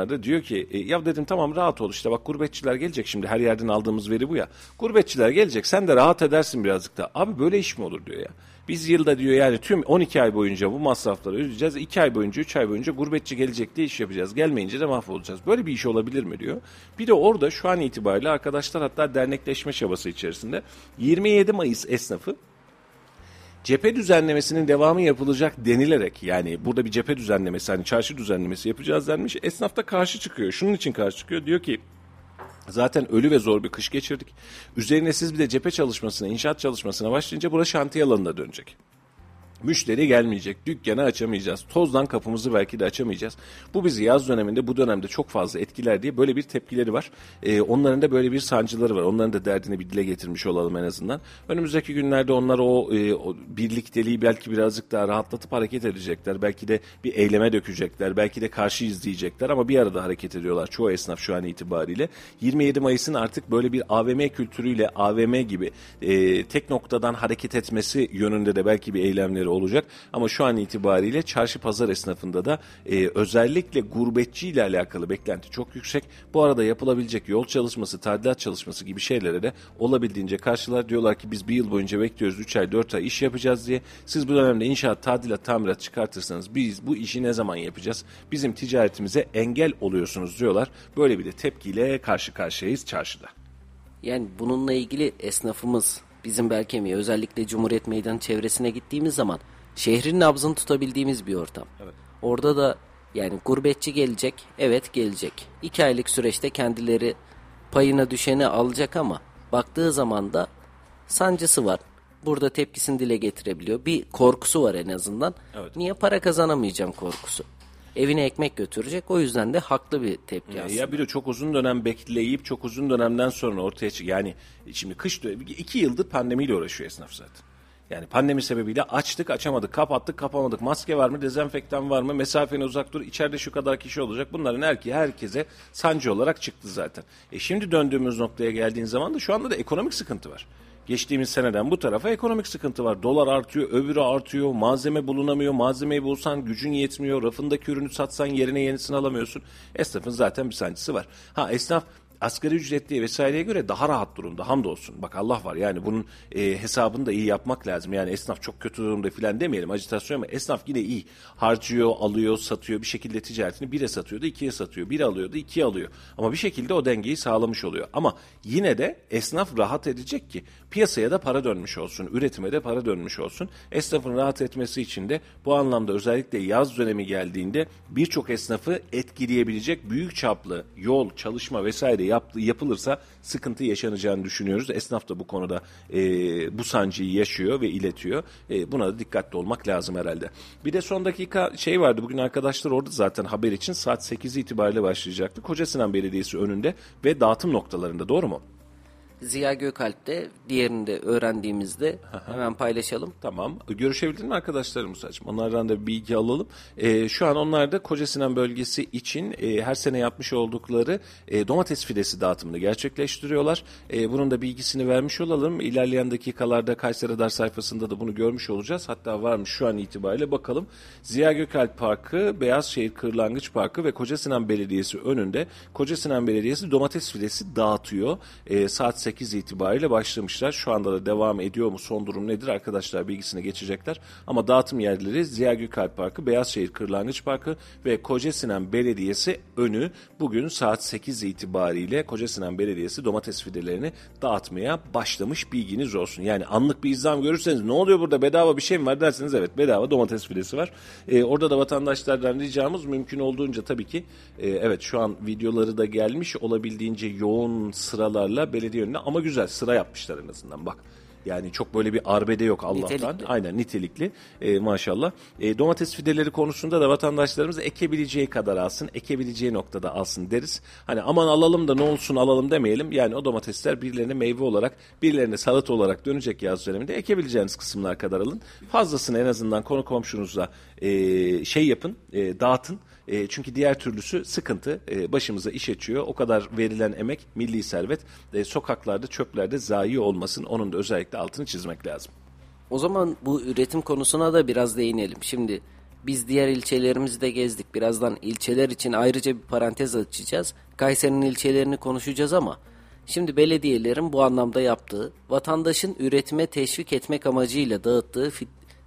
zamanlarda. Diyor ki e, ya dedim tamam rahat ol işte bak gurbetçiler gelecek şimdi her yerden aldığımız veri bu ya. Gurbetçiler gelecek sen de rahat edersin birazcık da. Abi böyle iş mi olur diyor ya. Biz yılda diyor yani tüm 12 ay boyunca bu masrafları ödeyeceğiz. 2 ay boyunca 3 ay boyunca gurbetçi gelecek diye iş yapacağız. Gelmeyince de mahvolacağız. Böyle bir iş olabilir mi diyor. Bir de orada şu an itibariyle arkadaşlar hatta dernekleşme çabası içerisinde 27 Mayıs esnafı cephe düzenlemesinin devamı yapılacak denilerek yani burada bir cephe düzenlemesi hani çarşı düzenlemesi yapacağız denmiş. Esnaf da karşı çıkıyor. Şunun için karşı çıkıyor. Diyor ki Zaten ölü ve zor bir kış geçirdik. Üzerine siz bir de cephe çalışmasına, inşaat çalışmasına başlayınca burası şantiye alanına dönecek. Müşteri gelmeyecek, dükkanı açamayacağız, tozdan kapımızı belki de açamayacağız. Bu bizi yaz döneminde bu dönemde çok fazla etkiler diye böyle bir tepkileri var. Ee, onların da böyle bir sancıları var. Onların da derdini bir dile getirmiş olalım en azından. Önümüzdeki günlerde onlar o, e, o birlikteliği belki birazcık daha rahatlatıp hareket edecekler. Belki de bir eyleme dökecekler. Belki de karşı izleyecekler ama bir arada hareket ediyorlar çoğu esnaf şu an itibariyle. 27 Mayıs'ın artık böyle bir AVM kültürüyle AVM gibi e, tek noktadan hareket etmesi yönünde de belki bir eylemleri olacak. Ama şu an itibariyle çarşı pazar esnafında da e, özellikle gurbetçi ile alakalı beklenti çok yüksek. Bu arada yapılabilecek yol çalışması, tadilat çalışması gibi şeylere de olabildiğince karşılar. Diyorlar ki biz bir yıl boyunca bekliyoruz 3 ay 4 ay iş yapacağız diye. Siz bu dönemde inşaat, tadilat, tamirat çıkartırsanız biz bu işi ne zaman yapacağız? Bizim ticaretimize engel oluyorsunuz diyorlar. Böyle bir de tepkiyle karşı karşıyayız çarşıda. Yani bununla ilgili esnafımız bizim Berkemi'ye özellikle Cumhuriyet Meydanı çevresine gittiğimiz zaman şehrin nabzını tutabildiğimiz bir ortam. Orada da yani gurbetçi gelecek, evet gelecek. İki aylık süreçte kendileri payına düşeni alacak ama baktığı zaman da sancısı var. Burada tepkisini dile getirebiliyor. Bir korkusu var en azından. Evet. Niye para kazanamayacağım korkusu. Evine ekmek götürecek. O yüzden de haklı bir tepki Ya, aslında. ya bir de çok uzun dönem bekleyip çok uzun dönemden sonra ortaya çık yani şimdi kış dönemi iki yıldır pandemiyle uğraşıyor esnaf zaten. Yani pandemi sebebiyle açtık, açamadık, kapattık, kapamadık. Maske var mı, dezenfektan var mı, mesafene uzak dur, içeride şu kadar kişi olacak. Bunların her, herkese sancı olarak çıktı zaten. E şimdi döndüğümüz noktaya geldiğin zaman da şu anda da ekonomik sıkıntı var. Geçtiğimiz seneden bu tarafa ekonomik sıkıntı var. Dolar artıyor, öbürü artıyor, malzeme bulunamıyor, malzemeyi bulsan gücün yetmiyor, rafındaki ürünü satsan yerine yenisini alamıyorsun. Esnafın zaten bir sancısı var. Ha esnaf asgari ücretliye vesaireye göre daha rahat durumda hamdolsun. Bak Allah var yani bunun e, hesabını da iyi yapmak lazım. Yani esnaf çok kötü durumda filan demeyelim ajitasyon ama esnaf yine iyi. Harcıyor, alıyor, satıyor bir şekilde ticaretini bire satıyordu, ikiye satıyor. Bir alıyordu, ikiye alıyor. Ama bir şekilde o dengeyi sağlamış oluyor. Ama yine de esnaf rahat edecek ki piyasaya da para dönmüş olsun, üretime de para dönmüş olsun. Esnafın rahat etmesi için de bu anlamda özellikle yaz dönemi geldiğinde birçok esnafı etkileyebilecek büyük çaplı yol, çalışma vesaire yaptı, yapılırsa sıkıntı yaşanacağını düşünüyoruz. Esnaf da bu konuda e, bu sancıyı yaşıyor ve iletiyor. E, buna da dikkatli olmak lazım herhalde. Bir de son dakika şey vardı bugün arkadaşlar orada zaten haber için saat 8 itibariyle başlayacaktı. Koca Sinan Belediyesi önünde ve dağıtım noktalarında doğru mu? Ziya Gökalp'te diğerini de öğrendiğimizde hemen paylaşalım. Tamam. Görüşebildin mi arkadaşlarımız açım? Onlardan da bilgi alalım. Ee, şu an onlar da Koca Sinan bölgesi için e, her sene yapmış oldukları e, domates fidesi dağıtımını gerçekleştiriyorlar. E, bunun da bilgisini vermiş olalım. İlerleyen dakikalarda Kayseri Radar sayfasında da bunu görmüş olacağız. Hatta varmış şu an itibariyle bakalım. Ziya Gökalp Parkı, Beyazşehir Kırlangıç Parkı ve Koca Sinan Belediyesi önünde Koca Sinan Belediyesi domates fidesi dağıtıyor. E, saat 8 itibariyle başlamışlar. Şu anda da devam ediyor mu? Son durum nedir? Arkadaşlar bilgisine geçecekler. Ama dağıtım yerleri Ziya Gökalp Parkı, Beyazşehir Kırlangıç Parkı ve Koca Sinan Belediyesi önü bugün saat 8 itibariyle Koca Sinan Belediyesi domates fidelerini dağıtmaya başlamış bilginiz olsun. Yani anlık bir izdiham görürseniz ne oluyor burada bedava bir şey mi var derseniz evet bedava domates fidesi var. Ee, orada da vatandaşlardan ricamız mümkün olduğunca tabii ki e, evet şu an videoları da gelmiş olabildiğince yoğun sıralarla belediye önüne ama güzel sıra yapmışlar en azından bak. Yani çok böyle bir arbede yok Allah'tan. Nitelikli. Aynen nitelikli e, maşallah. E, domates fideleri konusunda da vatandaşlarımız ekebileceği kadar alsın, ekebileceği noktada alsın deriz. Hani aman alalım da ne olsun alalım demeyelim. Yani o domatesler birilerine meyve olarak, birilerine salat olarak dönecek yaz döneminde ekebileceğiniz kısımlar kadar alın. Fazlasını en azından konu komşunuzla e, şey yapın, e, dağıtın. E, çünkü diğer türlüsü sıkıntı e, başımıza iş açıyor. O kadar verilen emek, milli servet e, sokaklarda, çöplerde zayi olmasın. Onun da özellikle altını çizmek lazım. O zaman bu üretim konusuna da biraz değinelim. Şimdi biz diğer ilçelerimizi de gezdik. Birazdan ilçeler için ayrıca bir parantez açacağız. Kayseri'nin ilçelerini konuşacağız ama şimdi belediyelerin bu anlamda yaptığı, vatandaşın üretime teşvik etmek amacıyla dağıttığı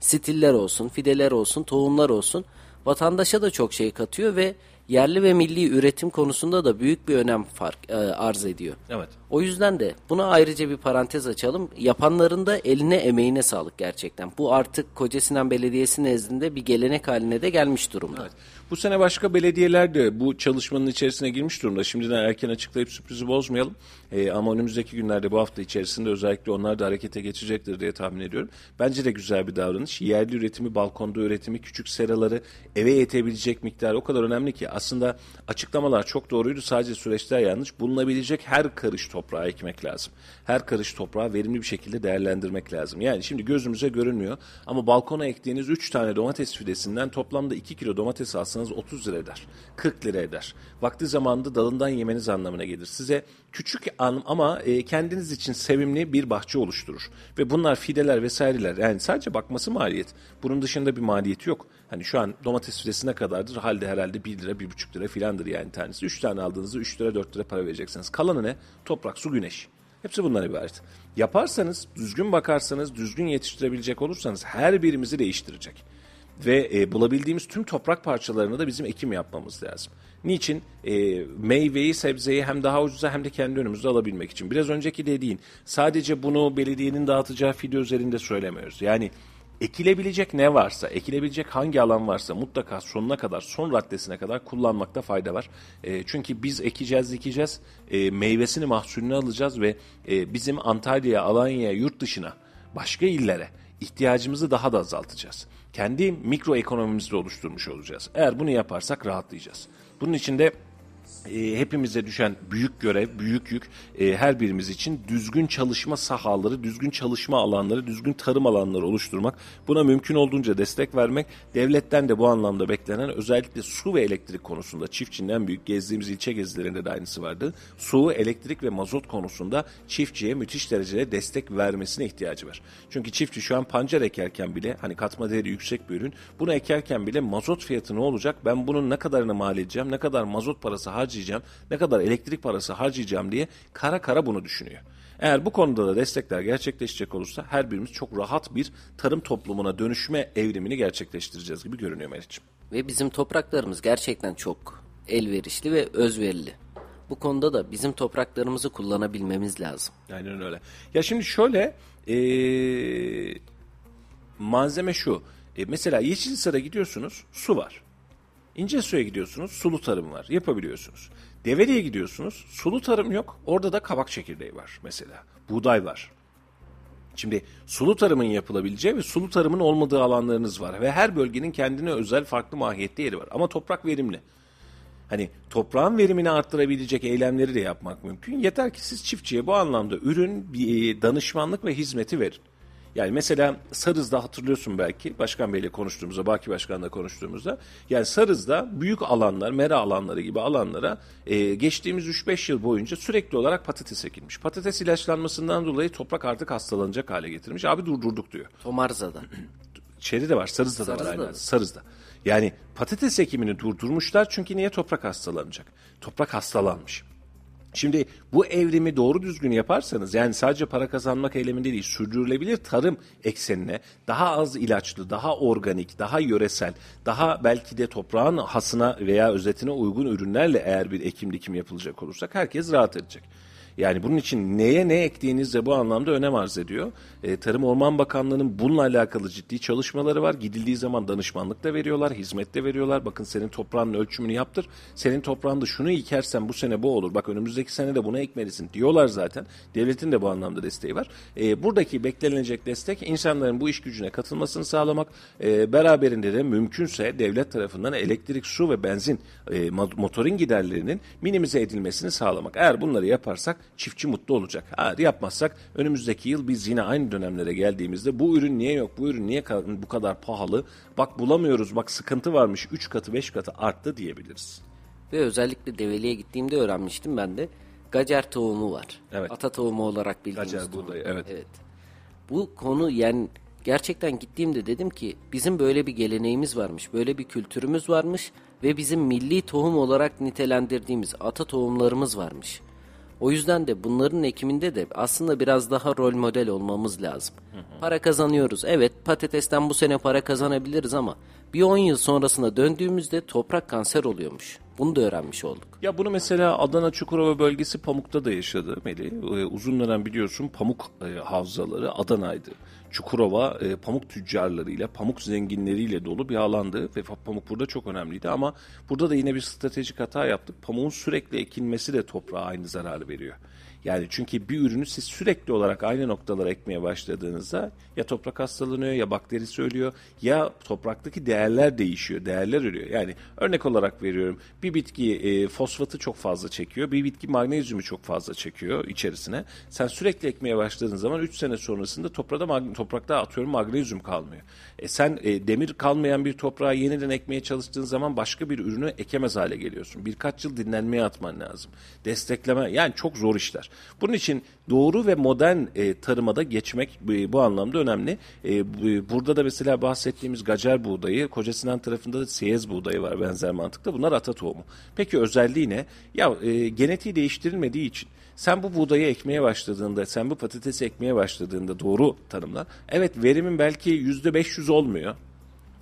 stiller olsun, fideler olsun, tohumlar olsun vatandaşa da çok şey katıyor ve yerli ve milli üretim konusunda da büyük bir önem fark e, arz ediyor. Evet. O yüzden de buna ayrıca bir parantez açalım. Yapanların da eline emeğine sağlık gerçekten. Bu artık Koca Sinan Belediyesi nezdinde bir gelenek haline de gelmiş durumda. Bu sene başka belediyeler de bu çalışmanın içerisine girmiş durumda. Şimdiden erken açıklayıp sürprizi bozmayalım. Ee, ama önümüzdeki günlerde bu hafta içerisinde özellikle onlar da harekete geçecektir diye tahmin ediyorum. Bence de güzel bir davranış. Yerli üretimi, balkonda üretimi, küçük seraları eve yetebilecek miktar o kadar önemli ki. Aslında açıklamalar çok doğruydu. Sadece süreçler yanlış. Bulunabilecek her karış toprağa ekmek lazım. Her karış toprağı verimli bir şekilde değerlendirmek lazım. Yani şimdi gözümüze görünmüyor ama balkona ektiğiniz 3 tane domates fidesinden toplamda 2 kilo domates alsanız 30 lira eder. 40 lira eder. Vakti zamanında dalından yemeniz anlamına gelir. Size küçük ama e, kendiniz için sevimli bir bahçe oluşturur. Ve bunlar fideler vesaireler. Yani sadece bakması maliyet. Bunun dışında bir maliyeti yok. Hani şu an domates fidesi ne kadardır? Halde herhalde 1 lira, 1,5 lira filandır yani tanesi. 3 tane aldığınızda 3 lira, 4 lira para vereceksiniz. Kalanı ne? Toprak, su, güneş. Hepsi bundan ibaret. Yaparsanız, düzgün bakarsanız, düzgün yetiştirebilecek olursanız her birimizi değiştirecek. Ve e, bulabildiğimiz tüm toprak parçalarını da bizim ekim yapmamız lazım. Niçin? E, meyveyi, sebzeyi hem daha ucuza hem de kendi önümüzde alabilmek için. Biraz önceki dediğin sadece bunu belediyenin dağıtacağı fide üzerinde söylemiyoruz. Yani ekilebilecek ne varsa, ekilebilecek hangi alan varsa mutlaka sonuna kadar, son raddesine kadar kullanmakta fayda var. E, çünkü biz ekeceğiz, dikeceğiz, e, meyvesini, mahsulünü alacağız ve e, bizim Antalya'ya, Alanya'ya, yurt dışına, başka illere ihtiyacımızı daha da azaltacağız. Kendi mikro ekonomimizi oluşturmuş olacağız. Eğer bunu yaparsak rahatlayacağız. Bunun için de e, hepimize düşen büyük görev, büyük yük e, her birimiz için düzgün çalışma sahaları, düzgün çalışma alanları, düzgün tarım alanları oluşturmak. Buna mümkün olduğunca destek vermek. Devletten de bu anlamda beklenen özellikle su ve elektrik konusunda çiftçinin en büyük gezdiğimiz ilçe gezilerinde de aynısı vardı. Su, elektrik ve mazot konusunda çiftçiye müthiş derecede destek vermesine ihtiyacı var. Çünkü çiftçi şu an pancar ekerken bile hani katma değeri yüksek bir ürün. Bunu ekerken bile mazot fiyatı ne olacak? Ben bunun ne kadarını mal edeceğim? Ne kadar mazot parası harcayacağım? Ne kadar elektrik parası harcayacağım diye kara kara bunu düşünüyor. Eğer bu konuda da destekler gerçekleşecek olursa her birimiz çok rahat bir tarım toplumuna dönüşme evrimini gerçekleştireceğiz gibi görünüyor Meriç'im. Ve bizim topraklarımız gerçekten çok elverişli ve özverili. Bu konuda da bizim topraklarımızı kullanabilmemiz lazım. Aynen öyle. Ya şimdi şöyle ee, malzeme şu. E, mesela Yeşilhisar'a gidiyorsunuz su var. İncesu'ya gidiyorsunuz sulu tarım var yapabiliyorsunuz. Develi'ye gidiyorsunuz sulu tarım yok orada da kabak çekirdeği var mesela. Buğday var. Şimdi sulu tarımın yapılabileceği ve sulu tarımın olmadığı alanlarınız var. Ve her bölgenin kendine özel farklı mahiyette yeri var. Ama toprak verimli. Hani toprağın verimini arttırabilecek eylemleri de yapmak mümkün. Yeter ki siz çiftçiye bu anlamda ürün, e, danışmanlık ve hizmeti verin. Yani mesela Sarız'da hatırlıyorsun belki Başkan Bey'le konuştuğumuzda, Baki Başkan'la konuştuğumuzda yani Sarız'da büyük alanlar, mera alanları gibi alanlara e, geçtiğimiz 3-5 yıl boyunca sürekli olarak patates ekilmiş. Patates ilaçlanmasından dolayı toprak artık hastalanacak hale getirmiş. Abi durdurduk diyor. Tomarza'da. Şeyde de var, Sarız'da da var Sarız'da aynen. Sarız'da. Yani patates ekimini durdurmuşlar çünkü niye toprak hastalanacak? Toprak hastalanmış. Şimdi bu evrimi doğru düzgün yaparsanız yani sadece para kazanmak eyleminde değil sürdürülebilir tarım eksenine daha az ilaçlı, daha organik, daha yöresel, daha belki de toprağın hasına veya özetine uygun ürünlerle eğer bir ekim dikim yapılacak olursak herkes rahat edecek. Yani bunun için neye ne ektiğiniz de bu anlamda önem arz ediyor. E, Tarım Orman Bakanlığı'nın bununla alakalı ciddi çalışmaları var. Gidildiği zaman danışmanlık da veriyorlar, hizmet de veriyorlar. Bakın senin toprağının ölçümünü yaptır. Senin toprağında şunu ekersen bu sene bu olur. Bak önümüzdeki sene de bunu ekmelisin diyorlar zaten. Devletin de bu anlamda desteği var. E, buradaki beklenilecek destek insanların bu iş gücüne katılmasını sağlamak. E, beraberinde de mümkünse devlet tarafından elektrik, su ve benzin e, mo- motorin giderlerinin minimize edilmesini sağlamak. Eğer bunları yaparsak çiftçi mutlu olacak. Eğer yapmazsak önümüzdeki yıl biz yine aynı dönemlere geldiğimizde bu ürün niye yok, bu ürün niye bu kadar pahalı, bak bulamıyoruz, bak sıkıntı varmış 3 katı 5 katı arttı diyebiliriz. Ve özellikle Develi'ye gittiğimde öğrenmiştim ben de. Gacer tohumu var. Evet. Ata tohumu olarak bildiğimiz Gacer tohum. buğdayı, evet. evet. Bu konu yani gerçekten gittiğimde dedim ki bizim böyle bir geleneğimiz varmış. Böyle bir kültürümüz varmış. Ve bizim milli tohum olarak nitelendirdiğimiz ata tohumlarımız varmış. O yüzden de bunların ekiminde de aslında biraz daha rol model olmamız lazım. Para kazanıyoruz. Evet patatesten bu sene para kazanabiliriz ama bir 10 yıl sonrasına döndüğümüzde toprak kanser oluyormuş. Bunu da öğrenmiş olduk. Ya bunu mesela Adana Çukurova bölgesi Pamuk'ta da yaşadı Melih. Ee, uzun dönem biliyorsun pamuk e, havzaları Adana'ydı. Çukurova e, pamuk tüccarlarıyla, pamuk zenginleriyle dolu bir alandı ve pamuk burada çok önemliydi ama burada da yine bir stratejik hata yaptık. Pamuğun sürekli ekilmesi de toprağa aynı zararı veriyor. Yani çünkü bir ürünü siz sürekli olarak aynı noktalara ekmeye başladığınızda ya toprak hastalanıyor ya bakterisi ölüyor ya topraktaki değerler değişiyor, değerler ölüyor. Yani örnek olarak veriyorum bir bitki e, fosfatı çok fazla çekiyor, bir bitki magnezyumu çok fazla çekiyor içerisine. Sen sürekli ekmeye başladığın zaman 3 sene sonrasında toprağda, mag- toprakta atıyorum magnezyum kalmıyor. E sen e, demir kalmayan bir toprağa yeniden ekmeye çalıştığın zaman başka bir ürünü ekemez hale geliyorsun. Birkaç yıl dinlenmeye atman lazım. Destekleme yani çok zor işler. Bunun için doğru ve modern e, tarıma da geçmek bu, bu anlamda önemli. E, bu- burada da mesela bahsettiğimiz gacer buğdayı, Koca Sinan tarafında da siyez buğdayı var benzer mantıkta. Bunlar ata tohumu. Peki özelliği ne? Ya e, genetiği değiştirilmediği için sen bu buğdayı ekmeye başladığında, sen bu patatesi ekmeye başladığında doğru tanımla. Evet verimin belki yüzde 500 olmuyor.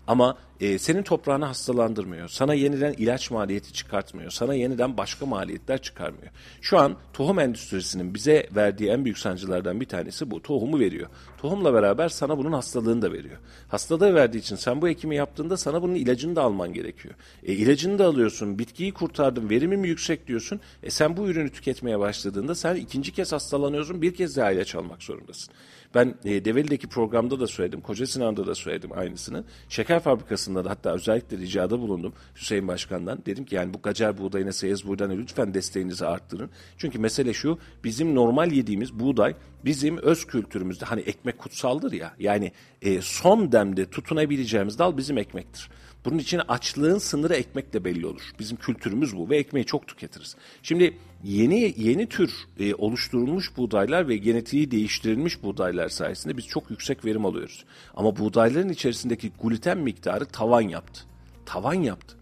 Ama e, senin toprağını hastalandırmıyor. Sana yeniden ilaç maliyeti çıkartmıyor. Sana yeniden başka maliyetler çıkarmıyor. Şu an tohum endüstrisinin bize verdiği en büyük sancılardan bir tanesi bu. Tohumu veriyor. Tohumla beraber sana bunun hastalığını da veriyor. Hastalığı verdiği için sen bu ekimi yaptığında sana bunun ilacını da alman gerekiyor. E, ilacını da alıyorsun. Bitkiyi kurtardım. Verimim yüksek diyorsun. E, sen bu ürünü tüketmeye başladığında sen ikinci kez hastalanıyorsun. Bir kez daha ilaç almak zorundasın. Ben e, Develi'deki programda da söyledim, Koca Sinan'da da söyledim aynısını. Şeker fabrikasında da hatta özellikle ricada bulundum Hüseyin Başkan'dan. Dedim ki yani bu gacar buğdayına, seyez buğdayına lütfen desteğinizi arttırın. Çünkü mesele şu, bizim normal yediğimiz buğday bizim öz kültürümüzde hani ekmek kutsaldır ya. Yani e, son demde tutunabileceğimiz dal bizim ekmektir. Bunun için açlığın sınırı ekmekle belli olur. Bizim kültürümüz bu ve ekmeği çok tüketiriz. Şimdi yeni yeni tür e, oluşturulmuş buğdaylar ve genetiği değiştirilmiş buğdaylar sayesinde biz çok yüksek verim alıyoruz. Ama buğdayların içerisindeki gluten miktarı tavan yaptı. Tavan yaptı.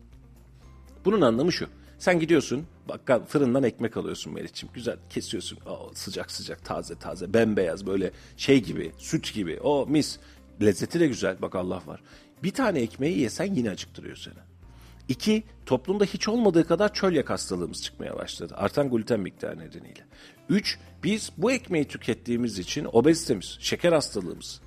Bunun anlamı şu. Sen gidiyorsun bakkal fırından ekmek alıyorsun Meriç'im. Güzel kesiyorsun. Aa, sıcak sıcak taze taze bembeyaz böyle şey gibi süt gibi. O mis. Lezzeti de güzel bak Allah var. Bir tane ekmeği yesen yine acıktırıyor seni. İki, toplumda hiç olmadığı kadar çölyak hastalığımız çıkmaya başladı. Artan gluten miktarı nedeniyle. Üç, biz bu ekmeği tükettiğimiz için obezitemiz, şeker hastalığımız.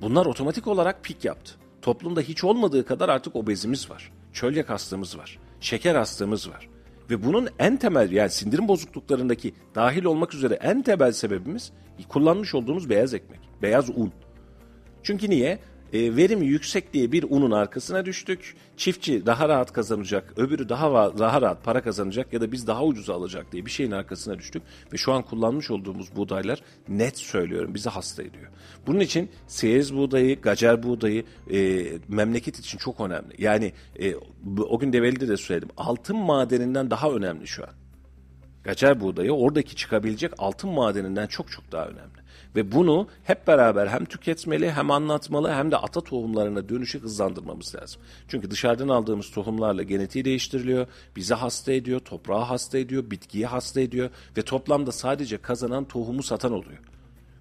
Bunlar otomatik olarak pik yaptı. Toplumda hiç olmadığı kadar artık obezimiz var. Çölyak hastamız var. Şeker hastamız var. Ve bunun en temel yani sindirim bozukluklarındaki dahil olmak üzere en temel sebebimiz kullanmış olduğumuz beyaz ekmek. Beyaz un. Çünkü niye? E, verimi yüksek diye bir unun arkasına düştük. Çiftçi daha rahat kazanacak, öbürü daha daha rahat para kazanacak ya da biz daha ucuza alacak diye bir şeyin arkasına düştük. Ve şu an kullanmış olduğumuz buğdaylar net söylüyorum bizi hasta ediyor. Bunun için seyez buğdayı, gacer buğdayı e, memleket için çok önemli. Yani e, o gün Develi'de de söyledim. Altın madeninden daha önemli şu an. Gacer buğdayı oradaki çıkabilecek altın madeninden çok çok daha önemli. Ve bunu hep beraber hem tüketmeli hem anlatmalı hem de ata tohumlarına dönüşü hızlandırmamız lazım. Çünkü dışarıdan aldığımız tohumlarla genetiği değiştiriliyor, bizi hasta ediyor, toprağı hasta ediyor, bitkiyi hasta ediyor ve toplamda sadece kazanan tohumu satan oluyor.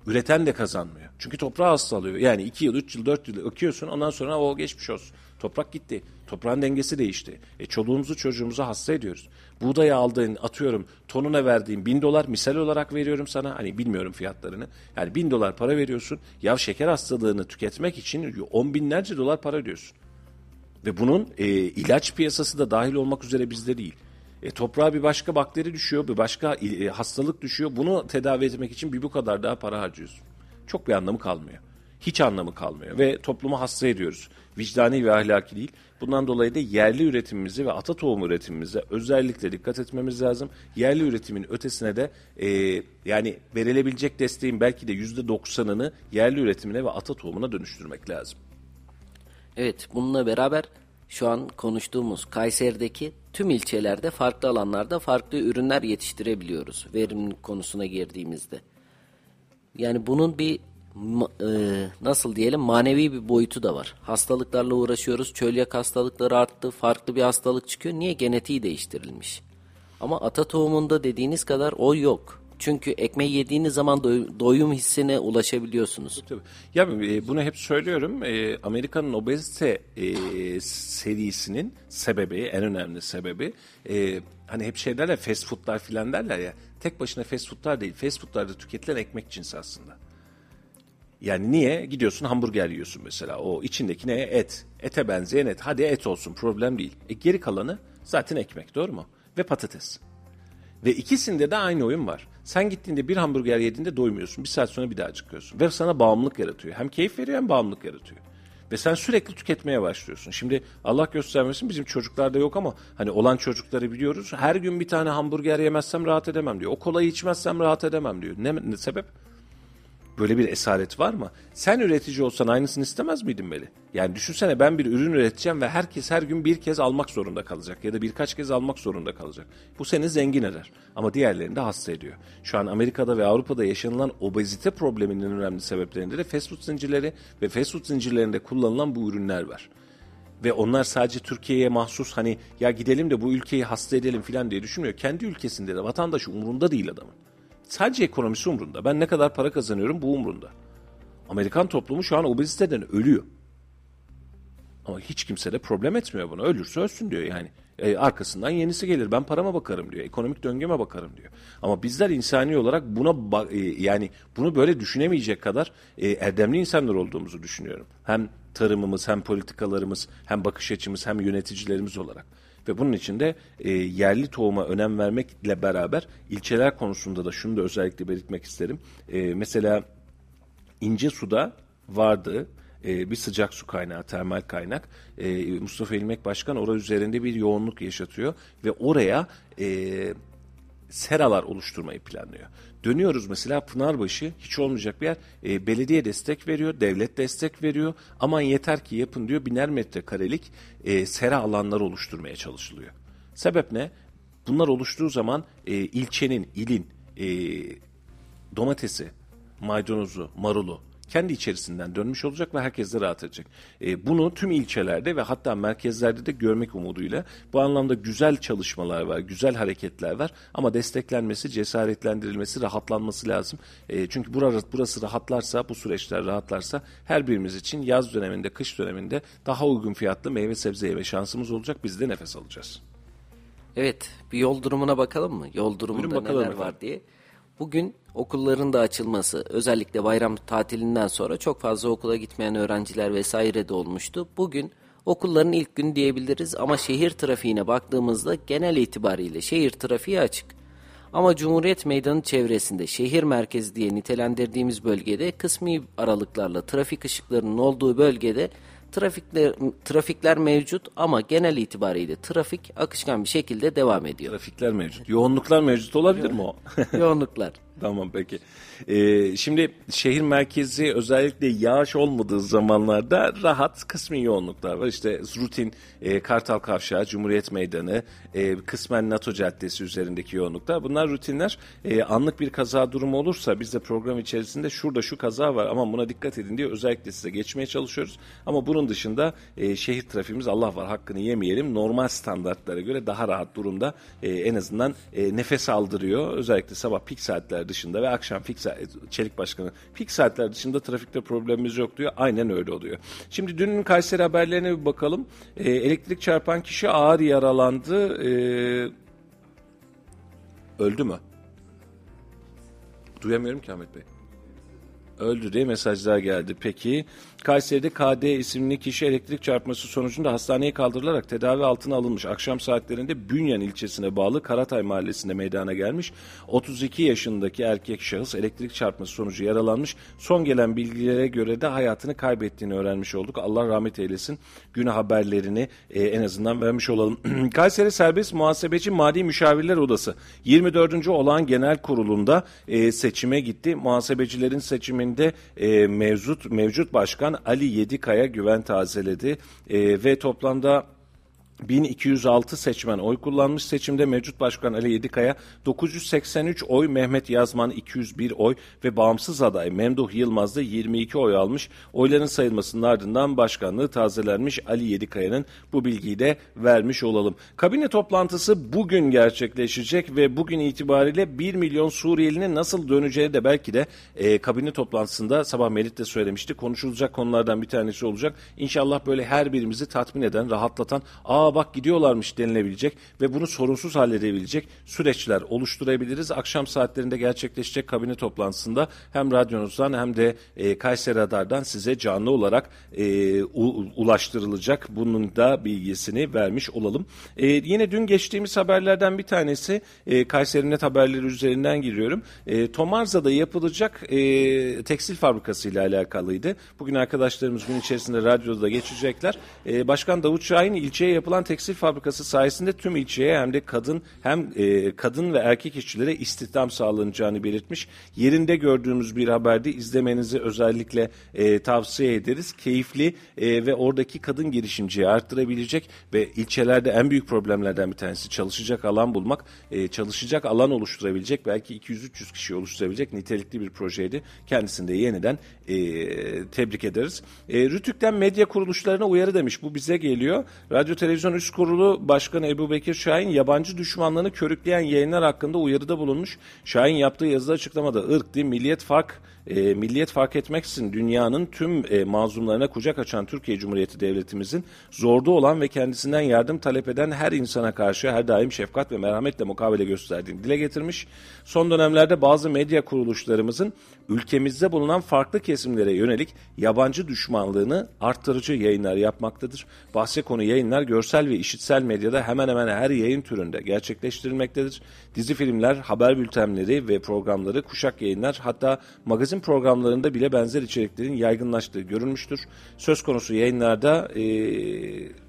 Üreten de kazanmıyor. Çünkü toprağı hasta alıyor. Yani 2 yıl, 3 yıl, 4 yıl öküyorsun ondan sonra o geçmiş olsun. Toprak gitti. Toprağın dengesi değişti. E çoluğumuzu çocuğumuzu hasta ediyoruz. Buğdayı aldığın atıyorum tonuna verdiğin bin dolar misal olarak veriyorum sana. Hani bilmiyorum fiyatlarını. Yani bin dolar para veriyorsun. Ya şeker hastalığını tüketmek için on binlerce dolar para ödüyorsun. Ve bunun e, ilaç piyasası da dahil olmak üzere bizde değil. E, toprağa bir başka bakteri düşüyor, bir başka e, hastalık düşüyor. Bunu tedavi etmek için bir bu kadar daha para harcıyorsun. Çok bir anlamı kalmıyor. Hiç anlamı kalmıyor ve toplumu hasta ediyoruz. Vicdani ve ahlaki değil. Bundan dolayı da yerli üretimimizi ve ata tohumu üretimimize özellikle dikkat etmemiz lazım. Yerli üretimin ötesine de e, yani verilebilecek desteğin belki de yüzde doksanını yerli üretimine ve ata tohumuna dönüştürmek lazım. Evet bununla beraber şu an konuştuğumuz Kayseri'deki tüm ilçelerde farklı alanlarda farklı ürünler yetiştirebiliyoruz verimlilik konusuna girdiğimizde. Yani bunun bir nasıl diyelim manevi bir boyutu da var. Hastalıklarla uğraşıyoruz. Çölyak hastalıkları arttı. Farklı bir hastalık çıkıyor. Niye? Genetiği değiştirilmiş. Ama ata tohumunda dediğiniz kadar o yok. Çünkü ekmeği yediğiniz zaman doy- doyum hissine ulaşabiliyorsunuz. Tabii. Ya e, bunu hep söylüyorum. E, Amerika'nın obezite e, serisinin sebebi, en önemli sebebi e, hani hep şey derler fast foodlar filan derler ya. Tek başına fast foodlar değil. Fast foodlarda tüketilen ekmek cinsi aslında. Yani niye? Gidiyorsun hamburger yiyorsun mesela. O içindeki ne? Et. Ete benzeyen et. Hadi et olsun problem değil. E, geri kalanı zaten ekmek doğru mu? Ve patates. Ve ikisinde de aynı oyun var. Sen gittiğinde bir hamburger yediğinde doymuyorsun. Bir saat sonra bir daha acıkıyorsun. Ve sana bağımlılık yaratıyor. Hem keyif veriyor hem bağımlılık yaratıyor. Ve sen sürekli tüketmeye başlıyorsun. Şimdi Allah göstermesin bizim çocuklarda yok ama hani olan çocukları biliyoruz. Her gün bir tane hamburger yemezsem rahat edemem diyor. O kolayı içmezsem rahat edemem diyor. Ne, ne sebep? Böyle bir esaret var mı? Sen üretici olsan aynısını istemez miydin Meli? Yani düşünsene ben bir ürün üreteceğim ve herkes her gün bir kez almak zorunda kalacak ya da birkaç kez almak zorunda kalacak. Bu seni zengin eder ama diğerlerini de hasta ediyor. Şu an Amerika'da ve Avrupa'da yaşanılan obezite probleminin önemli sebeplerinde de fast food zincirleri ve fast food zincirlerinde kullanılan bu ürünler var. Ve onlar sadece Türkiye'ye mahsus hani ya gidelim de bu ülkeyi hasta edelim falan diye düşünmüyor. Kendi ülkesinde de vatandaşı umurunda değil adamın. Sadece ekonomisi umrunda. Ben ne kadar para kazanıyorum bu umrunda. Amerikan toplumu şu an obeziteden ölüyor. Ama hiç kimse de problem etmiyor bunu. Ölürse ölsün diyor yani. E, arkasından yenisi gelir. Ben parama bakarım diyor. Ekonomik döngüme bakarım diyor. Ama bizler insani olarak buna e, yani bunu böyle düşünemeyecek kadar e, erdemli insanlar olduğumuzu düşünüyorum. Hem tarımımız, hem politikalarımız, hem bakış açımız, hem yöneticilerimiz olarak. Ve bunun için de e, yerli tohuma önem vermekle beraber ilçeler konusunda da şunu da özellikle belirtmek isterim. E, mesela ince suda vardı. E, bir sıcak su kaynağı, termal kaynak. E, Mustafa İlmek Başkan orada üzerinde bir yoğunluk yaşatıyor ve oraya e, seralar oluşturmayı planlıyor. Dönüyoruz mesela Pınarbaşı hiç olmayacak bir yer. E, belediye destek veriyor, devlet destek veriyor. Aman yeter ki yapın diyor biner metrekarelik e, sera alanları oluşturmaya çalışılıyor. Sebep ne? Bunlar oluştuğu zaman e, ilçenin, ilin e, domatesi, maydanozu, marulu kendi içerisinden dönmüş olacak ve herkes de rahat edecek. E, bunu tüm ilçelerde ve hatta merkezlerde de görmek umuduyla bu anlamda güzel çalışmalar var, güzel hareketler var ama desteklenmesi, cesaretlendirilmesi, rahatlanması lazım. E, çünkü burası, burası rahatlarsa, bu süreçler rahatlarsa her birimiz için yaz döneminde, kış döneminde daha uygun fiyatlı meyve sebze yeme şansımız olacak. Biz de nefes alacağız. Evet, bir yol durumuna bakalım mı? Yol durumunda Buyurun neler efendim. var diye. Bugün okulların da açılması, özellikle bayram tatilinden sonra çok fazla okula gitmeyen öğrenciler vesaire de olmuştu. Bugün okulların ilk günü diyebiliriz ama şehir trafiğine baktığımızda genel itibariyle şehir trafiği açık. Ama Cumhuriyet Meydanı çevresinde şehir merkezi diye nitelendirdiğimiz bölgede kısmi aralıklarla trafik ışıklarının olduğu bölgede trafikler, trafikler mevcut ama genel itibariyle trafik akışkan bir şekilde devam ediyor. Trafikler mevcut. Yoğunluklar mevcut olabilir mi o? Yoğunluklar. Tamam peki. Ee, şimdi şehir merkezi özellikle yağış olmadığı zamanlarda rahat kısmi yoğunluklar var. İşte rutin e, Kartal Kavşağı, Cumhuriyet Meydanı, e, kısmen NATO Caddesi üzerindeki yoğunluklar. Bunlar rutinler. E, anlık bir kaza durumu olursa biz de program içerisinde şurada şu kaza var ama buna dikkat edin diye özellikle size geçmeye çalışıyoruz. Ama bunun dışında e, şehir trafiğimiz Allah var hakkını yemeyelim. Normal standartlara göre daha rahat durumda e, en azından e, nefes aldırıyor. Özellikle sabah pik dışında ve akşam saat, Çelik Başkanı pik saatler dışında trafikte problemimiz yok diyor. Aynen öyle oluyor. Şimdi dünün Kayseri haberlerine bir bakalım. E, elektrik çarpan kişi ağır yaralandı. E, öldü mü? Duyamıyorum ki Ahmet Bey. Öldü diye mesajlar geldi. Peki Kayseri'de KD isimli kişi elektrik çarpması sonucunda hastaneye kaldırılarak tedavi altına alınmış. Akşam saatlerinde Bünyan ilçesine bağlı Karatay mahallesinde meydana gelmiş. 32 yaşındaki erkek şahıs elektrik çarpması sonucu yaralanmış. Son gelen bilgilere göre de hayatını kaybettiğini öğrenmiş olduk. Allah rahmet eylesin. Günah haberlerini e, en azından vermiş olalım. Kayseri Serbest Muhasebeci Mali Müşavirler Odası 24. olağan genel kurulunda e, seçime gitti. Muhasebecilerin seçiminde e, mevcut mevcut başkan Ali Yedikaya güven tazeledi. E, ve toplamda 1206 seçmen oy kullanmış. Seçimde mevcut başkan Ali Yedikaya 983 oy, Mehmet Yazman 201 oy ve bağımsız aday Memduh Yılmaz da 22 oy almış. Oyların sayılmasının ardından başkanlığı tazelenmiş Ali Yedikaya'nın bu bilgiyi de vermiş olalım. Kabine toplantısı bugün gerçekleşecek ve bugün itibariyle 1 milyon Suriyelinin nasıl döneceği de belki de e, kabine toplantısında sabah Melit de söylemişti. Konuşulacak konulardan bir tanesi olacak. İnşallah böyle her birimizi tatmin eden, rahatlatan, aa bak gidiyorlarmış denilebilecek ve bunu sorunsuz halledebilecek süreçler oluşturabiliriz. Akşam saatlerinde gerçekleşecek kabine toplantısında hem radyonuzdan hem de e, Kayseri Radar'dan size canlı olarak e, u- ulaştırılacak. Bunun da bilgisini vermiş olalım. E, yine dün geçtiğimiz haberlerden bir tanesi e, Kayseri Net haberleri üzerinden giriyorum. E, Tomarza'da yapılacak e, tekstil fabrikası ile alakalıydı. Bugün arkadaşlarımız gün içerisinde radyoda da geçecekler. E, Başkan Davut Şahin ilçeye yapılan tekstil fabrikası sayesinde tüm ilçeye hem de kadın hem e, kadın ve erkek işçilere istihdam sağlanacağını belirtmiş. Yerinde gördüğümüz bir haberde izlemenizi özellikle e, tavsiye ederiz. Keyifli e, ve oradaki kadın girişimciyi arttırabilecek ve ilçelerde en büyük problemlerden bir tanesi çalışacak alan bulmak. E, çalışacak alan oluşturabilecek belki 200-300 kişi oluşturabilecek nitelikli bir projeydi. Kendisini de yeniden e, tebrik ederiz. E, Rütük'ten medya kuruluşlarına uyarı demiş. Bu bize geliyor. Radyo Televizyon Üst Kurulu Başkanı Ebu Bekir Şahin yabancı düşmanlığını körükleyen yayınlar hakkında uyarıda bulunmuş. Şahin yaptığı yazıda açıklamada ırk, din, milliyet fark e, milliyet fark etmeksizin dünyanın tüm e, mazlumlarına kucak açan Türkiye Cumhuriyeti Devletimizin zorda olan ve kendisinden yardım talep eden her insana karşı her daim şefkat ve merhametle mukabele gösterdiğini dile getirmiş. Son dönemlerde bazı medya kuruluşlarımızın ülkemizde bulunan farklı kesimlere yönelik yabancı düşmanlığını arttırıcı yayınlar yapmaktadır. Bahse konu yayınlar görsel ve işitsel medyada hemen hemen her yayın türünde gerçekleştirilmektedir. Dizi filmler, haber bültenleri ve programları, kuşak yayınlar hatta magazin programlarında bile benzer içeriklerin yaygınlaştığı görülmüştür. Söz konusu yayınlarda e,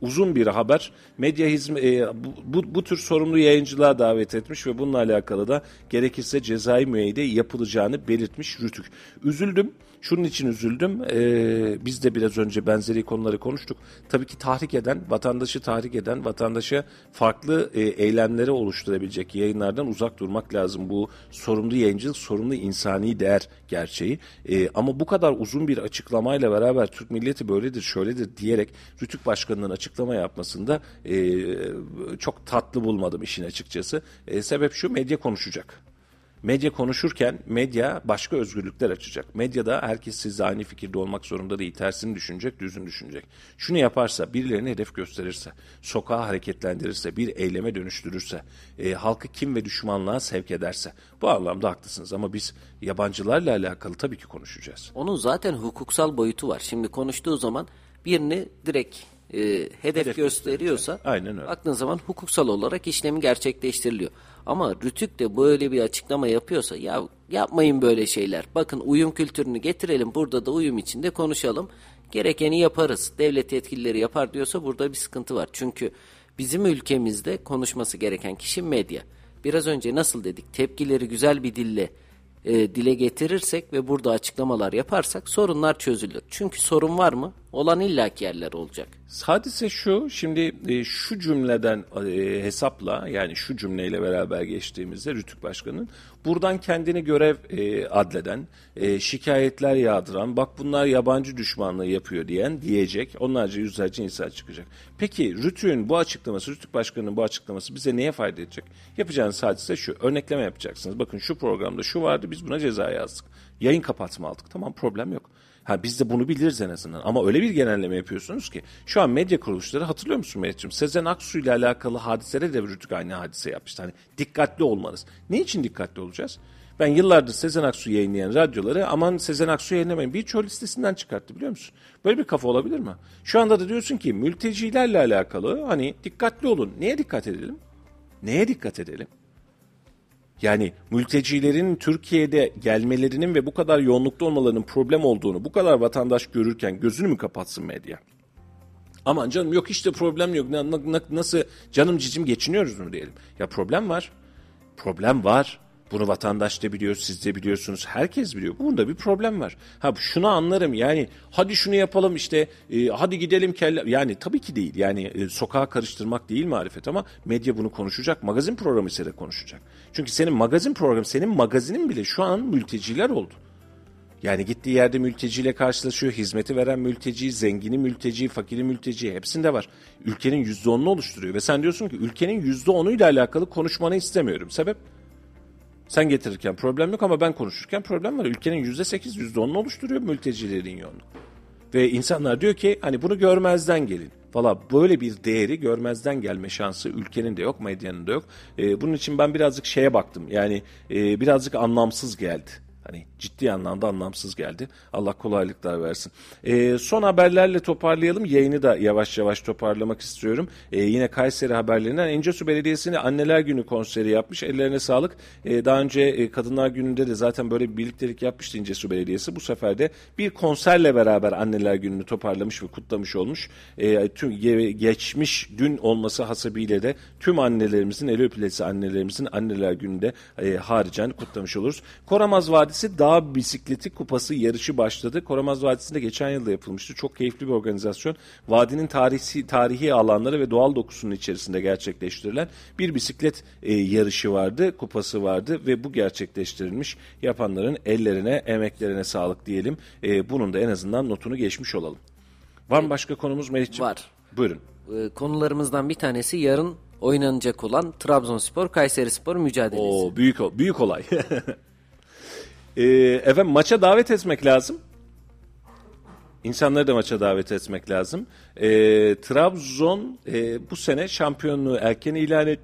uzun bir haber medya hizmet e, bu, bu tür sorumlu yayıncılığa davet etmiş ve bununla alakalı da gerekirse cezai müeyyide yapılacağını belirtmiş Rütük. Üzüldüm. Şunun için üzüldüm. Ee, biz de biraz önce benzeri konuları konuştuk. Tabii ki tahrik eden, vatandaşı tahrik eden, vatandaşa farklı e, eylemleri oluşturabilecek yayınlardan uzak durmak lazım. Bu sorumlu yayıncılık, sorumlu insani değer gerçeği. E, ama bu kadar uzun bir açıklamayla beraber Türk milleti böyledir, şöyledir diyerek Rütük Başkanı'nın açıklama yapmasında e, çok tatlı bulmadım işin açıkçası. E, sebep şu, medya konuşacak. Medya konuşurken medya başka özgürlükler açacak. Medyada herkes sizle aynı fikirde olmak zorunda değil. Tersini düşünecek, düzünü düşünecek. Şunu yaparsa, birilerine hedef gösterirse, sokağı hareketlendirirse, bir eyleme dönüştürürse, e, halkı kim ve düşmanlığa sevk ederse. Bu anlamda haklısınız ama biz yabancılarla alakalı tabii ki konuşacağız. Onun zaten hukuksal boyutu var. Şimdi konuştuğu zaman birini direkt e, hedef, Hedef gösteriyorsa Aynen öyle. baktığın zaman hukuksal olarak işlemi gerçekleştiriliyor. Ama Rütük de böyle bir açıklama yapıyorsa ya yapmayın böyle şeyler. Bakın uyum kültürünü getirelim burada da uyum içinde konuşalım. Gerekeni yaparız. Devlet yetkilileri yapar diyorsa burada bir sıkıntı var. Çünkü bizim ülkemizde konuşması gereken kişi medya. Biraz önce nasıl dedik tepkileri güzel bir dille e, dile getirirsek ve burada açıklamalar yaparsak sorunlar çözülür. Çünkü sorun var mı? Olan illaki yerler olacak. Hadise şu, şimdi e, şu cümleden e, hesapla yani şu cümleyle beraber geçtiğimizde Rütük Başkanı'nın buradan kendini görev e, adleden, e, şikayetler yağdıran, bak bunlar yabancı düşmanlığı yapıyor diyen diyecek. Onlarca yüzlerce insan çıkacak. Peki Rütük'ün bu açıklaması, Rütük Başkanı'nın bu açıklaması bize neye fayda edecek? Yapacağınız hadise şu, örnekleme yapacaksınız. Bakın şu programda şu vardı, biz buna ceza yazdık. Yayın kapatma aldık. Tamam problem yok. Ha biz de bunu biliriz en azından. Ama öyle bir genelleme yapıyorsunuz ki şu an medya kuruluşları hatırlıyor musun Mehmetciğim? Sezen Aksu ile alakalı hadiselere de Rütük aynı hadise yapmıştı. Hani dikkatli olmanız. Ne için dikkatli olacağız? Ben yıllardır Sezen Aksu yayınlayan radyoları aman Sezen Aksu yayınlamayın birçok listesinden çıkarttı biliyor musun? Böyle bir kafa olabilir mi? Şu anda da diyorsun ki mültecilerle alakalı hani dikkatli olun. Neye dikkat edelim? Neye dikkat edelim? Yani mültecilerin Türkiye'de gelmelerinin ve bu kadar yoğunlukta olmalarının problem olduğunu bu kadar vatandaş görürken gözünü mü kapatsın medya? Aman canım yok işte problem yok. Na- na- na- Nasıl canım cicim geçiniyoruz mu diyelim. Ya problem var. Problem var. Bunu vatandaş da biliyor, siz de biliyorsunuz, herkes biliyor. Bunda bir problem var. Ha şunu anlarım yani hadi şunu yapalım işte e, hadi gidelim kelle yani tabii ki değil. Yani e, sokağa karıştırmak değil marifet ama medya bunu konuşacak. Magazin programı ise de konuşacak. Çünkü senin magazin programı, senin magazinin bile şu an mülteciler oldu. Yani gittiği yerde mülteciyle karşılaşıyor. Hizmeti veren mülteci, zengini mülteci, fakiri mülteci hepsinde var. Ülkenin yüzde onunu oluşturuyor. Ve sen diyorsun ki ülkenin yüzde onuyla alakalı konuşmanı istemiyorum. Sebep? Sen getirirken problem yok ama ben konuşurken problem var. Ülkenin yüzde sekiz, yüzde onunu oluşturuyor mültecilerin yoğunluğu. Ve insanlar diyor ki hani bunu görmezden gelin. Valla böyle bir değeri görmezden gelme şansı ülkenin de yok, medyanın da yok. Ee, bunun için ben birazcık şeye baktım. Yani e, birazcık anlamsız geldi. Hani ciddi anlamda anlamsız geldi. Allah kolaylıklar versin. Ee, son haberlerle toparlayalım. Yayını da yavaş yavaş toparlamak istiyorum. Ee, yine Kayseri haberlerinden Encesu Belediyesi'ne Anneler Günü konseri yapmış. Ellerine sağlık. Ee, daha önce e, Kadınlar Günü'nde de zaten böyle bir birliktelik yapmıştı Encesu Belediyesi. Bu sefer de bir konserle beraber Anneler Günü'nü toparlamış ve kutlamış olmuş. Ee, tüm ge- geçmiş dün olması hasebiyle de tüm annelerimizin, el öpülesi annelerimizin Anneler Günü'nde e, haricen kutlamış oluruz. Koramaz Vadisi Dağ Bisikleti Kupası yarışı başladı. Koramaz Vadisi'nde geçen yılda yapılmıştı. Çok keyifli bir organizasyon. Vadinin tarihi, tarihi alanları ve doğal dokusunun içerisinde gerçekleştirilen bir bisiklet e, yarışı vardı, kupası vardı ve bu gerçekleştirilmiş. Yapanların ellerine, emeklerine sağlık diyelim. E, bunun da en azından notunu geçmiş olalım. Var mı başka konumuz Melih'ciğim? Var. Buyurun. Ee, konularımızdan bir tanesi yarın oynanacak olan Trabzonspor Kayserispor mücadelesi. Oo, büyük büyük olay. Ee, efendim maça davet etmek lazım. İnsanları da maça davet etmek lazım. Ee, Trabzon e, bu sene şampiyonluğu erken ilan et,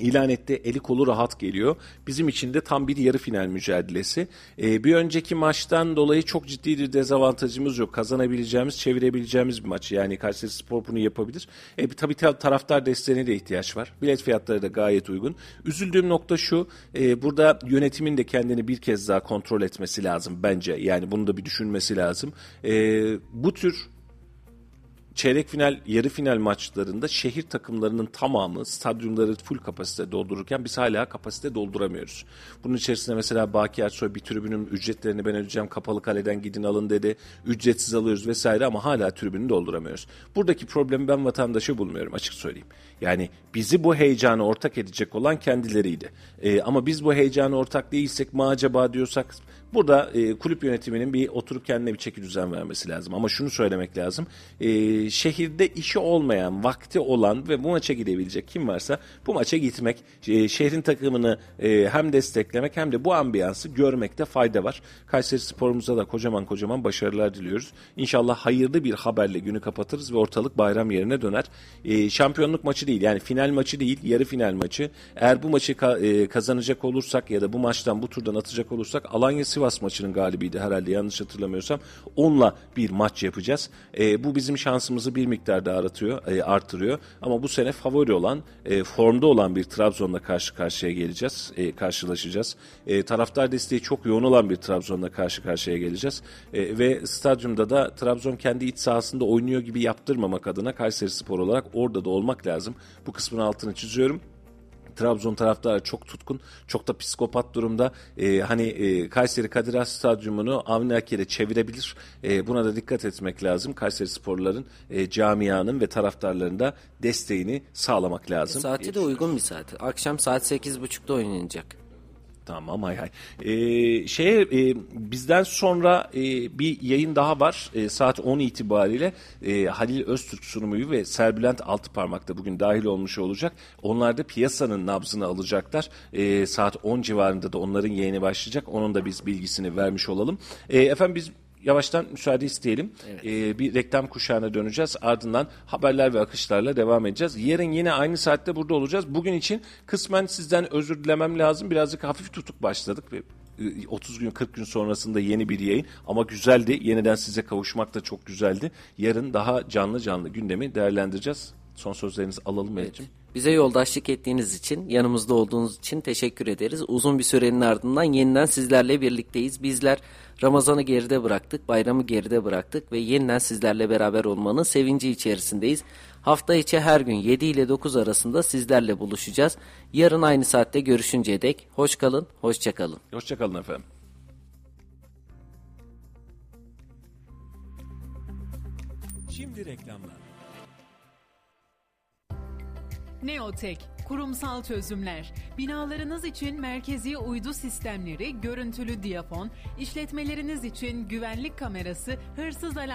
ilan etti. Eli kolu rahat geliyor. Bizim için de tam bir yarı final mücadelesi. Ee, bir önceki maçtan dolayı çok ciddi bir dezavantajımız yok. Kazanabileceğimiz, çevirebileceğimiz bir maç. Yani Kayseri Spor bunu yapabilir. E, tabii ta- taraftar desteğine de ihtiyaç var. Bilet fiyatları da gayet uygun. Üzüldüğüm nokta şu. e, burada yönetimin de kendini bir kez daha kontrol etmesi lazım bence. Yani bunu da bir düşünmesi lazım. E, bu tür çeyrek final, yarı final maçlarında şehir takımlarının tamamı stadyumları full kapasite doldururken biz hala kapasite dolduramıyoruz. Bunun içerisinde mesela Baki Ersoy bir tribünün ücretlerini ben ödeyeceğim kapalı kaleden gidin alın dedi. Ücretsiz alıyoruz vesaire ama hala tribünü dolduramıyoruz. Buradaki problemi ben vatandaşa bulmuyorum açık söyleyeyim. Yani bizi bu heyecanı ortak edecek olan kendileriydi. Ee, ama biz bu heyecanı ortak değilsek mi acaba diyorsak burada e, kulüp yönetiminin bir oturup kendine bir çeki düzen vermesi lazım. Ama şunu söylemek lazım. E, şehirde işi olmayan, vakti olan ve bu maça gidebilecek kim varsa bu maça gitmek, e, şehrin takımını e, hem desteklemek hem de bu ambiyansı görmekte fayda var. Kayseri sporumuza da kocaman kocaman başarılar diliyoruz. İnşallah hayırlı bir haberle günü kapatırız ve ortalık bayram yerine döner. E, şampiyonluk maçı değil yani final maçı değil yarı final maçı. Eğer bu maçı ka- e, kazanacak olursak ya da bu maçtan bu turdan atacak olursak Alanya Sivas maçının galibiydi herhalde yanlış hatırlamıyorsam. Onunla bir maç yapacağız. E, bu bizim şansımızı bir miktar daha aratıyor, e, artırıyor. Ama bu sene favori olan, e, formda olan bir Trabzon'la karşı karşıya geleceğiz, e, karşılaşacağız. E, taraftar desteği çok yoğun olan bir Trabzon'la karşı karşıya geleceğiz. E, ve stadyumda da Trabzon kendi iç sahasında oynuyor gibi yaptırmamak adına Kayseri Spor olarak orada da olmak lazım. Bu kısmın altını çiziyorum. Trabzon taraftarı çok tutkun, çok da psikopat durumda. Ee, hani e, Kayseri Kadir Has Stadyumunu Avni Aker'e çevirebilir. E, buna da dikkat etmek lazım. Kayseri sporların, e, camianın ve taraftarların da desteğini sağlamak lazım. Saati de uygun bir saat. Akşam saat 8.30'da oynanacak. Tamam hay hay. Ee, şeye e, bizden sonra e, bir yayın daha var. E, saat 10 itibariyle e, Halil Öztürk sunumuyu ve Serbülent Altıparmak da bugün dahil olmuş olacak. Onlar da piyasanın nabzını alacaklar. E, saat 10 civarında da onların yayını başlayacak. Onun da biz bilgisini vermiş olalım. E, efendim biz yavaştan müsaade isteyelim. Ee, bir reklam kuşağına döneceğiz. Ardından haberler ve akışlarla devam edeceğiz. Yarın yine aynı saatte burada olacağız. Bugün için kısmen sizden özür dilemem lazım. Birazcık hafif tutuk başladık ve e, 30 gün 40 gün sonrasında yeni bir yayın ama güzeldi. Yeniden size kavuşmak da çok güzeldi. Yarın daha canlı canlı gündemi değerlendireceğiz. Son sözlerinizi alalım Melih'ciğim. Bize yoldaşlık ettiğiniz için, yanımızda olduğunuz için teşekkür ederiz. Uzun bir sürenin ardından yeniden sizlerle birlikteyiz. Bizler Ramazan'ı geride bıraktık, bayramı geride bıraktık ve yeniden sizlerle beraber olmanın sevinci içerisindeyiz. Hafta içi her gün 7 ile 9 arasında sizlerle buluşacağız. Yarın aynı saatte görüşünceye dek hoş kalın, hoşça kalın. Hoşçakalın efendim. Şimdi reklamlar. Neotek, kurumsal çözümler, binalarınız için merkezi uydu sistemleri, görüntülü diyafon, işletmeleriniz için güvenlik kamerası, hırsız alarm